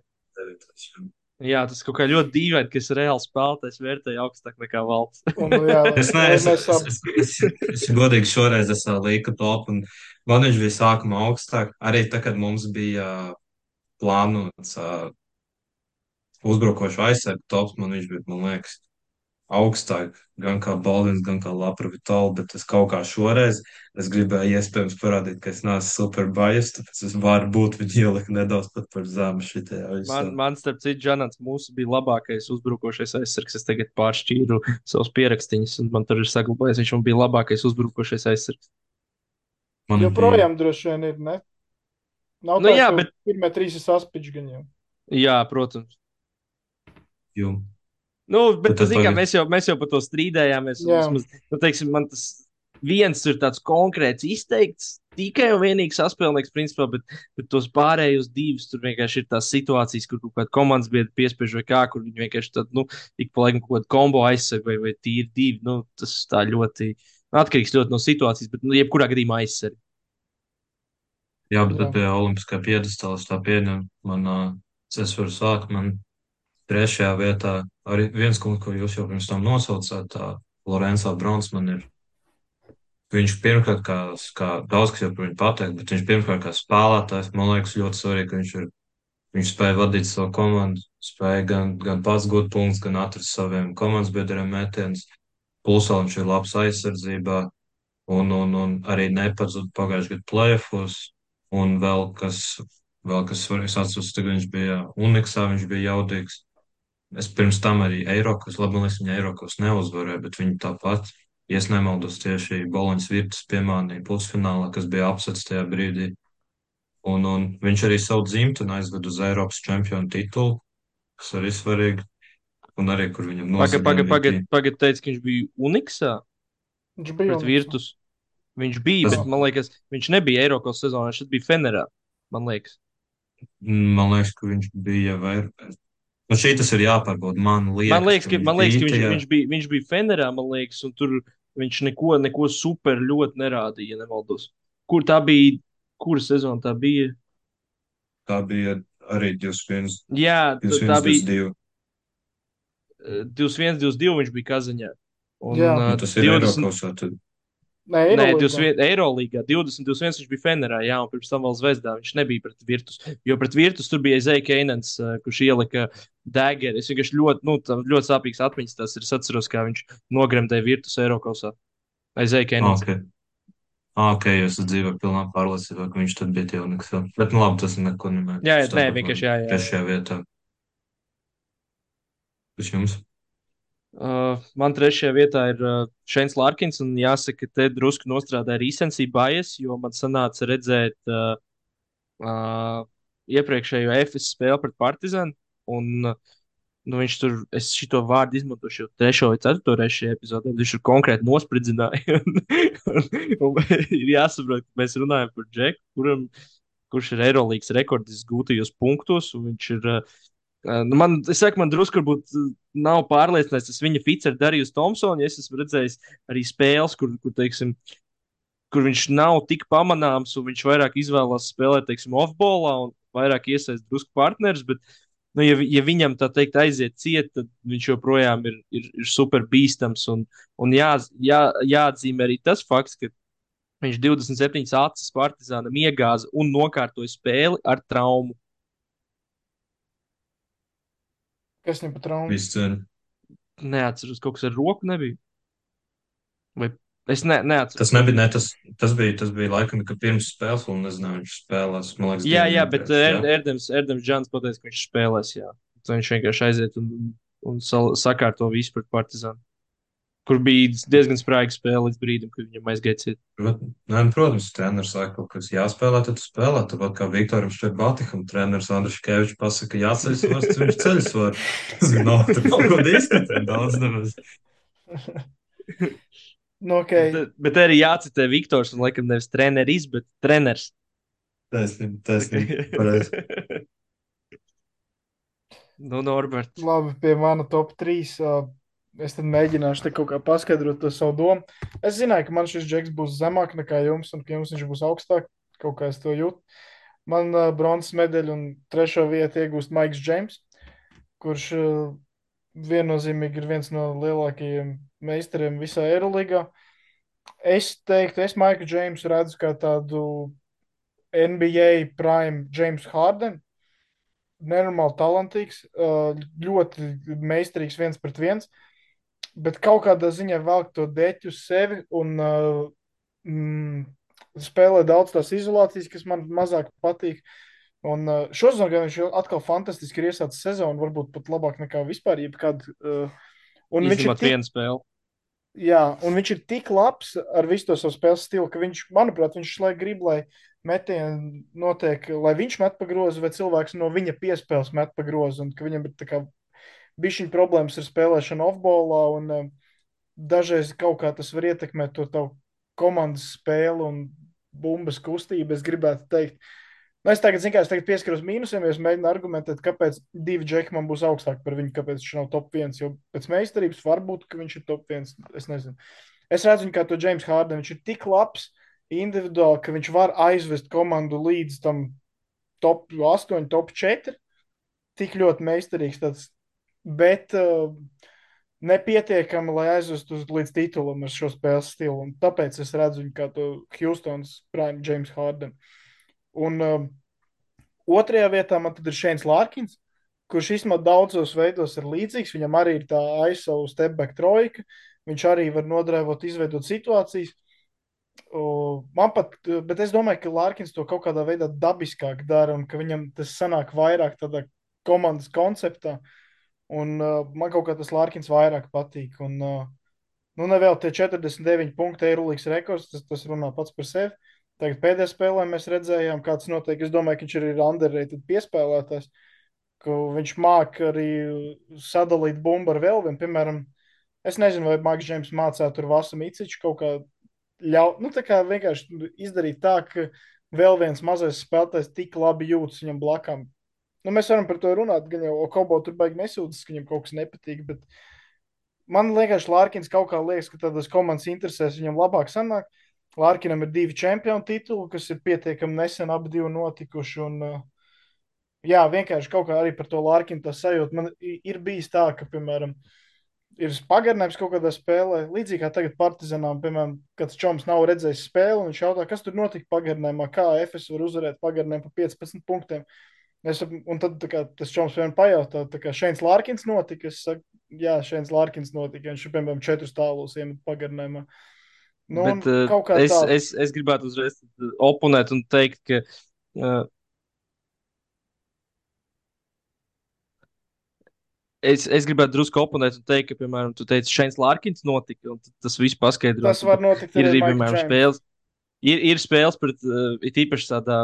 Jā, tas kaut kā ļoti dīvaini, ka es reāli spēlētājs vērtēju augstāk nekā valsts. Un, jā, Es neesmu, es, es, es, es, es godīgi šoreiz es vēl liku top, un man viņš bija sākumā augstāk. Arī tā, kad mums bija plānots ā, uzbrukošu aizsardzību tops, man viņš bija, man liekas, augstāk, gan kā Baldvins, gan kā Lapra Vitola, bet es kaut kā šoreiz, es gribēju iespējams parādīt, ka es neesmu super bias, tāpēc es varu būt viņu ielikt nedaudz pat par zemu šitajā visā. Man, man starp citu, Džanants, mūsu bija labākais uzbrukošais aizsargs. Es tagad pāršķīru savus pierakstīņus, un man tur ir saglabājies. Viņš man bija labākais uzbrukošais aizsargs. Man bija- Joprojām droši vien ir, ne? Nav Nu tā, jā, bet- pirmie trīs ir saspiņš gan jau. Jā, protams. Jū. Nu, bet, tad zin, kā, tagad- mēs, jau, mēs jau par to strīdējāmies. Vismaz, nu, teiksim, man tas viens ir tāds konkrēts, izteikts, tikai un vienīgi saspēlnieks, principā, bet, bet tos pārējos divus tur vienkārši ir tās situācijas, kur kaut kāda komandas biedra piespiež vai kā, kur viņi vienkārši tad, nu, ik pa laikam kaut kādu kombo aizsargu vai, vai tīri divi. Nu, tas tā ļoti nu, atkarīgs ļoti no situācijas, bet, nu, jebkurā gadījumā aizsargi. Jā, bet Jā. pie Olimpiskā piedestāla es tā pieņemu. Man, ā, es varu sākt, man trešajā vietā arī viens kungs, ko jūs jau pirms tam nosaucāt, tā Lorenzo Brons man ir. Viņš pirmkārt, kā, kā daudz kas jau par viņu pateikt, bet viņš pirmkārt kā spēlētājs, man liekas, ļoti svarīgi, ka viņš ir, viņš spēja vadīt savu komandu, spēja gan, gan pats gūt punktus, gan atrast saviem komandas biedriem metienus. Plus vēl viņš ir labs aizsardzībā un, un, un arī nepazud pagājušajā gadā playoffs. Un vēl kas, vēl kas svarīgs, atceros, ka viņš bija Uniksā, viņš bija jaudīgs. Es pirms tam arī Eiropas, labi, man liekas, viņa Eiropas neuzvarēja, bet viņa tāpat, ja es nemaldos, tieši Boloņas virtus piemānīja pusfinālā, kas bija apsets tajā brīdī. Un, un viņš arī savu dzimteni aizved uz Eiropas čempionu titulu, kas arī svarīgi. Un arī, kur viņam Pagaid, pagaid, nozaga pagaid, MVP. pagaid, teica, ka viņš bija Uniksā Viņš bija pret Virtus. Viņš bija, bet man liekas, viņš nebija Eiropas sezonā, viņš bija Fenerā. Man liekas. Man liekas, ka viņš bija vai. Nu, šī tas ir jāpārbauda. Man liekas, Man liekas, ka, man liekas, ka viņš, viņš, bija, viņš bija Fenerā, man liekas, un tur viņš neko, neko super ļoti nerādīja, ja nemaldos. Kur tā bija? Kura sezona tā bija? Tā bija arī 21, Jā, tā, 21, tā bija 22. eh, 21, 22. Viņš bija Kazaņā. Un, Jā. Nu, tas ir 20 Eiropas. Nē, Nē, Eirolīgā. 21, Eirolīgā. 20, 21 viņš bija Fenerā, jā, un pirms tam vēl Zvezdā. Viņš nebija pret Virtus. Jo pret Virtus tur bija Zeja Keinens, eh, kurš ielika degeri. Es vienkārši ļoti, nu, ļoti sāpīgs atmiņas tas ir. Es atceros, kā viņš nogremdēja Virtus Eirokausā. Zeja Keinens. Ok. Ah, ok, jūs esat dzīvo pilnā pārliecībā, ka viņš tad bija vēl. Bet, nu, labi, tas neko nemēr. Jā, jā, nē, vienkārši jā, jā. Trešajā vietā. Kas jums? Uh, man trešajā vietā ir uh, Šēns Lārkins, un jāsaka, te drusku nostrādāja recency bias, jo man sanāca redzēt uh, uh, iepriekšējo FS spēli pret Partizanu, un uh, nu, viņš tur, es šito vārdu izmantošu jau trešo vai ceturto reizi šajā epizodē, viņš tur konkrēti nospridzināja. un, un, un ir jāsaprot, ka mēs runājam par Džeku, kuram, kurš ir Eirolandes rekords gūtajos punktos, un viņš ir uh, man, es saku, man drusku varbūt nav pārliecināts, tas viņa fits ar Dariju Thompsonu. Ja es esmu redzējis arī spēles, kur, kur, teiksim, kur viņš nav tik pamanāms, un viņš vairāk izvēlās spēlēt, teiksim, off-ballā un vairāk iesaistīt drusku partnerus. Bet, nu, ja, ja viņam tā teikt aiziet ciet, tad viņš joprojām ir, ir, ir super bīstams. Un, un jā, jā, jāatzīmē arī tas fakts, ka viņš 27 acis partizānam iegāza un nokārtoja spēli ar traumu. Kas viņam pat traumas? Viss cena. Neatceros, kaut kas ar roku nebija. Vai es ne, neatceros. Tas nebija, ne, tas, tas bija, tas bija laikam, ka pirms spēles, un nezināju, viņš spēlēs, liekas, Jā, jā, bet. Er- Erdems, Erdems Džans pateica, ka viņš spēlēs. Jā. Tad viņš vienkārši aiziet un, un sal- sakārto visu pret Partizānu. Kur bija diezgan sprāga spēle līdz brīdim, kad viņam aizgāja ciet. Nē, nu, protams, treneris saka, kaut kas jāspēlē, tad spēlē. Tāpat kā Viktoram Štebatiham, treneris Andris Kevičs pasaka, jāceļ svars, tad viņš ceļ svaru. Tas ir nav, kaut ko diskutēt daudz nemaz. Nu, okay. Bet, bet arī jācitē Viktors, un laikam nevis treneris, bet treneris. Taisnība, taisnība, pareizi. nu, Norbert. Labi, pie mana top 3. Uh, es mēģināšu te kaut kā paskaidrot to savu domu. Es zināju, ka man šis džeks būs zemāk nekā jums, un ka jums viņš būs augstāk. Kaut kā es to jūtu. Man uh, bronzas medaļu un trešo vietu iegūst Maiks Džeims, kurš uh, viennozīmīgi ir viens no lielākajiem meistariem visā Eirolandā. Es teiktu, es Maiku Džeimsu redzu kā tādu NBA prime James Harden nenormāli talantīgs, uh, ļoti meistarīgs viens pret viens, bet kaut kādā ziņā velk to deķu uz sevi un uh, mm, spēlē daudz tās izolācijas, kas man mazāk patīk. Un uh, šodien gan viņš atkal fantastiski ir iesācis sezonu, varbūt pat labāk nekā vispār jebkad. Uh, un viņš ir Izņemot tik, vienu spēli. jā, un viņš ir tik labs ar visu to savu spēles stilu, ka viņš, manuprāt, viņš šlaik grib, lai metieni notiek, lai viņš met pa grozu, vai cilvēks no viņa piespēles met pa grozu, un ka viņam ir tā kā bija šī problēmas ar spēlēšanu off-ballā, un uh, dažreiz kaut kā tas var ietekmēt to tavu komandas spēli un bumbas kustību. Es gribētu teikt, nu, es tagad, zinu, kā es tagad pieskaros mīnusiem, jo es mēģinu argumentēt, kāpēc divi džeki man būs augstāk par viņu, kāpēc viņš nav top viens, jo pēc meistarības varbūt, ka viņš ir top viens, es nezinu. Es redzu viņu kā to James Harden, viņš ir tik labs individuāli, ka viņš var aizvest komandu līdz tam top 8, top 4. Tik ļoti meistarīgs tāds, bet uh, nepietiekami, lai aizvestu līdz titulam ar šo spēles stilu. Un tāpēc es redzu viņu kā to Houstons prime James Harden. Un uh, otrajā vietā man ir Šēns Lārkins, kurš īstenībā daudzos veidos ir līdzīgs. Viņam arī ir tā ISO step back trojka. Viņš arī var nodrēvot, izveidot situācijas. Man pat, bet es domāju, ka Lārkins to kaut kādā veidā dabiskāk dara un ka viņam tas sanāk vairāk tādā komandas konceptā. Uh, Un uh, man kaut kā tas Lārkins vairāk patīk. Un, uh, nu, nevēl tie 49 punkti Eirolandes rekords, tas, tas runā pats par sevi. Tagad pēdējā spēlē mēs redzējām, kāds notiek. Es domāju, ka viņš ir underrated piespēlētājs, ka viņš māk arī sadalīt bumbu ar vēl vienu. Piemēram, es nezinu, vai Mārcis Džeims mācīja tur Vasu Miciču kaut kā ļaut, nu tā kā vienkārši izdarīt tā, ka vēl viens mazais spēlētājs tik labi jūtas viņam blakām nu, mēs varam par to runāt. Gan jau Okobo tur baigi nesūdzas, ka viņam kaut kas nepatīk. Bet man liekas, Lārkins kaut kā liekas, ka tādas komandas interesēs viņam labāk sanāk. Lārkinam ir divi čempionu tituli, kas ir pietiekami nesen abi divi notikuši. Un, uh, jā, vienkārši kaut kā arī par to Lārkinu tā sajūta. Man ir bijis tā, ka, piemēram, ir pagarinājums kaut kādā spēlē. Līdzīgi kā tagad Partizanām, piemēram, kad Čoms nav redzējis spēli, viņš jautā, kas tur notika pagarinājumā, kā FS var uzvarēt pagarinājumu pa 15 punktiem. Es, un tad kā, tas čoms vienam pajautā, kā Šeins Lārkins notika. Es saku, jā, Šeins Lārkins notika. Viņš ir, piemēram, četrus tālus iemet pagarinājumā. Nu, Bet, uh, es, tā... es, es gribētu uzreiz oponēt un teikt, ka uh, es, es gribētu drusku oponēt un teikt, ka, piemēram, tu teici, Šeins Lārkins notika, un tas viss paskaidro. Tas var notikt ir arī, piemēram, spēles. Ir, ir spēles pret, uh, it īpaši tādā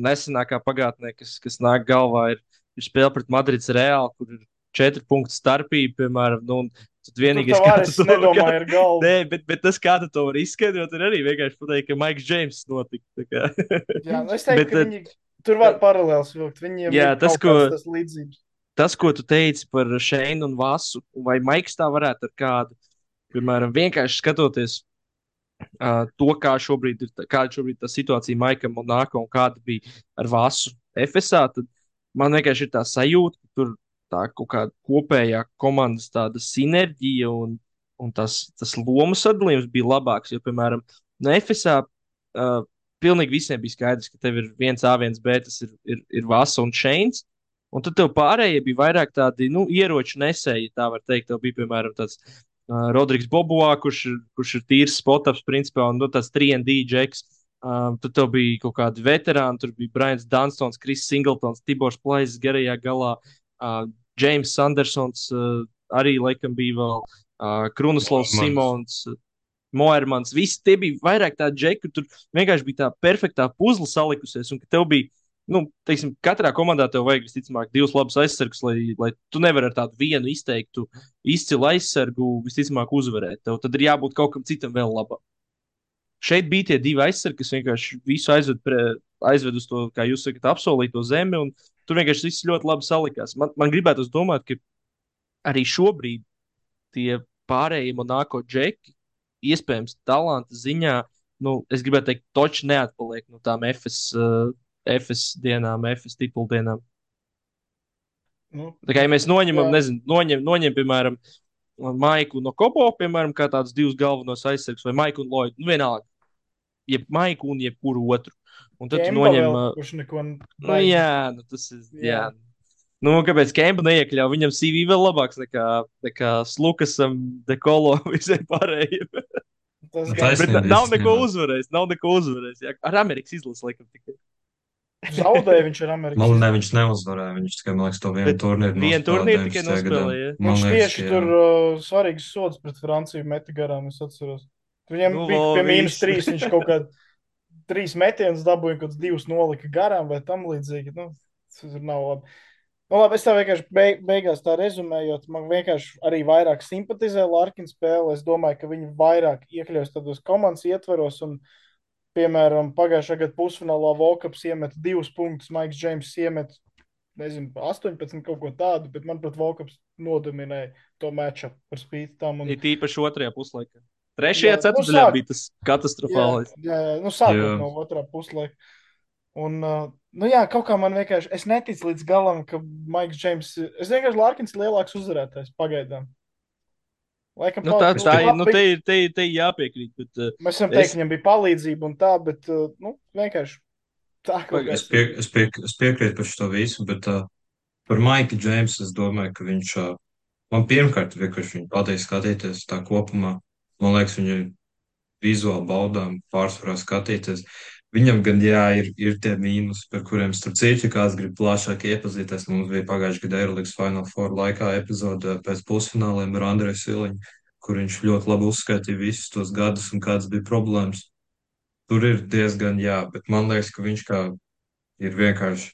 nesenākā pagātnē, kas, kas nāk galvā, ir, ir spēle pret Madrids Reāli, kur ir četru punktu starpība, piemēram. Nu, Tad vienīgais, kas to nedomā, ir galva. Nē, bet, bet tas, kā tu to vari izskaidrot, ir arī vienkārši pateikt, ka Maiks Džeims notika. jā, nu es teiktu, bet, ka viņi tur var paralēls vilkt. Viņiem jā, tas, ko, tas līdzības. Tas, ko tu teici par Šeinu un Vasu, vai Maiks tā varētu ar kādu, piemēram, vienkārši skatoties uh, to, kā šobrīd ir, kāda šobrīd tā situācija Maikam un Nāko un kāda bija ar Vasu FSA, tad man vienkārši ir tā sajūta, ka tur tā kaut kāda kopējā komandas tāda sinerģija un, un tas, tas lomu sadalījums bija labāks. Jo, piemēram, no FSA uh, pilnīgi visiem bija skaidrs, ka tev ir viens A, viens B, tas ir, ir, ir Vasa un Šeins. Un tad tev pārējie bija vairāk tādi nu, ieroču nesēji, tā var teikt. Tev bija, piemēram, tāds uh, Rodrigs Bobuā, kurš, kurš ir tīrs spotaps, principā, un nu, tāds 3D džeks. Uh, tad tev bija kaut kādi veterāni, tur bija Brians Dunstons, Kris Singletons, Tibors Plaisas garajā galā, uh, James Sandersons uh, arī laikam bija vēl, uh, Krunaslavs Simons. Moermans, visi tie bija vairāk tādi džeki, tur vienkārši bija tā perfektā puzle salikusies, un ka tev bija nu, teiksim, katrā komandā tev vajag visticamāk divus labus aizsargus, lai, lai tu nevari ar tādu vienu izteiktu izcilu aizsargu visticamāk uzvarēt. Tev tad ir jābūt kaut kam citam vēl labam. Šeit bija tie divi aizsargi, kas vienkārši visu aizved, pre, aizved uz to, kā jūs sakat, apsolīto zemi, tur vienkārši viss ļoti labi salikās. Man, man gribētu domāt, ka arī šobrīd tie pārējie monēto džeki, iespējams, talanta ziņā, nu, es gribētu teikt, toči neatpaliek no tām FS. Uh, FS dienām, FS titulu dienām. Nu, tā kā ja mēs noņemam, jā. nezinu, noņem, noņem, piemēram, Maiku no Kobo, piemēram, kā tādus divus galvenos aizsargus, vai Maiku un Lloyd, nu vienalga, jeb Maiku un jebkuru otru. Un tad Kemba noņem. Vēl, neko nu, jā, nu, tas ir. Jā. jā. Nu, kāpēc Kemba neiekļāva? Viņam CV vēl labāks nekā, nekā Lukasam, Dekolo visai pārējiem. Tas nu, gan nav neko uzvarējis. Nav neko uzvarējis. Jā. Ar Amerikas izlasi laikam tikai. Zaudēja viņš ar Amerikas. Man ne, viņš neuzvarēja. Viņš tikai, man liekas, to vienu turnīru. Vienu turnīru tikai nospēlēja. Viņš liekas, tieši jā. tur uh, svarīgs sods pret Franciju meti garām, es atceros. Viņam nu, bija pie mīnus trīs, viņš kaut kā trīs metienus dabūja, kaut kāds divus nolika garām vai tam līdzīgi. Nu, tas nav labi. Nu, labi, es tā vienkārši beig beigās tā rezumējot, man vienkārši arī vairāk simpatizē Larkina spēle. Es domāju, ka viņi vairāk iekļaus tādos komandas ietvaros. Un, piemēram, pagājušā gada pusfinālā Volkaps iemet divus punktus, Maiks Džeims iemet, nezinu, 18 kaut ko tādu, bet manuprāt, Volkaps nodominēja to meču par spīti tam. Un, Ir tīpaši otrajā puslaikā. Trešajā Jā, nu, ceturtajā sāk- bija tas katastrofālais. Jā, jā, nu sākot Jā. no otrā puslaika. Un, uh, nu jā, kaut kā man vienkārši, es neticu līdz galam, ka Maiks Džeims, es vienkārši Larkins ir lielāks uzvarētājs pagaidām. Laikam, Nu, tā, nu, tā ir, nu, te ir, te ir, te ir jāpiekrīt. Bet, uh, Mēs varam es- teikt, ka viņam bija palīdzība un tā, bet, uh, nu, vienkārši tā Pagaid, Es, pie, es, pie, es piekrītu par šo visu, bet uh, par Maiku Džeimsu es domāju, ka viņš uh, man pirmkārt vienkārši viņu patīk skatīties tā kopumā. Man liekas, viņu vizuāli baudām pārsvarā skatīties. Viņam gan jā, ir, ir tie mīnusi, par kuriem starp citu, ja kāds grib plašāk iepazīties. Mums bija pagājušajā gadā Eirolandes Final Four laikā epizode pēc pusfināliem ar Andreju Siliņu, kur viņš ļoti labi uzskaitīja visus tos gadus un kādas bija problēmas. Tur ir diezgan jā, bet man liekas, ka viņš kā ir vienkārši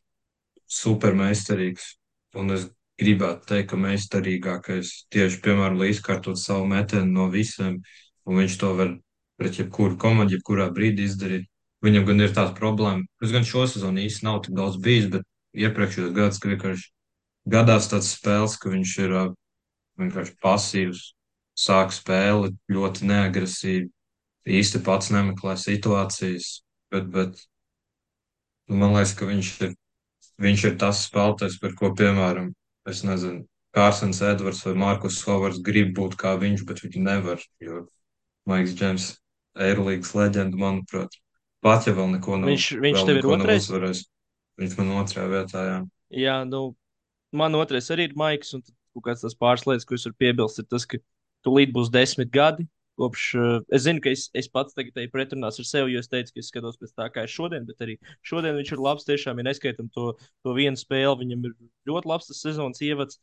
supermeistarīgs. Un es gribētu teikt, ka meistarīgākais tieši, piemēram, lai izkārtot savu metienu no visiem, un viņš to var pret jebkuru komandu, jebkurā brīdī izdarīt. Viņam gan ir tāds problēma, kas gan šo sezonu īsti nav tik daudz bijis, bet iepriekšējos gados, ka vienkārši gadās tāds spēles, ka viņš ir vienkārši pasīvs, sāk spēli ļoti neagresīvi, īsti pats nemeklē situācijas, bet, bet man liekas, ka viņš ir Viņš ir tas spēlētājs, par ko, piemēram, es nezinu, Kārsons Edvards vai Markus Hovards grib būt kā viņš, bet viņi nevar, jo Maiks Džems, Eirolīgas leģenda, manuprāt, pat ja vēl neko nav, Viņš- viņš tev ir otrais? uzvarējis. Viņš man otrajā vietā, jā. jā, nu, man otrais arī ir Maiks. Un kaut kāds tas pāris lietas, ko es varu piebilst, ir tas, ka tūlīt būs desmit gadi. Kopš, uh, es zinu, ka es, es pats tagad eju pretrunās ar sevi, jo es teicu, ka es skatos pēc tā, kā ir šodien, bet arī šodien viņš ir labs. Tiešām, ja neskaitam to, to vienu spēli, viņam ir ļoti labs tas sezonas ievads.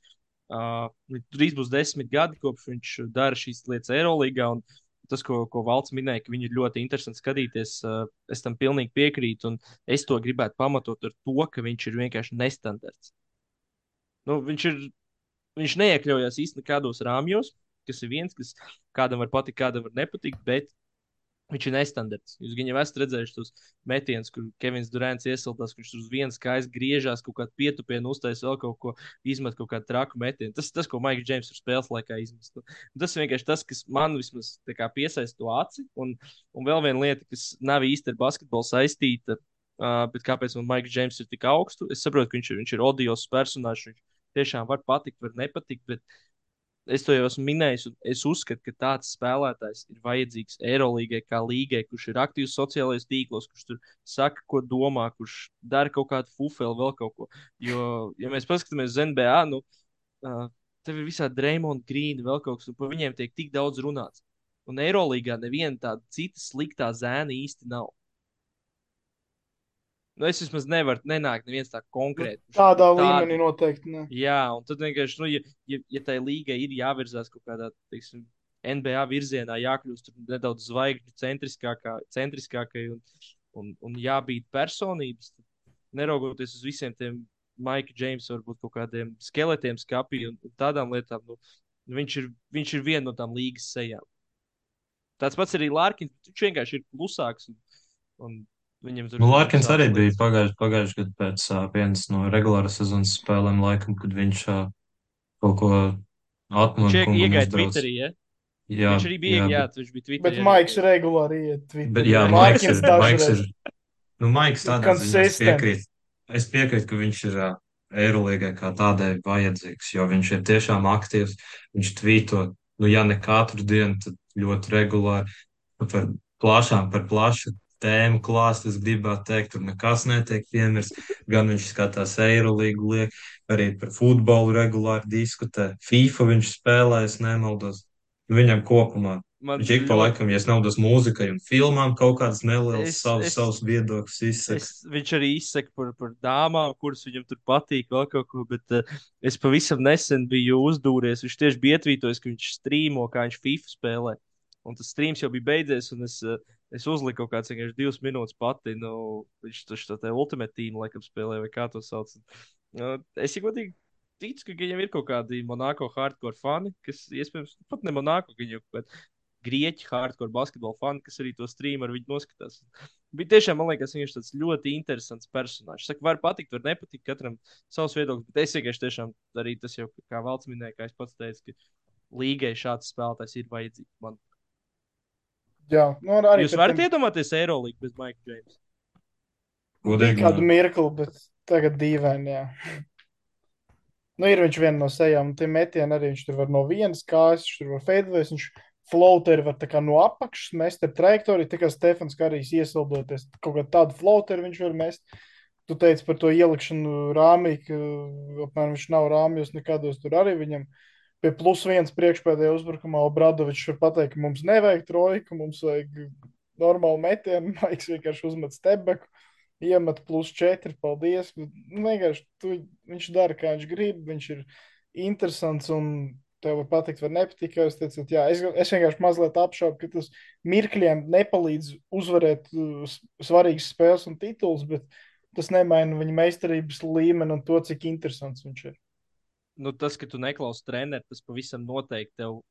Uh, drīz būs desmit gadi, kopš viņš dara šīs lietas Eirolandā. Tas, ko, ko Valts minēja, ka viņi ir ļoti interesanti skatīties, es tam pilnīgi piekrītu. Un es to gribētu pamatot ar to, ka viņš ir vienkārši nestandarts. Nu, viņš, ir, viņš neiekļaujas īstenībā kādos rāmjos, kas ir viens, kas kādam var patikt, kādam var nepatikt, bet viņš ir nestandarts. Jūs gan jau esat redzējuši tos metienus, kur Kevins Durants iesildās, kurš uz vienas kājas griežās, kaut kādu pietupienu uztaisīja vēl kaut ko, izmet kaut kādu traku metienu. Tas ir tas, ko Maiks Džeims ir spēles laikā izmest. Nu, Tas ir vienkārši tas, kas man vismaz piesaista to aci. Un, un vēl viena lieta, kas nav īsti ar basketbolu saistīta, uh, bet kāpēc man Maiks Džeims ir tik augstu? Es saprotu, ka viņš ir, viņš ir odios personāžs. Viņš tiešām var patikt, var nepatikt, bet es to jau esmu minējis. un Es uzskatu, ka tāds spēlētājs ir vajadzīgs Eirolandā, kā līgai, kurš ir aktīvs sociālajos tīklos, kurš tur saka, ko domā, kurš dara kaut kādu fufeli, vēl kaut ko. Jo, ja mēs paskatāmies uz NBA, nu, uh, tev ir visādi Dreamond Green, vēl kaut kas, un par viņiem tiek tik daudz runāts. Un Eirolandā neviena tāda cita sliktā zēna īsti nav. Nu, es vismaz nevaru nenākt neviens tā konkrēti. kurš Tādā tādu- līmenī noteikti. Ne. Jā, un tad vienkārši, nu, ja, ja, ja tai līgai ir jāvirzās kaut kādā, teiksim, NBA virzienā, jākļūst nedaudz zvaigžņu centriskākā, centriskākai un, un, un jābūt personības, neraugoties uz visiem tiem Maika Džeimsa, varbūt kaut kādiem skeletiem skapī un, un tādām lietām, nu, viņš, ir, viņš ir viena no tām līgas sejām. Tāds pats arī Lārkins, viņš vienkārši ir klusāks. Un, un viņam tur Nu, Larkins arī bija pagājušajā pagājuši gadu pēc uh, vienas no regulāras sezonas spēlēm, laikam, kad viņš uh, kaut ko atmanu Viņš iegāja. Twitterī, ja? Jā, viņš arī bija, jā, jā, bet- viņš bija Twitterī. Bet Maiks regulāri iet. Twitter. Bet, jā, Maiks ir, Maiks ir, nu, Maiks tādā ziņā es piekrītu. Es piekrītu, ka viņš ir uh, Eirolīgai kā tādai vajadzīgs, jo viņš ir tiešām aktīvs. Viņš tvīto, nu, ja ne katru dienu, tad ļoti regulāri par plašām, par plašu tēmu klāstu. Es gribētu teikt, tur nekas netiek piemirsts. Gan viņš skatās Eirolīgu, liek, arī par futbolu regulāri diskutē. FIFA viņš spēlē, es nemaldos. Viņam kopumā Man Viņš ik pa laikam, ja es naudos mūzikai un filmām, kaut kādas nelielas Es- savas, es- savas viedokļus izsaka. Es, viņš arī izsaka par, par dāmām, kuras viņam tur patīk, vēl kaut ko. Bet uh, es pavisam nesen biju uzdūries. Viņš tieši bija ietvītojis, ka viņš strīmo, kā viņš FIFA spēlē. Un tas streams jau bija beidzies, un es, uh, es uzliku kaut kāds vienkārši divas minūtes pati. Nu, viņš taču to te Ultimate Team laikam spēlē, vai kā to sauc. Uh, es jau godīgi ticu, ka viņam ir kaut kādi Monako hardcore fani, kas iespējams pat ne Monako, ka viņu kādi grieķi hardcore basketbola fani, kas arī to streamu ar viņu noskatās. Bija tiešām, man liekas, viņš ir tāds ļoti interesants personāžs. Saka, var patikt, var nepatikt, katram savs viedoklis, bet es vienkārši tiešām arī tas jau, kā valsts minēja, kā es pats teicu, ka līgai šāds spēlētājs ir vajadzīgs. Man. Jā, nu, arī Jūs varat iedomāties Eirolīgu bez Maika Džeimsa? Godīgi. kādu mirkli, bet tagad dīvaini. Jā. Nu, ir viņš viena no sejām, un tie metieni arī viņš tur var no vienas kājas, viņš tur var feidoties, viņš floateri var tā kā no apakšas mest ar trajektoriju, tā kā Stefans Karijs iesildoties, kaut kā tādu floateri viņš var mest. Tu teici par to ielikšanu rāmī, ka apmēram viņš nav rāmjos nekādos tur arī viņam. Pie plus viens priekšpēdējā uzbrukumā Obradovičs var pateikt, ka mums nevajag trojku, mums vajag normālu metienu, Maiks vienkārši uzmet stebeku iemet plus 4. Paldies. Nu, vienkārši tu, viņš dara, kā viņš grib. Viņš ir interesants un tev var patikt, vai nepatikt. kā jūs teicat. Jā, es, es vienkārši mazliet apšaubu, ka tas mirkļiem nepalīdz uzvarēt uh, svarīgas spēles un tituls, bet tas nemaina viņa meistarības līmeni un to, cik interesants viņš ir. Nu, tas, ka tu neklausi treneri, tas pavisam noteikti tev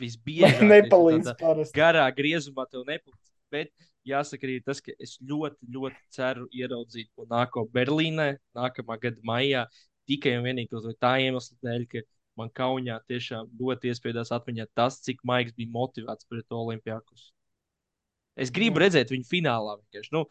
visbiežāk Nepalīdz garā griezumā tev nepalīdz. Bet jāsaka arī tas, ka es ļoti, ļoti ceru ieraudzīt Monako Berlīnē nākamā gada maijā. Tikai un vienīgi tā iemesla dēļ, ka man kaunijā tiešām ļoti iespiedās atmiņā tas, cik Maiks bija motivēts pret Olimpijākus. Es gribu redzēt viņu finālā. vienkārši. Nu,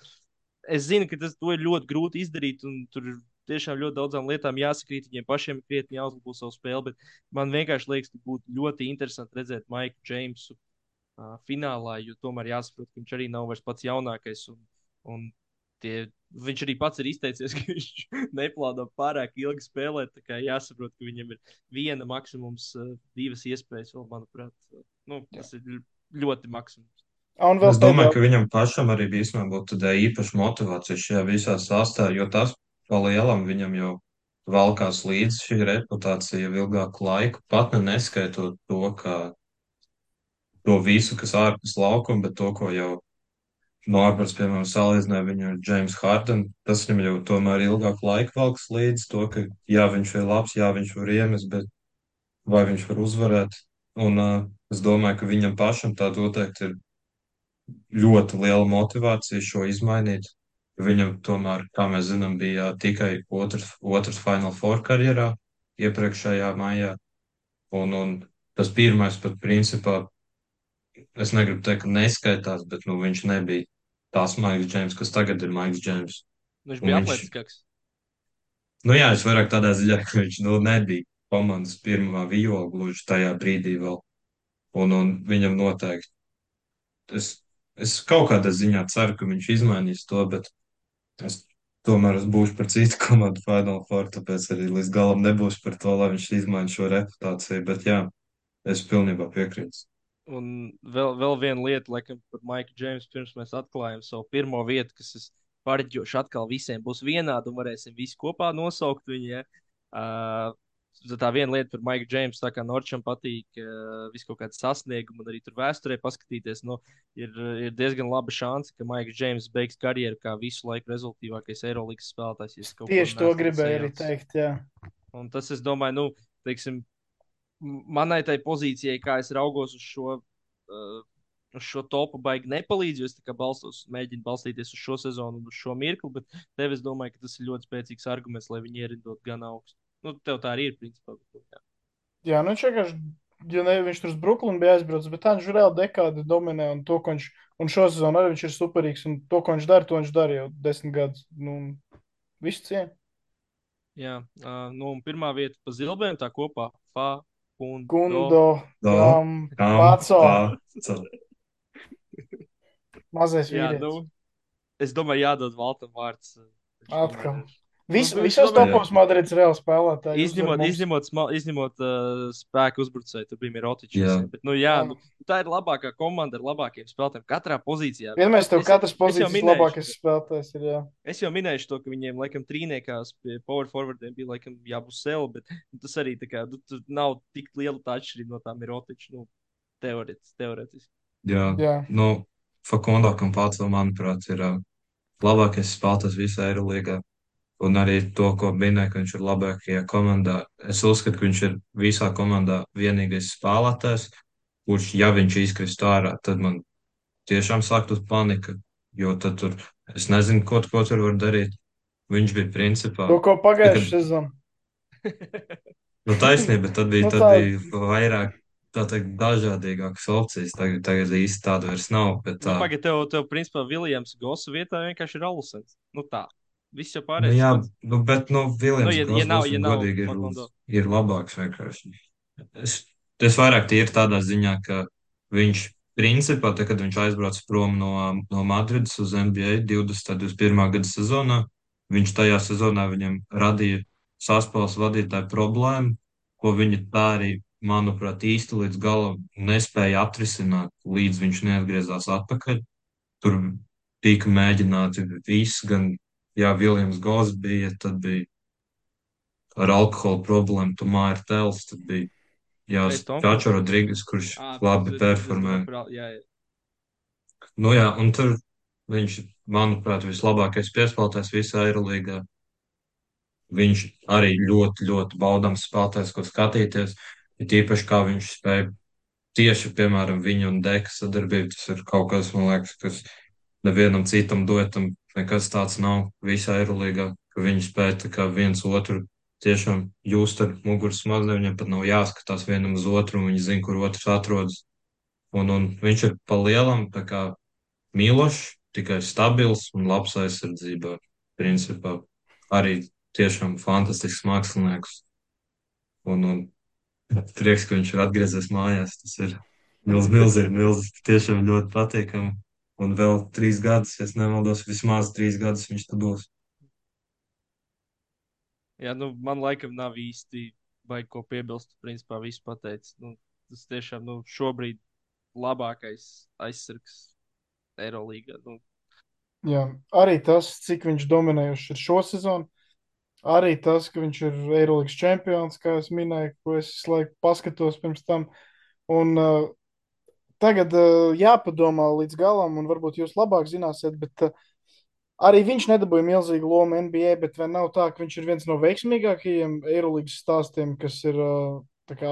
es zinu, ka tas ir ļoti grūti izdarīt, un tur tiešām ļoti daudzām lietām jāsakrīt. Viņiem pašiem ir krietni jāuzlabo savu spēli, bet man vienkārši liekas, ka būtu ļoti interesanti redzēt Maiku Džeimsu uh, finālā, jo tomēr jāsaprot, ka viņš arī nav vairs pats jaunākais. Un, un tie, viņš arī pats ir izteicies, ka viņš neplāno pārāk ilgi spēlēt. Tā kā jāsaprot, ka viņam ir viena maksimums, uh, divas iespējas vēl, manuprāt. Uh, nu, tas ir ļ- ļoti maksimums. Un vēl Es domāju, pēdējā- ka viņam pašam arī bija īstenībā tāda īpaša motivācija šajā visā sastāvā, jo tas pa lielam viņam jau valkās līdzi šī reputācija jau ilgāku laiku, pat ne neskaitot to, ka to visu, kas ārpus laukuma, bet to, ko jau Norbers, piemēram, salīdzināja viņu ar James Harden, tas viņam jau tomēr ilgāku laiku valks līdzi to, ka jā, viņš ir labs, jā, viņš var iemest, bet vai viņš var uzvarēt? Un uh, es domāju, ka viņam pašam tā noteikti ir ļoti liela motivācija šo izmainīt. Viņam tomēr, kā mēs zinām, bija tikai otrs, otrs Final Four karjerā iepriekšējā maijā. Un, un tas pirmais pat principā, es negribu teikt, ka neskaitās, bet nu, viņš nebija tās Maiks Džeims, kas tagad ir Maiks Džeims. Viņš bija atletiskāks. Nu jā, es vairāk tādā ziņā, ka viņš nu, nebija komandas pirmā viola gluži tajā brīdī vēl. Un, un viņam noteikti. Es, es kaut kādā ziņā ceru, ka viņš izmainīs to, bet es tomēr es būšu par citu komandu Final Four, tāpēc arī līdz galam nebūšu par to, lai viņš izmaina šo reputāciju. Bet jā, es pilnībā piekrītu. Un vēl, vēl viena lieta, laikam, par Maiku Džeimsu, pirms mēs atklājam savu pirmo vietu, kas es pareģošu atkal visiem būs vienāda un varēsim visi kopā nosaukt viņu. Ja? Uh, tā viena lieta par Maiku Džeimsu, tā kā Norčam patīk uh, visu kaut kādu sasniegumu, un arī tur vēsturē paskatīties, nu, ir, ir diezgan laba šance, ka Maiks Džeims beigs karjeru kā visu laiku rezultātīvākais Eirolandes spēlētājs. Tieši to gribēju arī teikt. Jā. Un tas, es domāju, nu, teiksim, manai tai pozīcijai, kā es raugos uz šo, uh, uz šo topu, baigi nepalīdz. jo Es balstos, mēģinu balstīties uz šo sezonu un uz šo mirkli, bet tev es domāju, ka tas ir ļoti spēcīgs arguments, lai viņi ierindot gan augstu. Nu, tev tā arī ir, principā. nu, jā. Jā, nu viņš vienkārši, ja ne, viņš tur uz Brooklynu bija aizbraucis, bet tā viņš reāli dekādi dominē, un to, ko viņš, un šo sezonu arī viņš ir superīgs, un to, ko viņš dara, to viņš dara jau desmit gadus. Nu, visu cienu. Jā, uh, nu, un pirmā vieta pa zilbēm tā kopā. Fa, un, Gundo, Kam, Paco, mazais Jā, vīrietis. nu, es domāju, jādod Valtam vārds. Atkal. ir- Vis, visos topos Madrids reāli spēlētāji. Izņemot, mums. izņemot, izņemot uh, spēku uzbrucēju, tur bija Mirotičs. Jā. Bet, nu, jā, Jā. nu, tā ir labākā komanda ar labākiem spēlētājiem katrā pozīcijā. Vienmēr tev jau pozīcijas minēju labākais spēlētājs ir. Jā. Es jau minēju to, ka viņiem, laikam, trīniekās pie power forwardiem bija, laikam, jābūt sev, bet nu, tas arī tā kā, nu, tur nav tik liela tā atšķirība no tā Mirotiča. Nu, teoretiski. teoretiski. Jā, Jā. nu, Fakundo Kampāts, manuprāt, ir uh, labākais spēlētājs visā Eirolandā. Un arī to, ko minēja, ka viņš ir labākajā komandā. Es uzskatu, ka viņš ir visā komandā vienīgais spēlētājs, kurš, ja viņš izkristu ārā, tad man tiešām sāktu panika, jo tad tur es nezinu, ko, ko tur var darīt. Viņš bija principā. To, ko pagājušajā sezonā. Nu, taisnība, tad bija, Nu, tad bija vairāk tā teikt, dažādīgākas opcijas. Tagad, tagad īsti tāda vairs nav. Bet, Nu, tā, Pagaidiet, tev, tev, principā, Viljams Gosa vietā vienkārši ir Alusens. Nu tā. Viss jau nu, pārējais. jā, pats. nu, bet no Viljams Nu, ja- ja nav- ja nav godīgi ir, ir labāks vienkārši. Es, es vairāk tīri tādā ziņā, ka viņš principā, tad, kad viņš aizbrauca prom no, no Madrides uz NBA 20. 21. gada sezonā, viņš tajā sezonā viņam radīja saspēles vadītāju problēmu, ko viņi tā arī, manuprāt, īsti līdz galam nespēja atrisināt, līdz viņš neatgriezās atpakaļ. Tur tika mēģināti viss, gan, jā, Viljams Gos bija, tad bija ar alkohola problēmu, Tomā ir tels, tad bija, jā. Čačo Rodrīgas, kurš Ā, labi tas- tas performē. Jā, jā. Nu jā, un tur viņš, manuprāt, vislabākais piespēlētājs visā Eirolīgā. Viņš arī ļoti, ļoti baudāms spēlētājs, ko skatīties. Ir tīpaši, kā viņš spēja tieši, piemēram, viņu un Deka sadarbību. Tas ir kaut kas, man liekas, kas nevienam citam duetam nekas tāds nav visā Eirolīgā, ka viņi spēja viens otru tiešām just ar muguras mazliet. Viņam pat nav jāskatās vienam uz otru, un viņi zina, kur otrs atrodas. Un, un viņš ir pa lielam, mīlošs, tikai stabils un labs aizsardzībā. Principā arī tiešām fantastisks mākslinieks. Un, un prieks, ka viņš ir atgriezies mājās. Tas ir milz, milzīgi, milzīgi. Tiešām ļoti patīkami. Un vēl trīs gadus, ja es nemaldos, vismaz trīs gadus viņš tur būs. Jā, nu, man laikam nav īsti baigi ko piebilst. Principā viss pateicis. Nu, tas tiešām nu, šobrīd labākais aizsargs Eirolandā. Nu, Jā, arī tas, cik viņš dominējuši ir šo sezonu. Arī tas, ka viņš ir Eirolandes čempions, kā es minēju, ko es laiku paskatos pirms tam. Un, uh, tagad uh, jāpadomā līdz galam, un varbūt jūs labāk zināsiet, bet uh, arī viņš nedabūja milzīgu lomu NBA. Bet vai nav tā, ka viņš ir viens no veiksmīgākajiem Eirolandes stāstiem, kas ir uh,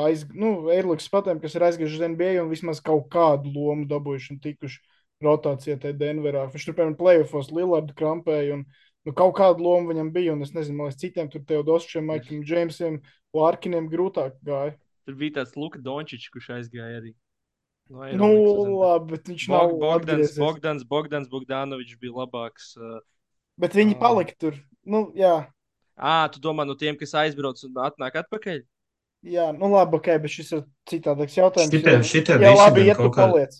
aiz, nu, Eirolandes spēlētājiem, kas ir aizgājuši uz NBA un vismaz kaut kādu lomu dabūjuši un tikuši rotācijā tajā Denverā. Viņš tur, piemēram, playoffs Lillardu krampēja. Un, Nu, kaut kādu lomu viņam bija, un es nezinu, liekas, citiem tur Teodosčiem, Maikiem, Džeimsiem, Lārkiniem grūtāk gāja. tur bija tāds Luka Dončičs, kurš aizgāja arī. No Nu, Eirolandes uz labi, bet viņš NBA. nav Bog, Bogdans. Bogdans, Bogdans Bogdanovičs bija labāks. Uh, Bet viņi Ā. palika tur. Nu, jā, à, tu domā no tiem, kas aizbrauc un atnāk atpakaļ? jā, nu labi, ok, bet šis ir citādāks jautājums. Šitie- jo- šitie jā, visi labi, iet tu kaut kā- paliec.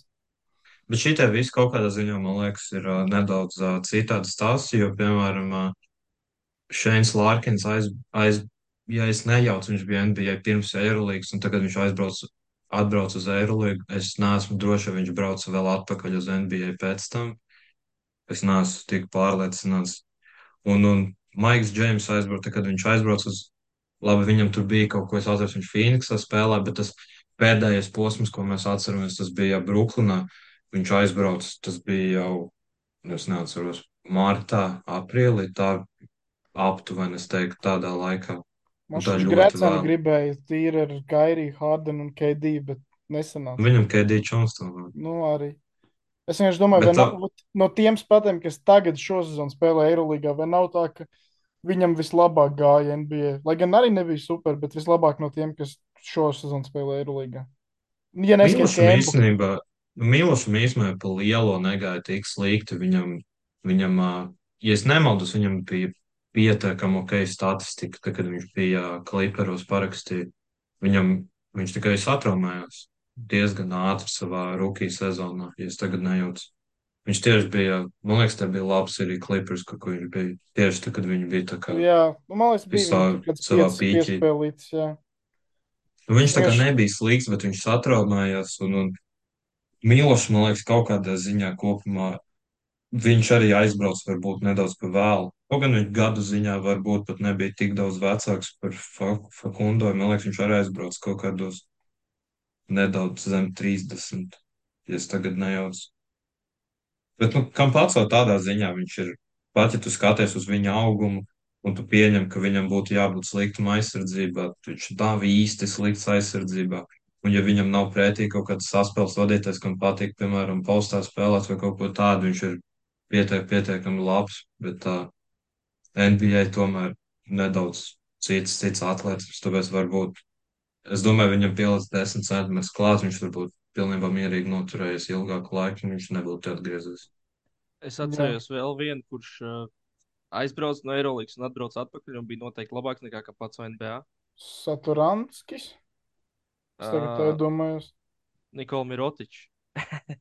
Bet šī te viss kaut kādā ziņā, man liekas, ir uh, nedaudz uh, citādi stāsts, jo, piemēram, uh, Šeins Lārkins aiz, aiz, ja es nejaucu, viņš bija NBA pirms Eirolīgas, un tagad viņš aizbrauc, atbrauc uz Eirolīgu. Es neesmu droši, vai viņš brauca vēl atpakaļ uz NBA pēc tam. Es neesmu tik pārliecināts. Un, un Maiks Džeims aizbrauca, kad viņš aizbrauca uz, labi, viņam tur bija kaut es atceros, viņš Phoenixā spēlē, bet tas pēdējais posms, ko mēs atceramies, tas bija Brooklynā. Viņš aizbrauca, tas bija jau, es neatceros, martā, aprīlī, tā aptuveni, es teiktu, tādā laikā. Man Grecēna vēl. gribēja tīri ar Kairiju, Hardenu un KD, bet nesanāca. Viņam KD Čons to vēl. Nu, arī. Es vienkārši domāju, vai tā- nav, no tiem spēlētājiem, kas tagad šosezon spēlē Eirolandā, vai nav tā, ka viņam vislabāk gāja NBA. Lai gan arī nebija super, bet vislabāk no tiem, kas šosezon spēlē Eirolandā. Ja neskaidrs, īstenībā, Milošam īstenībā pa lielo negāja tik slikti. Viņam, viņam, ja es nemaldos, viņam bija pietiekama ok statistika, tad, kad viņš bija Kliperos parakstīja. Viņam, viņš tikai satraumējās diezgan ātri savā rookie sezonā, ja es tagad nejaucu. Viņš tieši bija, man liekas, tā bija labs arī Clippers, kur viņš bija tieši tad, kad viņi bija tā kā. Jā, nu, man liekas, bija Visā savā pīķī. Nu, viņš tā kā nebija slikts, bet viņš satraumējās. Un, un Milošs, man liekas, kaut kādā ziņā kopumā viņš arī aizbrauca varbūt nedaudz par vēlu. Kaut gan viņš gadu ziņā varbūt pat nebija tik daudz vecāks par Fa- Fakundo. Man liekas, viņš arī aizbrauca kaut kādos nedaudz zem 30, ja es tagad nejaucu. Bet, nu, kam pats vēl tādā ziņā viņš ir, pat ja tu skaties uz viņa augumu, un tu pieņem, ka viņam būtu jābūt sliktam aizsardzībā, viņš nav īsti slikts aizsardzībā. Un ja viņam nav pretī kaut kāds saspēles vadītājs, kam patīk, piemēram, postā spēlēt vai kaut ko tādu, viņš ir pietiek, pietiekami labs, bet tā NBA tomēr nedaudz cits, cits atlētas, tāpēc varbūt, es domāju, viņam pieliks 10 centimetrus klāt, viņš varbūt pilnībā mierīgi noturējies ilgāku laiku, un viņš nebūtu atgriezies. Es atceros vēl vienu, kurš uh, aizbrauca no Eirolandes un atbrauca atpakaļ un bija noteikti labāks nekā kā pats NBA. Saturanskis. Es tagad tā Uh, domāju. Nikola Mirotičs.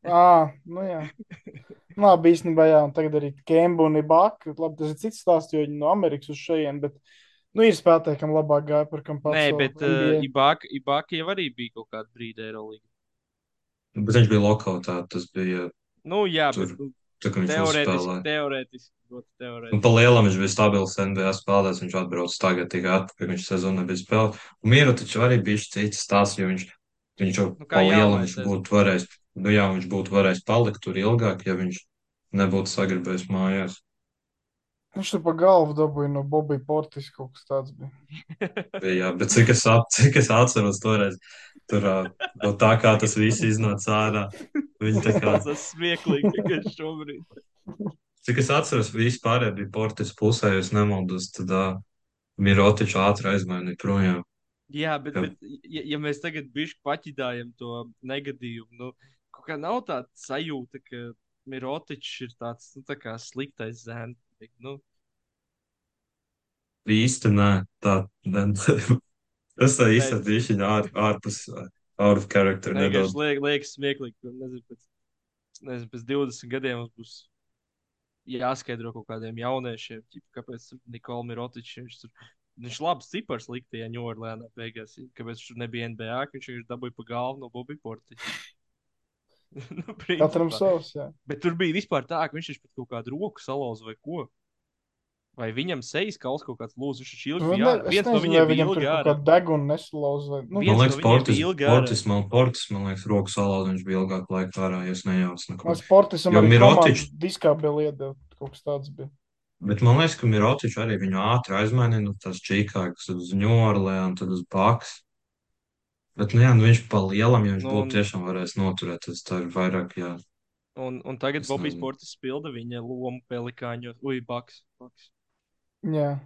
Ah, nu jā. Labi, īstenībā, jā, un tagad arī Kemba un Ibaka. Labi, tas ir cits stāsts, jo viņi no Amerikas uz šejien, bet, nu, ir spēlētāji, kam labāk gāja par kam pats. Nē, bet uh. Ibaka, Ibaka jau arī bija kaut kāda brīdi Eirolandā. Bet viņš bija lokalitā, tas bija Nu, jā, Tur bet nu, tā, ka viņš teorētiski, teorētiski, teorētiski. pa lielam viņš bija stabils NBA spēlētājs. Viņš atbrauc tagad tikai atpakaļ. Viņš sezonu nebija spēlējis. Un Mieru taču arī bija cits stāsts, jo viņš, viņš jau Nu, pa kā lielam viņš būtu varējis, nu jā, viņš būtu varējis palikt tur ilgāk, ja viņš nebūtu sagribējis mājās. Viņš tur pa galvu dabūja no Bobija Portis kaut kas tāds bija. Bija, jā, bet cik es, ap, cik es atceros toreiz, tur no tā kā tas viss iznāca ārā. Viņi tā kā, Tas smieklīgi tikai šobrīd. cik es atceros, visi pārējie bija portis pusē, ja nemaldos, tad uh, Mirotiču ātri aizmainīja projām. Jā, bet, Jā. bet ja, ja mēs tagad bišķi paķidājam to negadījumu, nu, kaut kā nav tāda sajūta, ka Mirotičs ir tāds, nu, tā kā sliktais zēns. Nu, Īsti nē, tā, tas tā īsti Nē. bija viņa ār, ārpus, ā, out of character nedaudz. liek, liekas smieklīgi, ka, nezinu, pēc, nezinu, pēc 20 gadiem mums būs jāskaidro kaut kādiem jauniešiem, ķip, kāpēc Nikola Mirotičs, viņš tur, viņš labs cipars likte, ja Ņūorlēnā beigās, kāpēc viņš tur nebija NBA, ka viņš vienkārši dabūja pa galvu no Bobby Porti. nu, Katram savs, jā. Bet tur bija vispār tā, ka viņš taču pat kaut kādu roku salauza vai ko. Vai viņam sejas kauls kaut kāds lūzis, viņš ilgi Nu, ne, ārā. es Viens no nezinu, vai viņiem bija viņam tur ilgi kaut ārā. kā deguna nesalauza. Vai... Nu, Viens Man no liekas, viņiem Portis, ilgi. Portis, man, Portis, man liekas, roku salauzt, viņš bija ilgāk laika ārā, ja es nejaucu neko. Man sportisam Jo komandu diskā bija lieta, kaut kas tāds bija. Bet man liekas, ka Mirotičs arī viņu ātri aizmainīja no tās čīkākas uz Ņūorlēnu, tad uz Baks. Bet, nu jā, nu viņš pa lielam, ja viņš Nu, būtu tiešām varējis noturēt, tas tā ir vairāk, jā. Un, un tagad Es Bobijs. Portis pilda viņa lomu pelikāņos. Ui, baks. baks. Jā.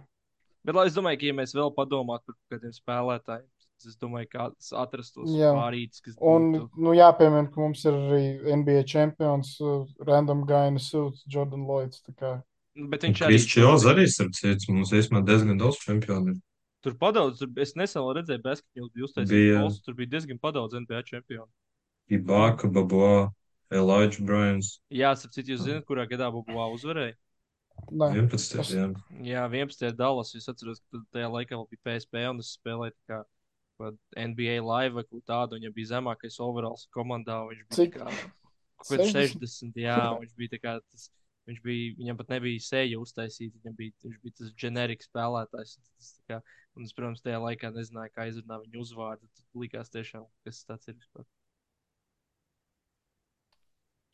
Bet lai es domāju, ka, ja mēs vēl padomātu par kādiem spēlētājiem, tad es domāju, ka atrastos Jā. pārītis, kas Un, būtu. nu, jāpiemina, ka mums ir arī NBA čempions, uh, random guy in a suit, Jordan Lloyds. tā kā. Bet viņš arī Kristiāls arī, starp citu, mums īstenībā diezgan daudz čempionu. ir. Tur padaudz. Tur, es nesen redzēju, Basketball bija uztaisījis Bija. postu. Tur bija diezgan padaudz NBA čempionu. Ibaka, Baboa, Elijah Bryans, Jā, sapratu, jūs zināt, kurā gadā Bobovā uzvarēja? Nē, 11. Es- jā. Jā, 11. Dallas. Es atceros, ka tajā laikā vēl bija PSP un es spēlēju kā NBA live vai ko tādu. Viņam bija zemākais overalls komandā. un Viņš bija Cik? kā kāds 60? 60. Jā, un viņš bija tā kā tas. Viņš bija, viņam pat nebija seja uztaisīta. Viņam bija, viņš bija tas ģeneriks spēlētājs. Tas, tā kā, un es, protams, tajā laikā nezināju, kā izrunāt viņu uzvārdu. Tad likās tiešām, kas tas ir. vispār.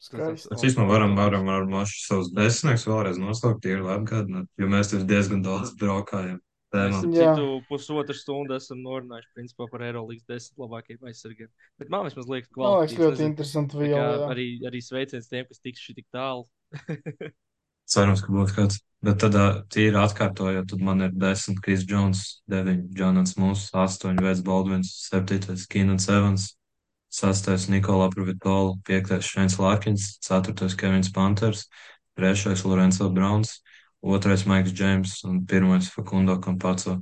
skaisti. Mēs īstenībā varam, varam, varam mašas savus desmitnieks vēlreiz nosaukt, tie ir atgādināt, jo mēs tur diezgan daudz braukājam. Mēs citu pusotru stundu esam norunājuši principā, par Eirolandes desmit labākajiem aizsargiem. Bet man vismaz liekas, ka Man liekas, ļoti interesanti kā viela. jā. arī, arī sveiciens tiem, kas tiks šī tik tālu. Cerams, ka būs kāds. Bet tad tīri atkārtojot, tad man ir 10 Kris Jones, 9 Jonans Mūs, 8 Veids Baldvins, 7 Keenans Evans, 6 Nikola Provitola, 5 Šeins Larkins, 4 Kevins Panthers, 3 Lorenzo Browns, 2 Maiks Džeims un 1 Fakundo Kampaco.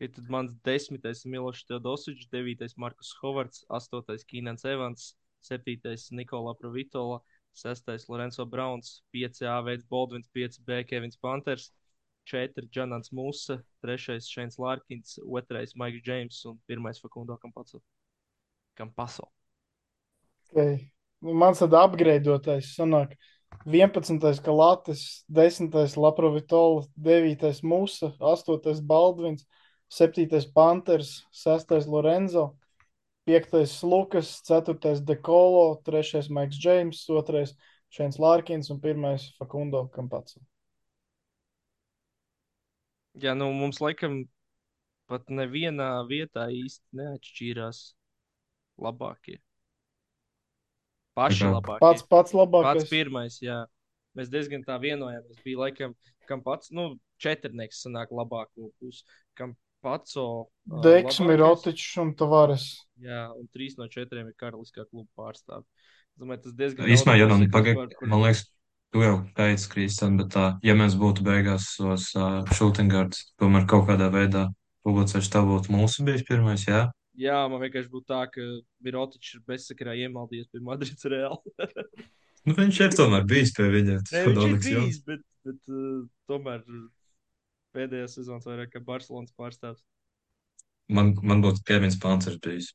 Ja tad mans desmitais ir Milošs Teodosičs, devītais Markus Hovards, astotais Kīnans Evans, septītais Nikola Provitola, sestais Lorenzo Browns, 5A veids Baldvins, 5B Kevins Panthers, 4 Džanans Musa, 3 Šeins Larkins, 2 Maiks Džeims un 1 Fakundo Kampaco. Kampaso. Okay. Nu, Mans tad apgraidotais sanāk 11. Kalatis, 10. Laprovitola, 9. Musa, 8. Baldvins, 7. Panthers, 6. Lorenzo, 5. Lukas, 4. Dekolo, 3. Maiks Džeims, 2. Šēns Lārkins un 1. Fakundo Kampaco. Jā, nu mums laikam pat nevienā vietā īsti neatšķīrās labākie. Paši kā labākie. Pats pats Pats labākais. pirmais, jā. Mēs diezgan tā vienojāmies. Bija laikam, kam pats, nu, četrnieks sanāk labāko pusi, kam pats o ā, Deks, labākais. Mirotičs un Tavares. Jā, un trīs no četriem ir karaliskā kluba pārstāvji. Es domāju, tas diezgan īstenībā, ja kas pagaid, kur man liekas, tu jau teici, Kristian, bet tā, ja mēs būtu beigās tos uh, shooting guards, tomēr kaut kādā veidā publicējuši, tā būtu mūsu bijis pirmais, jā? Jā, man vienkārši būtu tā, ka Mirotičs ir bezsakarā iemaldījies pie Madrids Reāla. Nu, viņš ir tomēr bijis pie viņa. Tas viņš ir bijis, bet, bet uh, tomēr pēdējā sezonā vairāk kā Barcelonas pārstāvs. Man, man būtu Kevins Pancers bijis.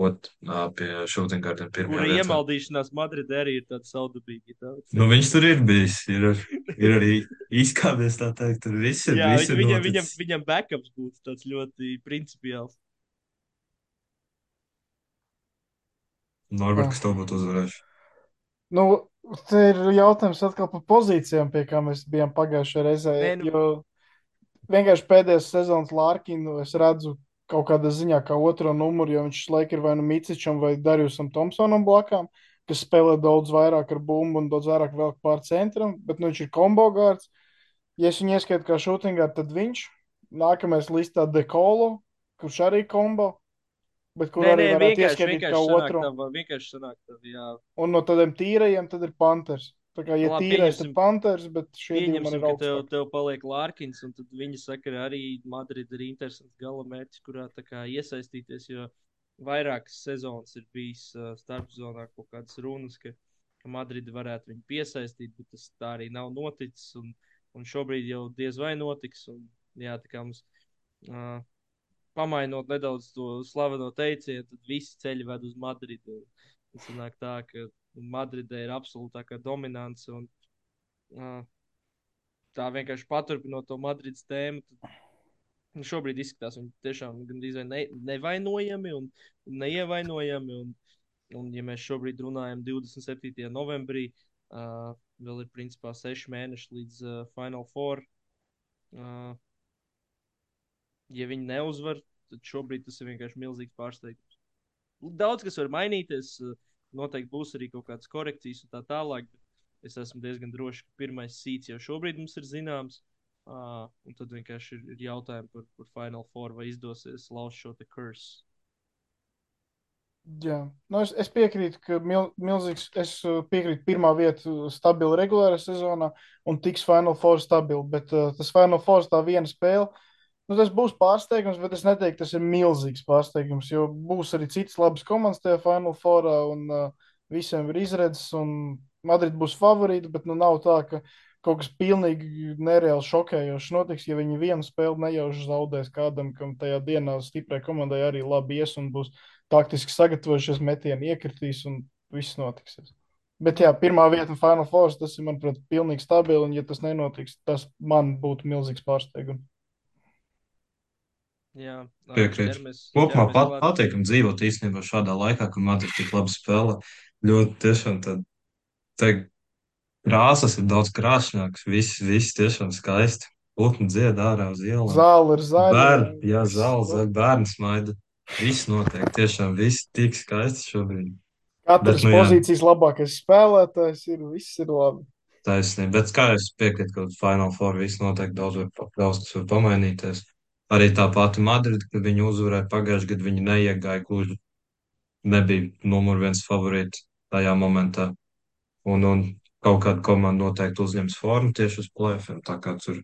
Ot, pie shooting guardiem pirmajā Kura vietā. iemaldīšanās Madridē arī ir tāda saudabīga. Tāda. Nu, viņš tur ir bijis. Ir, ir arī izkāpies, tā teikt. Tur viss ir, Jā, viss viņam, ir viņam, viņam, backups būtu tāds ļoti principiāls. Norbert, Jā. kas tev būtu uzvarējuši? Nu, te ir jautājums atkal par pozīcijām, pie kā mēs bijām pagājušajā reizē. Nē, nu- Jo vienkārši pēdējās sezonas Lārkinu es redzu kaut kādā ziņā kā otro numuru, jo viņš laik ir vai nu Micičam vai Darjusam Thompsonam blakām, kas spēlē daudz vairāk ar bumbu un daudz vairāk vēl pār centram, bet nu, viņš ir kombo gārds. Ja es viņu ieskaitu kā šūtingā, tad viņš nākamais listā Dekolo, kurš arī kombo, bet kur Nē, arī nē, vienkārši, ieskaitīt kā vienkārši sanāk otru. tā, vienkārši sanāk tā, jā. Un no tādiem tīrajiem tad ir Panthers. Tā kā, ja Labi, tīrais, tad Panthers, bet šie divi man ir ka tev, augstāk. tev paliek Lārkins, un tad viņa saka, ka arī Madrid ir interesants gala mērķis, kurā tā kā iesaistīties, jo vairākas sezonas ir bijis uh, starpzonā kaut kādas runas, ka, ka Madrid varētu viņu piesaistīt, bet tas tā arī nav noticis, un, un šobrīd jau diez vai notiks, un jā, tā kā mums uh, pamainot nedaudz to slaveno teicienu, tad visi ceļi ved uz Madridu. Tas sanāk tā, ka Madridē ir absolūtākā dominance, un uh, tā vienkārši paturpinot to Madrides tēmu. Tad, nu, šobrīd izskatās, viņi tiešām gandrīz ne, nevainojami un, un neievainojami. Un, un, ja mēs šobrīd runājam 27. novembrī, uh, vēl ir principā seši mēneši līdz uh, Final Four. Uh, ja viņi neuzvar, tad šobrīd tas ir vienkārši milzīgs pārsteigums. Daudz kas var mainīties, uh, noteikti būs arī kaut kādas korekcijas un tā tālāk. Es esmu diezgan drošs, ka pirmais sīts jau šobrīd mums ir zināms. Uh, un tad vienkārši ir, ir jautājumi par, par Final Four, vai izdosies lauzt šo te kursu. Jā, nu es, es piekrītu, ka mil, milzīgs, es uh, piekrītu pirmā vieta stabila regulārā sezonā un tiks Final Four stabili, bet uh, tas Final Four tā viena spēle, nu tas būs pārsteigums, bet es neteiktu, tas ir milzīgs pārsteigums, jo būs arī citas labas komandas tajā Final Fourā un uh, visiem ir izredzes un Madrid būs favorīti, bet nu nav tā, ka kaut kas pilnīgi nereāli šokējošs notiks, ja viņi vienu spēli nejauši zaudēs kādam, kam tajā dienā stiprai komandai arī labi ies un būs taktiski sagatavojušies metienu, iekritīs un viss notiks. Bet jā, pirmā vieta Final Four, tas ir, manuprāt, pilnīgi stabili, un ja tas nenotiks, tas man būtu milzīgs pārsteigums. Jā, Piekrītu. Kopumā pat, patīkam dzīvot īstenībā šādā laikā, kad Madrid tik labi spēlē. Ļoti tiešām tad, te krāsas ir daudz krāšņākas, viss, viss tiešām skaisti. Putni dzied ārā uz ielām. Zāle ir zaļa. Bērni, jā, viss- zāle, zaļa, bērni smaida. Viss notiek, tiešām viss tik skaisti šobrīd. Katras Bet, nu jā. pozīcijas labākais spēlētājs ir, viss ir labi. Taisnība, bet kā es piekrītu, ka Final Four viss noteikti daudz, var, daudz kas var pamainīties. Arī tā pati Madrid, kad viņi uzvarēja pagājušajā gadā, viņi neiegāja gluži, nebija numur viens favorīts tajā momentā. Un, un kaut kāda komanda noteikti uzņems formu tieši uz plēfiem, tā kā tur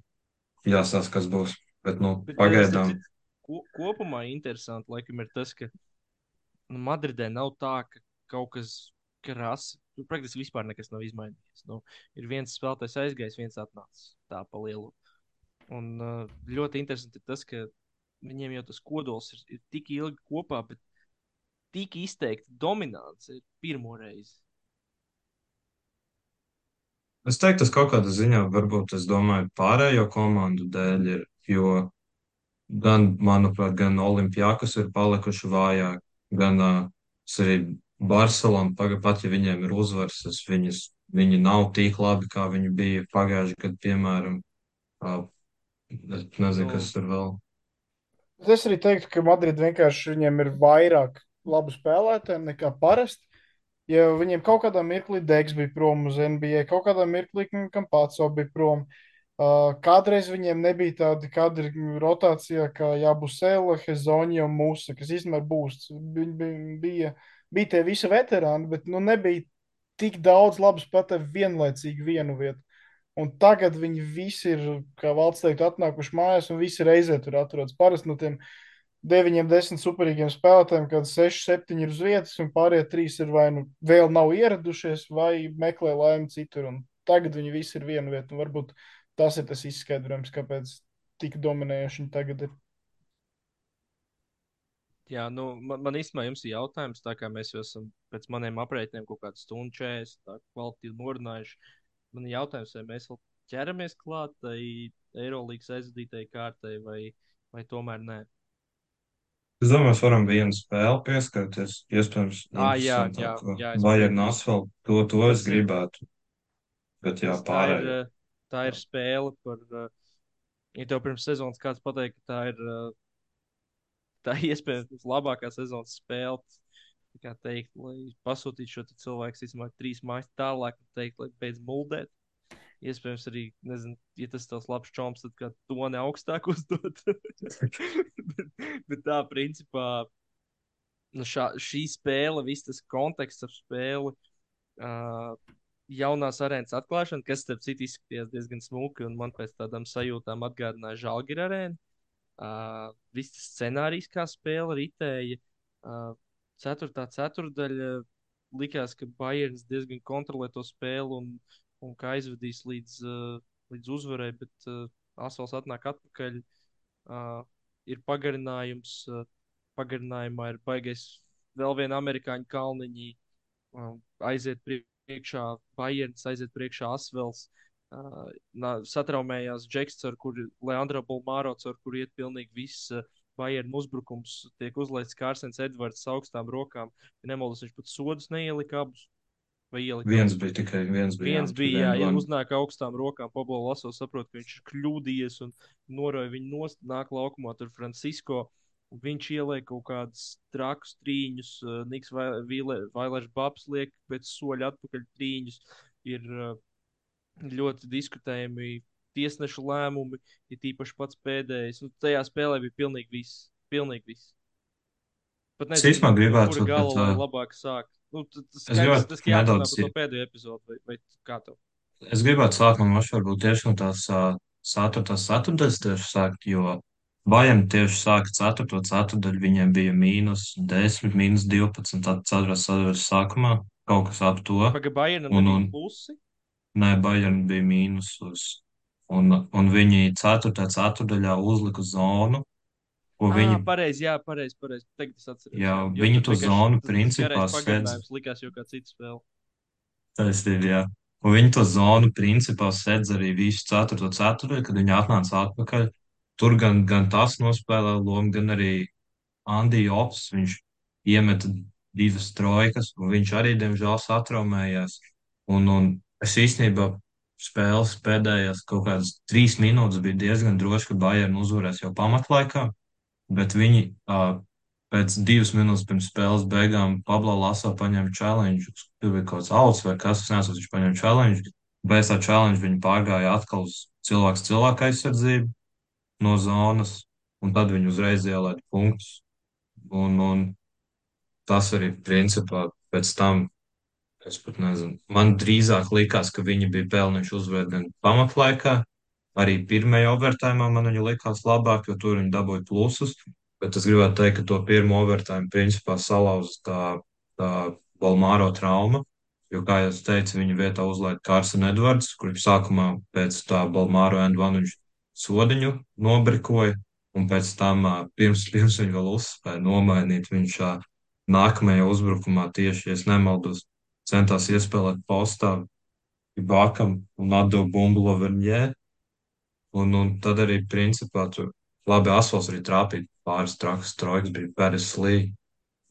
jāsās, kas būs. Bet, nu, Bet, pagaidām. citu, Ko, kopumā interesanti, laikam, ir tas, ka nu, Madridē nav tā, ka kaut kas krasi. Tur praktiski vispār nekas nav izmainījies. Nu, ir viens spēlētājs aizgājis, viens atnācis tā pa lielu. Un uh, ļoti interesanti ir tas, ka viņiem jau tas kodols ir, ir tik ilgi kopā, bet tik izteikti dominants ir pirmo reizi. Es teiktu, tas kaut kādā ziņā varbūt, es domāju, pārējo komandu dēļ ir, jo gan, manuprāt, gan Olimpijākus ir palikuši vājāk, gan uh, arī Barcelona, pat ja viņiem ir uzvaras, viņas, viņi nav tik labi, kā viņi bija pagājuši gadu, piemēram. Es nezinu, kas Nu, tur vēl. Es arī teiktu, ka Madrid vienkārši viņiem ir vairāk labu spēlētāju nekā parasti. Ja viņiem kaut kādā mirklī Deigs bija prom uz NBA, kaut kādā mirklī Kampāco bija prom. Uh, kādreiz viņiem nebija tādi kadri rotācijā, kā Jābusēla, Hezonija un Musa, kas īstenībā būs. Bija, bija tie visi veterāni, bet nu nebija tik daudz labu spēlētāju vienlaicīgi vienu vietu. Un tagad viņi visi ir, kā valsts teikt, atnākuši mājās, un visi reizē tur atrodas. Parasti no tiem deviņiem, desmit superīgiem spēlētājiem, kad seši, septiņi ir uz vietas, un pārējie trīs ir vai nu vēl nav ieradušies, vai meklē laimi citur. Un tagad viņi visi ir viena vieta. Un varbūt tas ir tas izskaidrojums, kāpēc tik dominējoši viņi tagad ir. jā, nu, man, man īstenībā jums ir jautājums, tā kā mēs jau esam pēc maniem aprēķiniem kaut kādu stundu 40 tā kvalitīvi norunājuši. Man ir jautājums, vai mēs vēl ķeramies klāt tai Eirolandes aizvadītajai kārtai, vai, vai tomēr nē. Es domāju, mēs varam vienu spēli pieskarties. Iespējams, Ah, jā, jā, jā, Bayern piekrītu. Asfalt, to, to es gribētu. Bet jā, Tas- tā, ir, pārējie. tā ir spēle par. Ja tev pirms sezonas kāds pateikt, ka tā ir, tā iespējams labākā sezonas spēle, teikt, lai pasūtītu šo cilvēku, īstenībā trīs mājas tālāk, un teikt, lai beidz muldēt. Iespējams, arī, nezinu, ja tas tavs labs čoms, tad kā toni augstāk uzdot. bet, bet tā, principā, nu šā, šī spēle, viss tas konteksts ap spēli, uh, jaunās arēnas atklāšana, kas, starp citu, izskatījās diezgan smuki, un man pēc tādām sajūtām atgādināja Žalgiris arēnu. Uh, viss tas scenārijs, kā spēle ritēja, uh, ceturtā ceturdaļa likās, ka Bayerns diezgan kontrolē to spēli un, un ka aizvedīs līdz, uh, līdz uzvarai, bet uh, Asfals atnāk atpakaļ. Uh, ir pagarinājums, pagarinājumā ir baigais vēl viena amerikāņu kalniņa, um, aiziet priekšā Bayerns, aiziet priekšā Asvels. Uh, nā- satraumējās Džeks, ar kuru Leandro Bulmārots, ar kuru iet pilnīgi viss uh, Bayern uzbrukums, tiek uzlaists Kārsens Edvards augstām rokām. Ja nemaldos, viņš pat sodus neielika abus. Vai ielika? Viens bija tikai viens. Bija, Viens bija, jā, ja uznāk augstām rokām. Pablo Laso saprot, ka viņš ir kļūdījies un noroja viņu nost, nāk laukumā tur Francisko. Viņš ieliek kaut kādus trakus trīņus, uh, Niks Vailers Babs liek pēc soļa atpakaļ trīņus. Ir uh, ļoti diskutējami tiesnešu lēmumi, ir tīpaši pats pēdējais. Nu, tajā spēlē bija pilnīgi viss. Pilnīgi viss. Pat Es īstenībā gribētu, kura gala, bet, lai ā, labāk sākt. Nu, tas skaidrs, gribētu tas jāatrunā nedaudz par to ir- pēdējo epizodu, vai, vai kā tev? Es gribētu sākt no mača, varbūt tieši no tās uh, ceturtās ceturtdaļas tieši sākt, jo Bayern tieši sāka ceturto ceturdaļu, viņiem bija mīnus 10, mīnus 12, tad ceturtās ceturdaļas sākumā kaut kas ap to. Pagaidām, Bayernam Un- un- plusi. Nē, Bayern bija mīnusos. Un, un viņi ceturtajā ceturdaļā uzlika zonu, Ah, viņi pareizi, jā, pareizi, pareizi. Tagad es atceros. Jā, Jo viņi to zonu principā pagarinājums likās jau kā cits spēle. Taisnība, jā. Un viņi to zonu principā sedz arī visu 4. ceturto, kad viņi atnāca atpakaļ. Tur gan, gan tas nospēlē lomu, gan arī Andija Ops. Viņš iemeta divas trojkas, un viņš arī, diemžēl, satraumējās. Un, un es īstenībā spēles pēdējās kaut kādas trīs minūtes bija diezgan droši, ka Bayern uzvarēs jau pamatlaikā, bet viņi uh, pēc divas minūtes pirms spēles beigām Pablo Laso paņēma challenge. Tur bija kaut kāds augs vai kas, es nezinu, viņš paņēma challenge. Pēc tā challenge viņi pārgāja atkal uz cilvēku cilvēku aizsardzību no zonas, un tad viņi uzreiz ielaida punktus. Un, un tas arī principā pēc tam, es pat nezinu, man drīzāk likās, ka viņi bija pelnījuši uzvarēt gan pamatlaikā, arī pirmajā overtājumā man viņa likās labāk, jo tur viņi dabūja plusus. Bet es gribētu teikt, ka to pirmo overtime principā salauza tā, tā Balmāro trauma. Jo, kā jau teicu, viņa vietā uzlaida Kārsona Edvards, kurš sākumā pēc tā Balmāro N1 viņš sodiņu nobrikoja. Un pēc tam, pirms, pirms viņa vēl uzspēja nomainīt, viņš nākamajā uzbrukumā tieši, ja nemaldos, centās iespēlēt postā Bakam un atdeva bumbu Loverņē. Un, un tad arī, principā, tur labi asfals arī trāpīja pāris trakas trojkas, bija Paris Lee.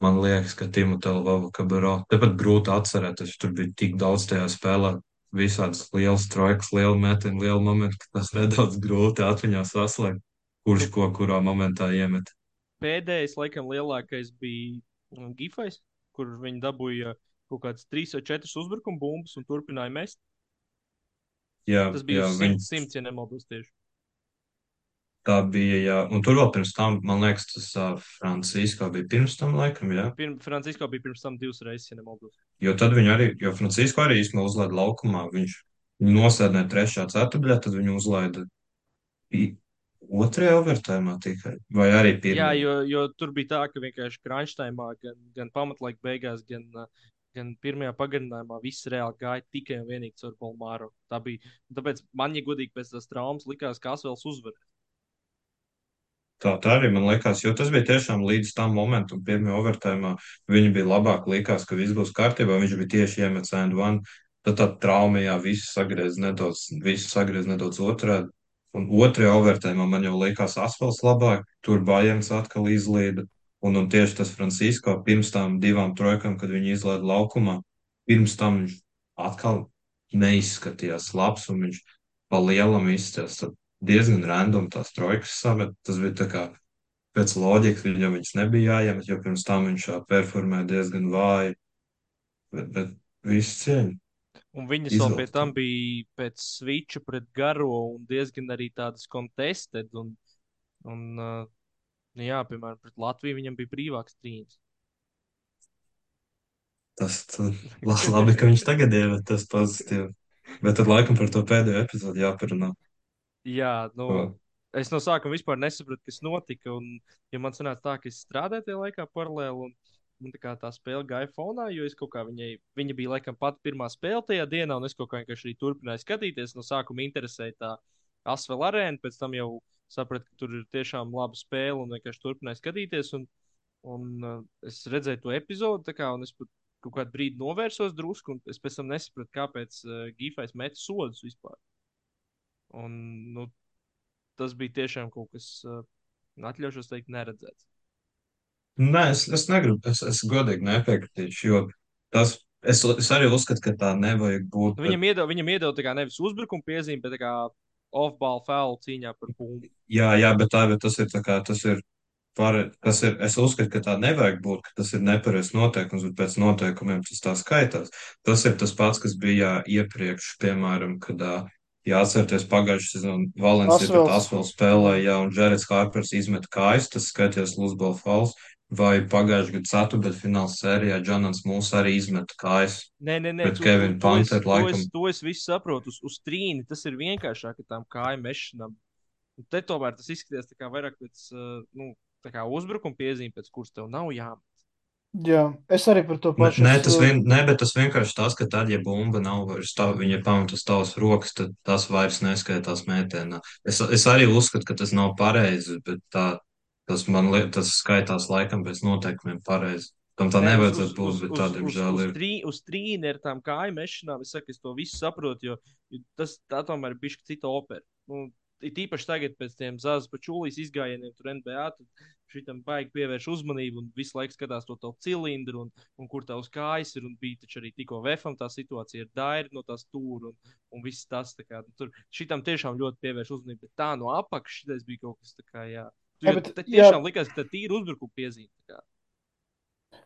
Man liekas, ka Timotela Vava Kabero, tepat grūti atcerēties, tur bija tik daudz tajā spēlē visādas lielas trojkas, liela metiena, liela momenta, ka tas nedaudz grūti atmiņā saslēgt, kurš ko kurā momentā iemet. pēdējais, laikam, lielākais bija mm, Gifais, kur viņi dabūja kaut kādas trīs vai četras uzbrukuma bumbas un turpināja mest. Jā, Tas bija jā, uz viņi, simts, simts, ja nemaldos tieši. tā bija, jā. Un tur vēl pirms tam, man liekas, tas uh, Francisko bija pirms tam laikam, jā. Pirm, Francisko bija pirms tam divas reizes, ja nemaldos. Jo tad viņi arī, jo Francisko arī īstenībā uzlaida laukumā, viņš nosēdināja trešā ceturtajā, tad viņu uzlaida otrajā overtājumā tikai, vai arī Jā, pirmajā. jo, jo tur bija tā, ka vienkārši krāšņtaimā, gan, gan pamatlaika beigās, gan, uh, gan pirmajā pagarinājumā viss reāli gāja tikai un vienīgi caur Bolmāru. Tā bija. Tāpēc man, ja godīgi pēc tās traumas, likās, ka Asvels uzvarēs. Tā, tā arī man liekas, jo tas bija tiešām līdz tam momentam, pirmajā overtājumā. Viņi bija labāk, likās, ka viss būs kārtībā. Viņš bija tieši iemetis and one. Tad tā trauma, jā, visu sagriez nedaudz, visu sagriez nedaudz otrādi. Un otrajā overtājumā man jau likās asfalts labāk, tur Bajens atkal izlīda. Un, un tieši tas Francisko pirms tam divām trojkām, kad viņi izlaida laukumā, pirms tam viņš atkal neizskatījās labs un viņš pa lielam izskatījās diezgan random tās trojkas samet. Tas bija tā kā pēc loģikas, viņam viņas nebija jāiemet, jo pirms tam viņš performēja diezgan vāji. Bet, bet visu cieņu. Un viņas vēl pie tam bija pēc switcha pret garo un diezgan arī tādas contested. Un, un, uh, nu jā, piemēram, pret Latviju viņam bija brīvāks trīnis. Tas la- labi, ka viņš tagad iemet tas pozitīvi. Bet tad laikam par to pēdējo epizodu jāparunā. Jā, nu, Ko? es no sākuma vispār nesapratu, kas notika. Un, ja man sanāca tā, ka es strādāju tajā laikā paralēli, un man tā, tā spēle gāja fonā, jo es kaut kā viņai, viņa bija laikam pati pirmā spēle tajā dienā, un es kaut kā vienkārši turpināju skatīties. No sākuma interesēja tā Asvel arēna, pēc tam jau sapratu, ka tur ir tiešām laba spēle, un vienkārši turpināju skatīties. Un, un uh, es redzēju to epizodu, tā kā, un es pat kaut kādu brīdi novērsos drusku, un es pēc tam nesapratu, kāpēc uh, Gifais met sodus vispār. Un, nu, tas bija tiešām kaut kas, uh, atļaušos teikt, neredzēts. Nē, es, es negribu, es, es godīgi nepiekritīšu, jo tas, es, es arī uzskatu, ka tā nevajag būt. Nu, Bet, viņam iedeva, viņam iedeva tā kā nevis uzbrukuma piezīme, bet kā off-ball foul cīņā par bumbu. jā, jā, bet tā, bet tas ir tā kā, tas ir Pare, tas ir, es uzskatu, ka tā nevajag būt, ka tas ir nepareizs noteikums, bet pēc noteikumiem tas tā skaitās. Tas ir tas pats, kas bija iepriekš, piemēram, kad, ā, ja atcerieties, pagājušajā sezonā Valencija pret. Asfelu spēlēja, jā, un Džerets Harpers izmet kājas, tas skaitījās Luzbala fauls, vai pagājušajā gadā ceturtdaļfināla sērijā Džonans mūs arī izmet kājas Nē, nē, nē, pret tu, tu, Kevinu to, es, to, es, laikam. visu saprotu. Uz, uz trīni tas ir vienkāršāk ar tām kāju mešanām. Un te tomēr tas izskatās tā kā vairāk pēc uh, nu, uzbrukuma piezīme, pēc kuras tev nav jāmet. Jā, es arī par to pašu. nē, tas, uh, vien, nē, bet tas vienkārši tas, ka tad, ja bumba nav vairs tā, viņa pamata uz tavas rokas, tad tas vairs neskaitās mētēnā. Es, es arī uzskatu, ka tas nav pareizi, bet tā, tas man liek, tas skaitās laikam pēc noteikumiem pareizi. Tam tā uz, uz, nevajadzētu būt, uz, bet uz, tā, uz, diemžēl, uz, ir. trī, uz trīni ar tām kāju mešanām. Es saku, es to visu saprotu, jo jo tas tā tomēr ir bijis cita opera. Nu, it īpaši tagad, pēc tiem zāles pačūlīs izgājieniem, tur NBA, tad šitam baigi pievērš uzmanību un visu laiku skatās to tavu cilindru un, un kur tavs kājas ir. Un bija taču arī tikko vefam tā situācija ar dairi no tās stūra un, un viss tas. tā Kā, nu, tur šitam tiešām ļoti pievērš uzmanību, bet tā no apakšas šitais bija kaut kas tā kā, jā. Jā, Jo bet- te jā. tiešām likās, ka tā tīra uzbrukuma piezīme.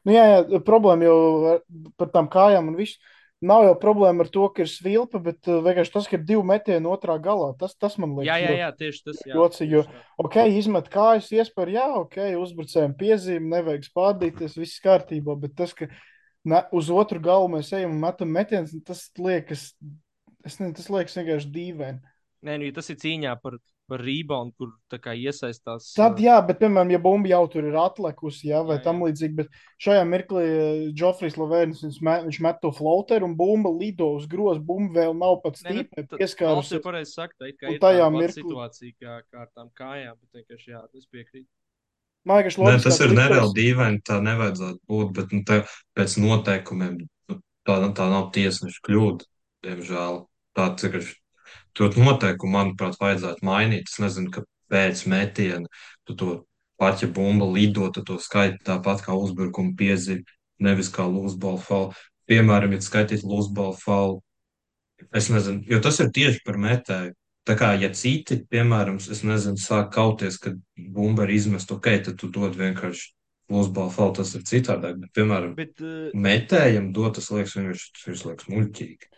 Nu, jā, jā, problēma jau ar- par tām kājām un viss. Nav jau problēma ar to, ka ir svilpa, bet uh, vienkārši tas, ka ir divi metieni otrā galā, tas, tas man liekas. Jā, jā, jā, tieši tas. Jā, Joci, jo-. Ok, izmet kājas, iespēja, jā, ok, uzbrucējiem piezīme, nevajag spārdīties, viss kārtībā, bet tas, ka ne, uz otru galu mēs ejam un metam metienus, tas liekas, es nezinu, tas liekas vienkārši dīvaini. Nē, nu, ja tas ir cīņā par, par rebound, kur tā kā iesaistās. Tad, jā, bet, piemēram, ja bumba jau tur ir atlikusi, jā, vai Jā, tam jā. līdzīgi, bet šajā mirklī Džofrijs Lavēnis, viņš met, viņš met to floateru un bumba lido uz grozu, bumba vēl nav pat nu, stīpa, tad pieskārus. Valsts jau pareizi tā, kā Un ir tajā mirklī- situācija kā, kā ar tām kājām, bet vienkārši jā, es piekrītu. Man liekas, Nē, tas ir nereāli dīvaini, tā nevajadzētu būt, bet nu, tā, pēc noteikumiem nu, tā, tā nav tiesneša kļūda, diemžēl. Tā vienkārši tur noteikumu, manuprāt, vajadzētu mainīt. Es nezinu, ka pēc metiena tu to pat, ja bumba lido, tu to skaiti tāpat kā uzbrukuma piezīme, nevis kā lūzbola faula. Piemēram, ja skaitītu lūzbola faulu Es nezinu, jo tas ir tieši par metēju. Tā kā, ja citi, piemēram, es nezinu, sāk kauties, kad bumba ir izmesta, ok, tad tu dod vienkārši losbalu faulu, tas ir citādāk. Bet, piemēram, Bet, uh, metējam dot, tas liekas vienkārši, tas liekas muļķīgi.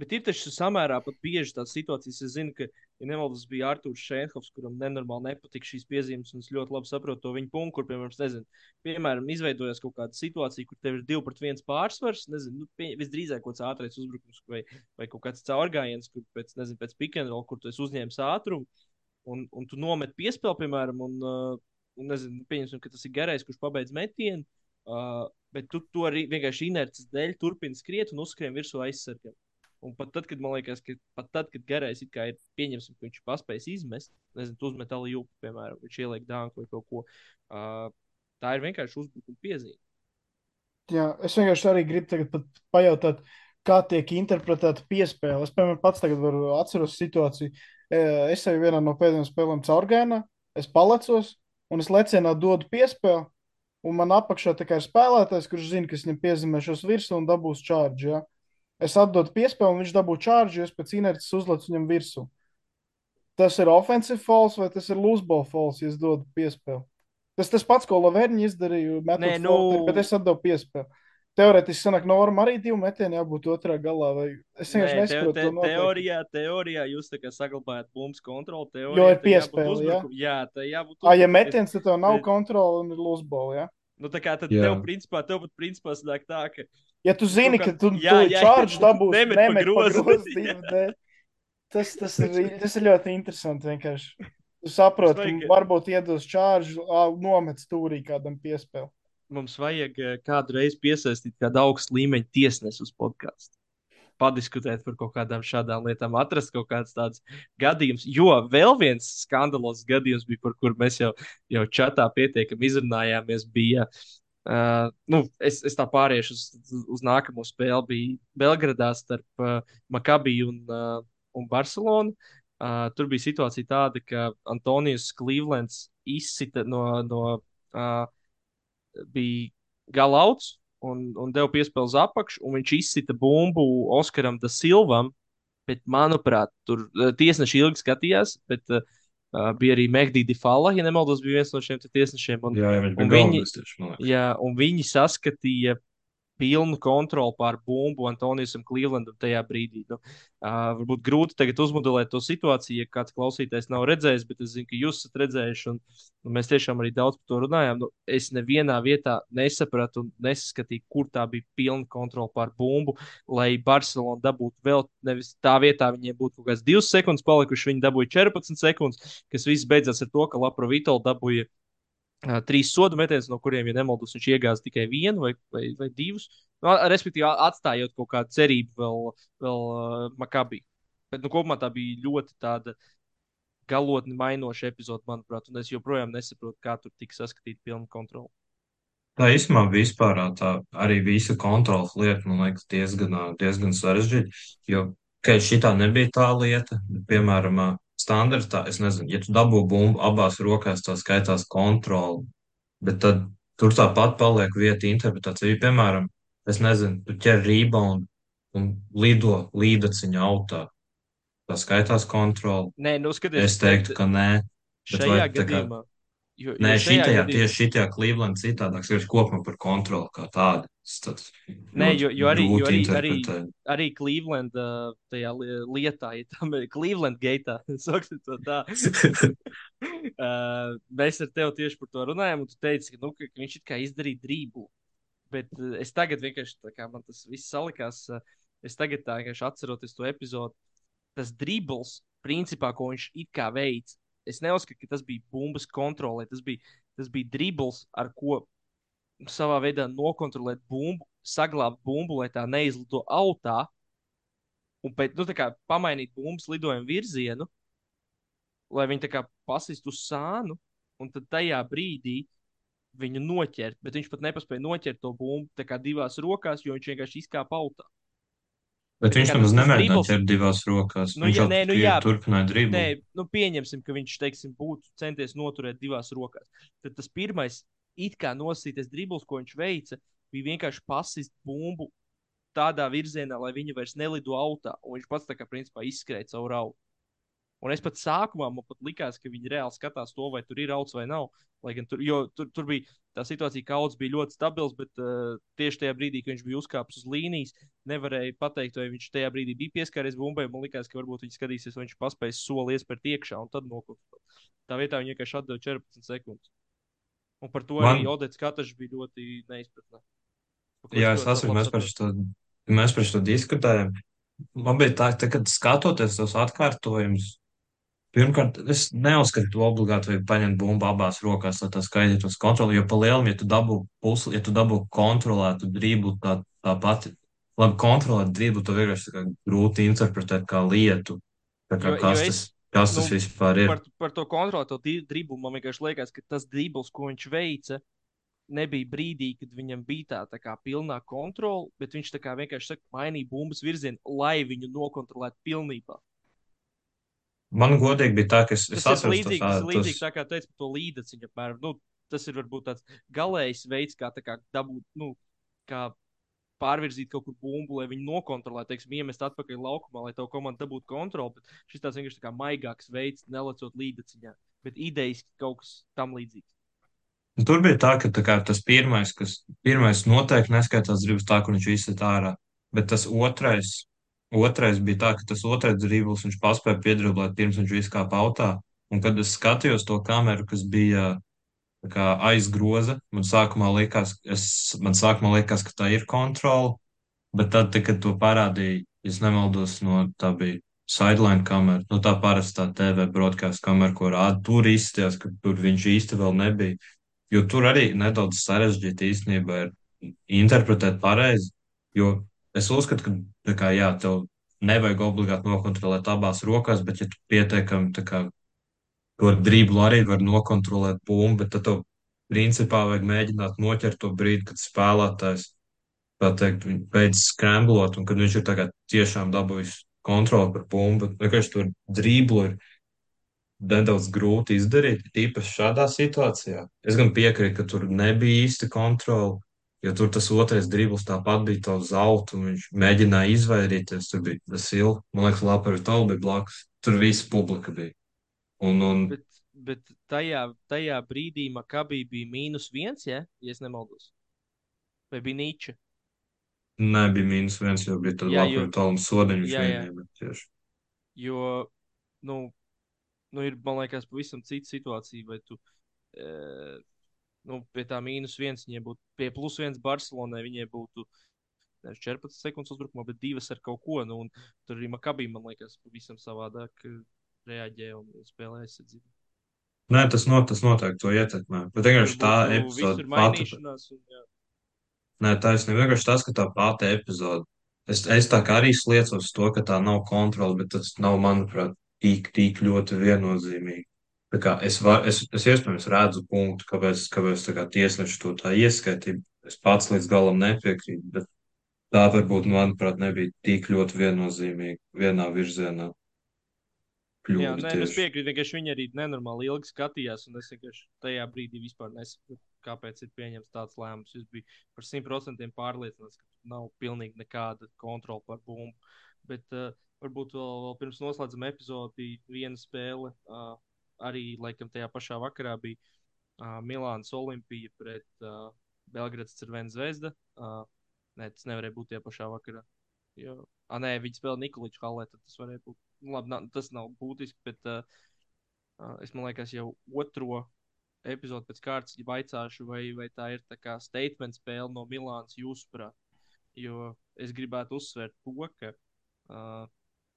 Bet ir taču samērā bieži tādas situācijas. Es zinu, ka, ja nemaldos, bija Arthurs Šēnhovs, kuram nenormāli nepatika šīs piezīmes, un es ļoti labi saprotu to viņa punktu, kur, piemēram, nezinu, piemēram, izveidojas kaut kāda situācija, kur tev ir divi pret viens pārsvars. Nezinu, nu, pie, visdrīzāk kaut kāds ātrais uzbrukums vai, vai kaut kāds caurgājiens, kur pēc, nezinu, pēc pikantrola, kur tu uzņēmis ātrumu, un, un tu nomet piespēli, piemēram, un, uh, un nezinu, pieņemsim, ka tas ir garais, kurš pabeidz metienu. Uh, bet tu to arī vienkārši inerces dēļ turpini skriet un uzskrien virsū aizsargam. Un pat tad, kad man liekas, ka pat tad, kad garais ir pieņemsim, ka viņš paspējas izmest, nezinu, uzmet alīju, piemēram, viņš ieliek dāngu vai kaut ko. Uh, tā ir vienkārši uzbrukuma piezīme. Jā, es vienkārši arī gribu pajautāt, kā tiek interpretēta piespēle. Es, piemēram, pats tagad varu atceros situāciju. Es eju vienā no pēdējām spēlēm caurgājienā, es palecos un es lecienā dodu piespēli. Un man apakšā ir spēlētājs, kurš zina, ka es viņam piezīmēšos virsū un dabūs čārģi. Ja? Es atdodu piespēli, viņš dabū čārģi, es pēc inerces uzlecu viņam virsū. Tas ir offensive falls vai tas ir looseball falls, ja es dodu piespēli. Tas tas pats, ko Laverņa izdarīja, Nē, nu... Falter, bet es atdevu piespēli. Teorētiski sanāk norma arī divu metienu jābūt otrā galā. Vai... Es vienkārši nesaprotu. Te, te, teorijā, teorijā jūs tā kā saglabājat bumbas kontroli. Teorijā, jo ir piespēle, jā? Jā, tā jābūt. Ah, ja metiens, tad tev nav kontroli un ir looseball, jā? Nu, tā kā tad jā. tev principā, tev pat principā sanāk tā, ka Ja tu zini, ka tu to čārģi dabūsi, nemet, nemet grozu. grozu tas, tas, ir, tas ir ļoti interesanti vienkārši. Tu saproti, vajag... varbūt iedos čārģi, nomet stūrī kādam piespēli. Mums vajag kādu reizi piesaistīt kādu augstu līmeņu tiesnesi uz podkāstu. Padiskutēt par kaut kādām šādām lietām, atrast kaut kādus tādus gadījumus. Jo vēl viens skandalos gadījums bija, par kuru mēs jau, jau čatā pietiekami izrunājāmies, bija uh, Uh, nu, es, es tā pāriešu uz, uz nākamo spēli. Bija Belgradā starp uh, Makabiju un, uh, un Barcelonu. Uh, tur bija situācija tāda, ka Antonijs Clevelands izsita no, no uh, bija galauts un, un deva piespēli uz apakšu, un viņš izsita bumbu Oskaram da Silvam. Bet, manuprāt, tur tiesneši ilgi skatījās, bet uh, Uh, bija arī Megdīdi Fala, ja nemaldos, bija viens no šiem tiesnešiem. Un, jā, jā, un viņi, jā, un viņi saskatīja pilnu kontroli pār bumbu Antonijam Clevelandam tajā brīdī. Nu, uh, varbūt grūti tagad uzmodelēt to situāciju, ja kāds klausītājs nav redzējis, bet es zinu, ka jūs esat redzējuši, un, un mēs tiešām arī daudz par to runājām. Nu, es nevienā vietā nesapratu un nesaskatīju, kur tā bija pilna kontrole pār bumbu, lai Barcelona dabūtu vēl nevis tā vietā, viņiem būtu kaut kāds 2 sekundes palikuši, viņi dabūja 14 sekundes, kas viss beidzās ar to, ka Lapro Vitola dabūja trīs sodu metienus, no kuriem, ja nemaldos, viņš iegāza tikai vienu vai, vai, vai divus. Nu, respektīvi, atstājot kaut kādu cerību vēl, vēl uh, Makabī. Bet nu, kopumā tā bija ļoti tāda galotni mainoša epizode, manuprāt, un es joprojām nesaprotu, kā tur tika saskatīta pilna kontrole. Tā īstenībā vispār tā arī visa kontrols lieta, man liekas, diezgan, diezgan sarežģīta. Jo, ka šī tā nebija tā lieta, piemēram, standartā, es nezinu, ja tu dabū bumbu abās rokās, tā skaitās kontroli, bet tad tur tāpat paliek vieta interpretācija. Piemēram, es nezinu, tu ķer rebound un lido līdaciņa autā. Tā skaitās kontroli. Nē, nu skaties. Es teiktu, ka nē. Šajā gadījumā. Kā, Jo, Nē, jo šitajā, gadījumā... tieši šajā Cleveland citādāk ir kopumā par kontroli kā tādu. Tas Nē, jo, jo arī, jo arī, arī, arī Cleveland tajā lietā, ja tam ir Cleveland gaitā, saksim to tā. uh, mēs ar tevi tieši par to runājam, un tu teici, ka, nu, ka viņš it kā izdarīja drību. Bet es tagad vienkārši, tā kā man tas viss salikās, es tagad tā vienkārši atceroties to epizodu, tas dribbles, principā, ko viņš it kā veids, es neuzskatu, ka tas bija bumbas kontrolē. Tas bija, tas bija dribbles, ar ko savā veidā nokontrolēt bumbu, saglabāt bumbu, lai tā neizlido autā. Un pēc tam nu, pamainīt bumbas lidojumu virzienu, lai viņi pasistu uz sānu, un tad tajā brīdī viņu noķert. Bet viņš pat nepaspēja noķert to bumbu divās rokās, jo viņš vienkārši izkāpa autā. Bet viņš nemaz nemēģināja ķert divās rokās. Nu, viņš ja, nē, nu, jā, turpināja driblu. Nē, nu, pieņemsim, ka viņš, teiksim, būtu centies noturēt divās rokās. Tad tas pirmais, it kā nosīties dribls, ko viņš veica, bija vienkārši pasist bumbu tādā virzienā, lai viņi vairs nelido autā. Un viņš pats tā kā principā izskrēja caur autu. Un es pat sākumā man pat likās, ka viņi reāli skatās to, vai tur ir auts vai nav. Lai gan tur, tur, tur bija tā situācija, ka auts bija ļoti stabils, bet uh, tieši tajā brīdī, kad viņš bija uzkāpis uz līnijas, nevarēja pateikt, vai viņš tajā brīdī bija pieskāries bumbai. Man liekas, ka varbūt viņš skatīsies, vai viņš paspēs soli iespērt iekšā un tad nokļūt. Tā vietā viņi vienkārši atdeva 14 sekundes. Un par to Man... arī Odets Katašs bija ļoti neizpratnē. Jā, es atceros, mēs par šo, mēs par šo diskutējam. Man bija tā, tā kad skatoties tos atkārtojumus, Pirmkārt, es neuzskatu, ka obligāti vajag paņemt bumbu abās rokās, lai tā skaidrotos kontroli. Jo pa lielam, ja tu dabū pusli, ja tu dabū kontrolētu driblu, tā, tā pati, labi, kontrolēt driblu, to vienkārši grūti interpretēt kā lietu. Tā kā, jo, kas, jo es, tas, kas tas nu, vispār ir? Par, par to kontrolēto driblu man vienkārši liekas, ka tas dribls, ko viņš veica, nebija brīdī, kad viņam bija tā, tā kā pilnā kontrole, bet viņš tā kā vienkārši saka, mainīja bumbas virzienu, lai viņu nokontrolētu pilnībā. Man godīgi bija tā, ka es, es atceros, līdzīgi, tas ir līdzīgi tā kā teicu par to līdaciņu. Apmēram. Nu, tas ir varbūt tāds galējs veids, kā, kā dabūt, nu, kā pārvirzīt kaut kur bumbu, lai viņi nokontrolētu, teiksim, iemest atpakaļ laukumā, lai tavu komandu dabūtu kontroli. Bet šis tāds vienkārši tā kā maigāks veids, nelecot līdaciņā. Bet idejas kaut kas tam līdzīgs. Tur bija tā, ka tā kā, tas pirmais, kas pirmais noteikti neskaitās dribs tā, ka viņš viss ir ārā. Bet tas otrais, Otrais bija tā, ka tas otrais dribbles viņš paspēja piedriblēt pirms viņš izkāpa autā. Un kad es skatījos to kameru, kas bija kā, aiz groza, man sākumā likās, es, man sākumā likās, ka tā ir kontrola. Bet tad, kad to parādīja, es nemaldos, no tā bija sideline kamera, nu tā parastā TV broadcast kamera, ko rāda, tur izstījās, ka tur viņš īsti vēl nebija. Jo tur arī nedaudz sarežģīti īstenībā ir interpretēt pareizi, jo Es uzskatu, ka kā, jā, tev nevajag obligāti nokontrolēt abās rokās, bet, ja tu pietiekami kā, to driblu arī var nokontrolēt bumbu, tad tev principā vajag mēģināt noķert to brīdi, kad spēlētājs teikt, beidz skremblot, un kad viņš ir tiešām dabūjis kontroli par bumbu. Vienkārši to driblu ir nedaudz grūti izdarīt, īpaši šādā situācijā. Es gan piekrītu, ka tur nebija īsti kontroli. Jo tur tas otrais dribbles tāpat bija tāds zelta, un viņš mēģināja izvairīties. Tur bija tas ilgi. Man liekas, Lapa Vitāla bija blakus. Tur viss publika bija. Un, un... Bet, bet tajā, tajā brīdī Makabī bija mīnus viens, ja, ja es nemaldos. Vai bija Nīča? Nē, bija mīnus viens, jo bija tāda Lapa Vitāla un sodiņš. Tieši. Jo, nu, nu, ir, man liekas, pavisam cita situācija, vai tu. E nu, pie tā mīnus viens viņiem būtu, pie plus viens Barcelonai viņiem būtu ne, 14 sekundes uzbrukumā, bet divas ar kaut ko. Nu, tur arī Makabī, man liekas, pavisam savādāk eh, reaģē un spēlē aizsardzību. Nē, tas, not, tas noteikti to ietekmē. Bet vienkārši tā epizode pati. Nē, taisnība. Vienkārši tas, ka tā pati epizode. Es, es tā kā arī sliecos to, ka tā nav kontrola, bet tas nav, manuprāt, tik, tik ļoti viennozīmīgi. Es, var, es, es iespējams redzu punktu, kāpēc, kāpēc kā tiesneši to tā ieskaitīja. Es pats līdz galam nepiekrītu, bet tā varbūt, manuprāt, nebija tik ļoti viennozīmīga vienā virzienā. Kļūda Jā, nē, es piekrītu, vienkārši viņi arī nenormāli ilgi skatījās, un es vienkārši tajā brīdī vispār nesaprotu, kāpēc ir pieņemts tāds lēmums. Es biju par simt procentiem pārliecināts, ka nav pilnīgi nekāda kontrola par bumbu. Bet uh, varbūt vēl, vēl pirms noslēdzam epizodi bija viena spēle. Uh, arī laikam tajā pašā vakarā bija uh, Milānas Olimpija pret uh, Belgradas Cervena zvezda. Uh, nē, tas nevarēja būt tajā pašā vakarā. Jo, ah, nē, viņi spēlēja Nikolīču halē, tad tas varēja būt. Nu, labi, nā, tas nav būtiski, bet uh, uh, es man liekas, jau otro epizodi pēc kārtas vaicāšu, vai, vai tā ir tā kā statement spēle no Milānas jūsuprāt. Jo es gribētu uzsvērt to, ka uh,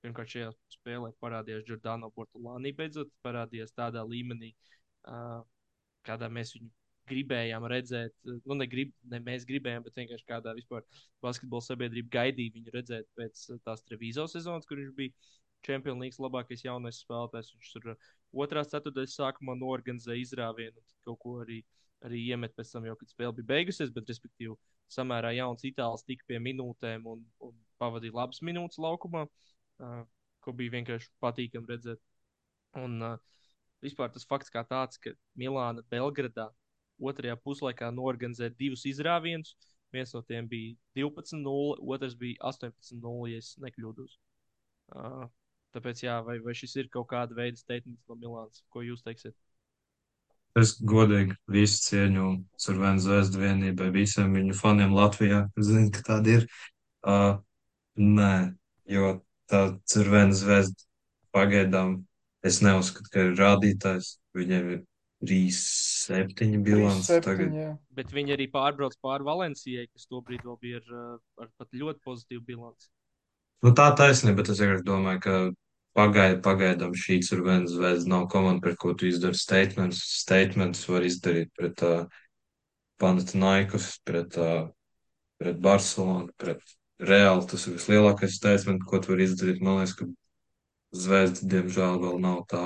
Pirmkārt, šajā spēlē parādījās Jordāno Portugāni. Beidzot, parādījās tādā līmenī, uh, kādā mēs viņu gribējām redzēt. Nu, ne, grib, ne mēs gribējām, bet vienkārši kādā vispār basketbola sabiedrība gaidīja viņu redzēt pēc tās Trevizo sezonas, kur viņš bija Champions League labākais jaunais spēlētājs. Viņš tur otrās ceturtdaļas sākumā norganizēja izrāvienu un kaut ko arī, arī iemet pēc tam, jau, kad spēle bija beigusies. Bet, respektīvi, samērā jauns itālis tika pie minūtēm un, un pavadīja labas minūtes laukumā. Uh, ko bija vienkārši patīkami redzēt. Un uh, vispār tas fakts tāds, ka Milāna Belgradā otrajā puslaikā norganizē divus izrāvienus, Viens no tiem bija 12-0, otrs bija 18-0, ja nekļūdos. Uh, tāpēc, jā, vai, vai šis ir kaut kāda veida statements no Milānas? Ko jūs teiksiet? Es godīgi visu cieņu Survēnu zvezdu vienībai, visiem viņu faniem Latvijā. Es zinu, ka tāda ir. Uh, nē, jo tā Survēnu zvezda pagaidām es neuzskatu, ka ir rādītājs. Viņiem ir 3-7 bilants 3-7, tagad. jā. Bet viņi arī pārbrauc pāri Valencijai, kas tobrīd vēl bija ar, uh, ar pat ļoti pozitīvu bilanci. Nu, tā taisnība, bet es domāju, ka pagaid, pagaidām šī Survēnu zvezda nav komanda, pret ko tu izdari statements. Statements var izdarīt pret uh, Panathinaikos, pret, uh, pret Barcelonu, pret Reāli. Tas ir vislielākais statements, ko tu vari izdarīt. Man liekas, ka Zvezda, diemžēl, vēl nav tā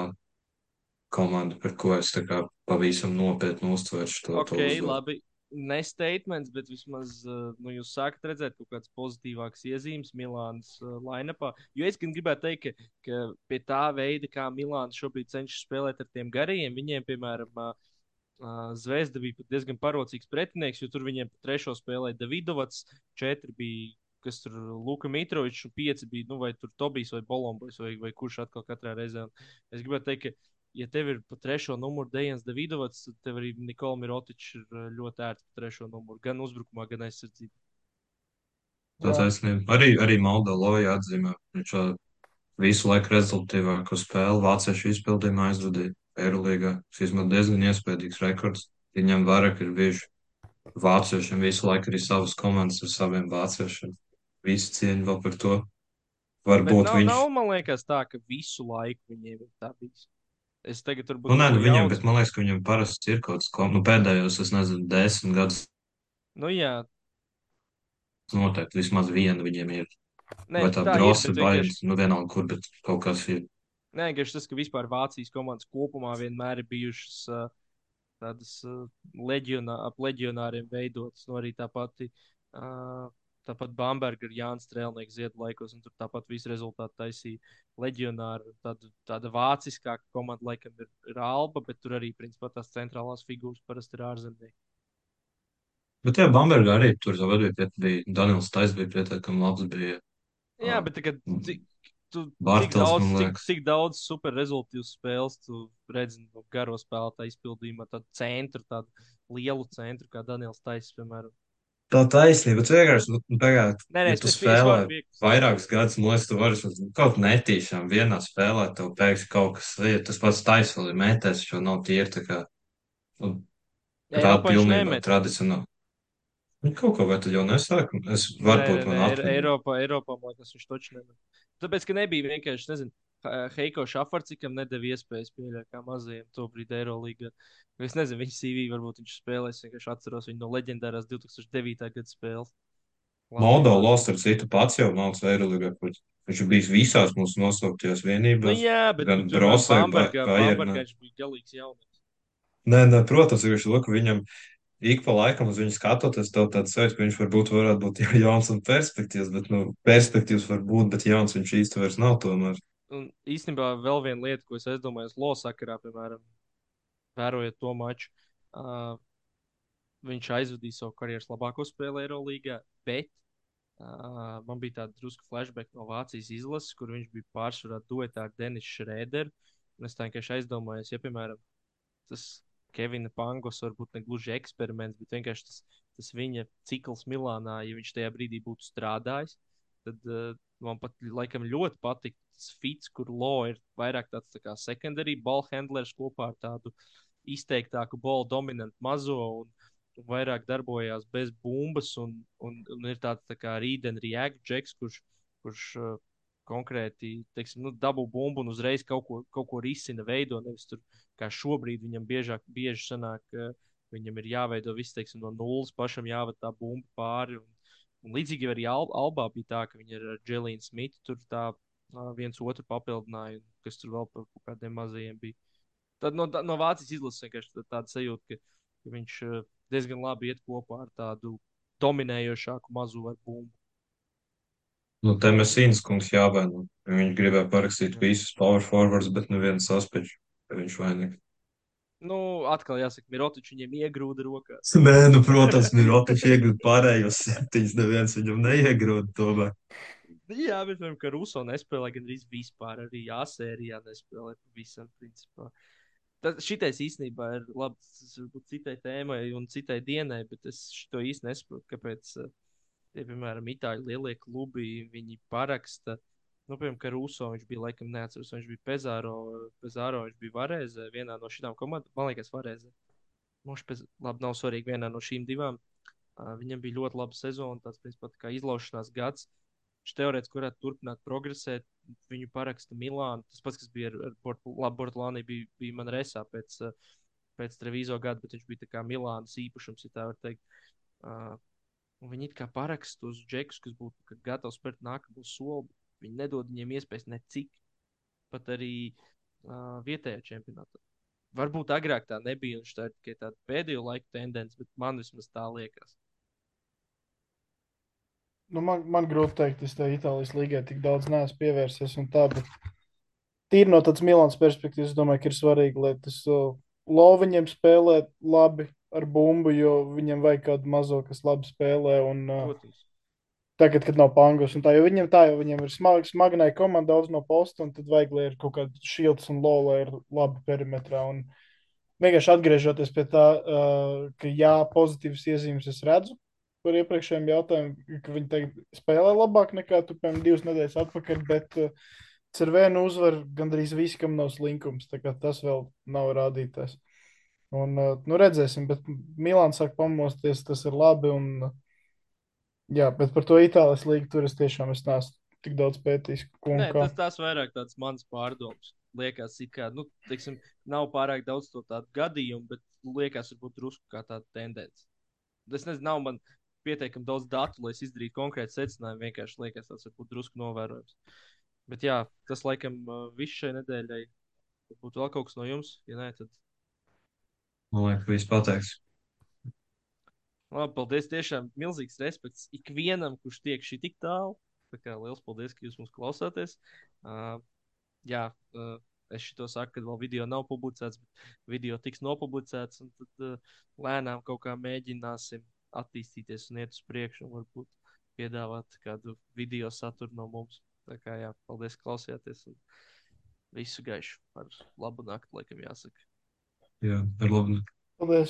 komanda, par ko es tā kā pavisam nopietni uztveršu to, Ok, to labi. Ne statements, bet vismaz uh, nu, jūs sākat redzēt kaut kādas pozitīvākas iezīmes Milānas uh, lainapā. Jo es gan gribētu teikt, ka, ka pie tā veida, kā Milāna šobrīd cenšas spēlēt ar tiem garajiem, viņiem, piemēram, uh, Zvezda bija diezgan parocīgs pretinieks, jo tur viņiem trešo spēlēja Davidovats, četri bija. Kas tur Luka Mitrovičs, un pieci bija, nu, vai tur Tobijs vai Bolombojs, vai, vai kurš atkal katrā reizē. Un es gribētu teikt, ka ja tev ir pa trešo numuru Dejans Davidovs, tad tev arī Nikola Mirotičs ir uh, ļoti ērti pa trešo numuru, gan uzbrukumā, gan aizsardzībā. Tā taisnība. Arī, arī Malda Loja atzīmē. Viņš visu laiku rezultātīvāko spēli vāciešu izpildījumā aizvadīja Eirolīgā. Šis man diezgan iespējīgs rekords. Viņam vairāk ir bijuši vāciešiem visu laiku arī savas komandas ar saviem vāciešiem. Visi cieņi vēl par to. Varbūt nav, viņš. nav, man liekas, tā, ka visu laiku viņiem ir tā bijis. Es tagad turbūt Nu, nē, nu, viņam, jaucu. bet man liekas, ka viņam parasti ir kaut kas, ko, nu, pēdējos, es nezinu, desmit gadus Nu, jā, noteikti vismaz viena viņiem ir. Nē, Vai tā tā grosa vai, vienkārši- nu, vienalga, kur, bet kaut kas ir. Nē, vienkārši tas, ka vispār Vācijas komandas kopumā vienmēr ir bijušas uh, tādas uh, leģionā, ap leģionāriem veidotas. Nu, arī tā pati, uh, tāpat Bamberga ir Jānis Strēlnieks ziedu laikos, un tur tāpat visu rezultātu taisīja leģionāri. Tāda, tāda vāciskāka komanda laikam ir, ir Alba, bet tur arī, principā, tās centrālās figūras parasti ir ārzemnieki. Bet, jā, Bambergā arī tur tagad bija, Daniels Tais bija pietiekami labs, bija Jā, bet tagad, cik, tu, cik Bartels, daudz, man cik, cik daudz super rezultātu spēles tu redzi no garo spēlētāju izpildījumā, tādu centru, tādu lielu centru, kā Daniels Taisīs, piemēram. Tā taisnība, bet vienkārši, nu, tagad, Nē, nē, ja tu spēlē vairākus gadus, man liekas, tu vari kaut netīšām vienā spēlē, tev pēkšņi kaut kas ir, tas pats tais vēl ir metēs, jo nav tīri tā kā, nu, Eiropā viņš pilnībā tradicionāli. Nu, kaut ko vai tad jau nesāk, es varbūt nē, man nē, Eir- atmiņā. Eiropā, Eiropā, man liekas, viņš toču nemet. Tāpēc, ka nebija vienkārši, nezinu, Heiko Šafarcikam nedēļa iespējas pieļaut kā mazajam tobrīd Eirolīgā. Es nezinu, viņa CV varbūt viņš spēlēs, vienkārši atceros viņu no leģendārās 2009. gada spēles. Moldo Lost ar citu pats jau Eiroligā, kurš viņš ir bijis visās mūsu nosauktajās Nu, vienībās. jā, bet gan nu, Brosē, Bambergā, Ba- Bayernā. Bambergā viņš bija galīgs jaunais. Nē, nē, protams, ir šis, ka viņam ik pa laikam uz viņu skatoties, tev tāds sajūta, ka viņš varbūt varētu būt jau jauns un perspektīvs, bet, nu, perspektīvs var būt, bet jauns viņš īsti vairs nav tomēr. Un īstenībā vēl viena lieta, ko es aizdomājos Losakarā, piemēram, vērojot to maču. Uh, viņš aizvadīja savu karjeras labāko spēli Eirolandā, bet uh, man bija tāda drusku flashback no Vācijas izlases, kur viņš bija pārsvarā duetā ar Denisu Šrēderu. Es tā vienkārši aizdomājos, ja, piemēram, tas Kevina Pangos varbūt ne gluži eksperiments, bet vienkārši tas, tas viņa cikls Milānā, ja viņš tajā brīdī būtu strādājis, tad uh, man pat laikam ļoti patīk tas fits, kur Lo ir vairāk tāds tā kā secondary ball handlers kopā ar tādu izteiktāku ball dominantu mazo un, vairāk darbojās bez bumbas un, un, un ir tāds tā kā react džeks, kurš, kurš uh, konkrēti, teiksim, nu, dabū bumbu un uzreiz kaut ko, kaut ko risina, veido. Nevis tur, kā šobrīd viņam biežāk, bieži sanāk, ka viņam ir jāveido viss, teiksim, no nulles, pašam jāved tā bumba pāri. Un, un līdzīgi arī Al Albā bija tā, ka viņi ar Dželīnu Smitu tur tā viens otru papildināja, kas tur vēl par kaut kādiem mazajiem bija. Tad no, no Vācijas izlases vienkārši tā- tāda sajūta, ka, ka viņš diezgan labi iet kopā ar tādu dominējošāku mazu ar bumbu. Nu, te Mesīnas kungs jāvēl. Viņš gribēja parakstīt visus power forwards, bet neviens saspēļ, ka viņš vainīgs. Nu, atkal jāsaka, Mirotičs viņiem iegrūda rokās. Nē, nu, protams, Mirotičs iegūda pārējos septiņus, neviens viņam neiegrūda tomēr. Jā, bet piemēram, ka Ruso nespēlē gandrīz vispār, arī jāsērijā nespēlē pavisam principā. Tas šitais īstenībā ir labs, tas varbūt citai tēmai un citai dienai, bet es to īsti nesaprotu, kāpēc, eh, tie, piemēram, itāļu lielie klubi, viņi paraksta, nu, piemēram, ka Ruso viņš bija, laikam, neatceros, viņš bija Pezāro, Pezāro viņš bija Varēzē, vienā no šīm komandām, man liekas, Varēzē. Moši, pez, labi, nav svarīgi vienā no šīm divām. Uh, viņam bija ļoti laba sezona, tāds, principā, tā kā izlaušanās gads. Viņš teorētiski varētu turpināt progresēt. Viņu paraksta Milāna. Tas pats, kas bija ar, ar Port, Bortlānī, bija, bija man resā pēc, pēc Trevizo gada, bet viņš bija kā Milānas īpašums, ja tā var teikt. Uh, viņi it kā paraksta uz džekus, kas būtu ka gatavi spērt nākamo soli. Viņi nedod viņiem iespējas necik, pat arī uh, vietējā čempionātā. Varbūt agrāk tā nebija, un tā ir tikai tāda pēdējo laiku tendence, bet man vismaz tā liekas. Nu, man, man grūti pateikt, es tam Itālijas līgai tik daudz neesmu pievērsies. Tā, bet tīri no tādas Milānas perspektīvas, domāju, ka ir svarīgi, lai tas uh, Loviņiem spēlē labi ar bumbu, jo viņam vajag kādu mazo, kas labi spēlē. Un, uh, Protams. Tagad, kad nav pangos, un tā jau viņam tā, jo viņam ir smag, smagnai komanda daudz no posta, un tad vajag, lai ir kaut kāda šilts un lola ir labi perimetrā. Un vienkārši atgriežoties pie tā, uh, ka jā, pozitīvas iezīmes es redzu par iepriekšējiem jautājumiem, ka viņi tagad spēlē labāk nekā tu, piemēram, divas nedēļas atpakaļ, bet uh, ar vienu uzvaru gandrīz visi, kam nav slinkums, tā kā tas vēl nav rādītājs. Un, uh, nu, redzēsim, bet Milāns sāk pamosties, tas ir labi. Un, uh, jā, bet par to Itālijas līgu tur es tiešām es neesmu tik daudz pētījis. Nē, kā. tas, tas vairāk tāds mans pārdoms. Liekas, kā, nu, teiksim, nav pārāk daudz to tādu gadījumu, bet liekas, varbūt drusku kā tāda tendence. Es nezinu, nav man pietiekami daudz datu, lai es izdarītu konkrētu secinājumu. Vienkārši liekas, tas varbūt drusku novērojams. Bet jā, tas laikam viss šai nedēļai. Būtu vēl kaut kas no jums, ja nē, tad Man liekas, viss pateiks. Labi, paldies. Tiešām milzīgs respekts ikvienam, kurš tiek šī tik tālu. Tā kā liels paldies, ka jūs mūs klausāties. Uh, jā, uh, es šo saku, kad vēl video nav publicēts, bet video tiks nopublicēts. Un tad uh, lēnām kaut kā mēģināsim attīstīties un iet uz priekšu, un varbūt piedāvāt kādu video saturu no mums. Tā kā jā, paldies, ka klausījāties. Un visu gaišu ar labu nakti, laikam jāsaka. Jā, ar labu. Paldies!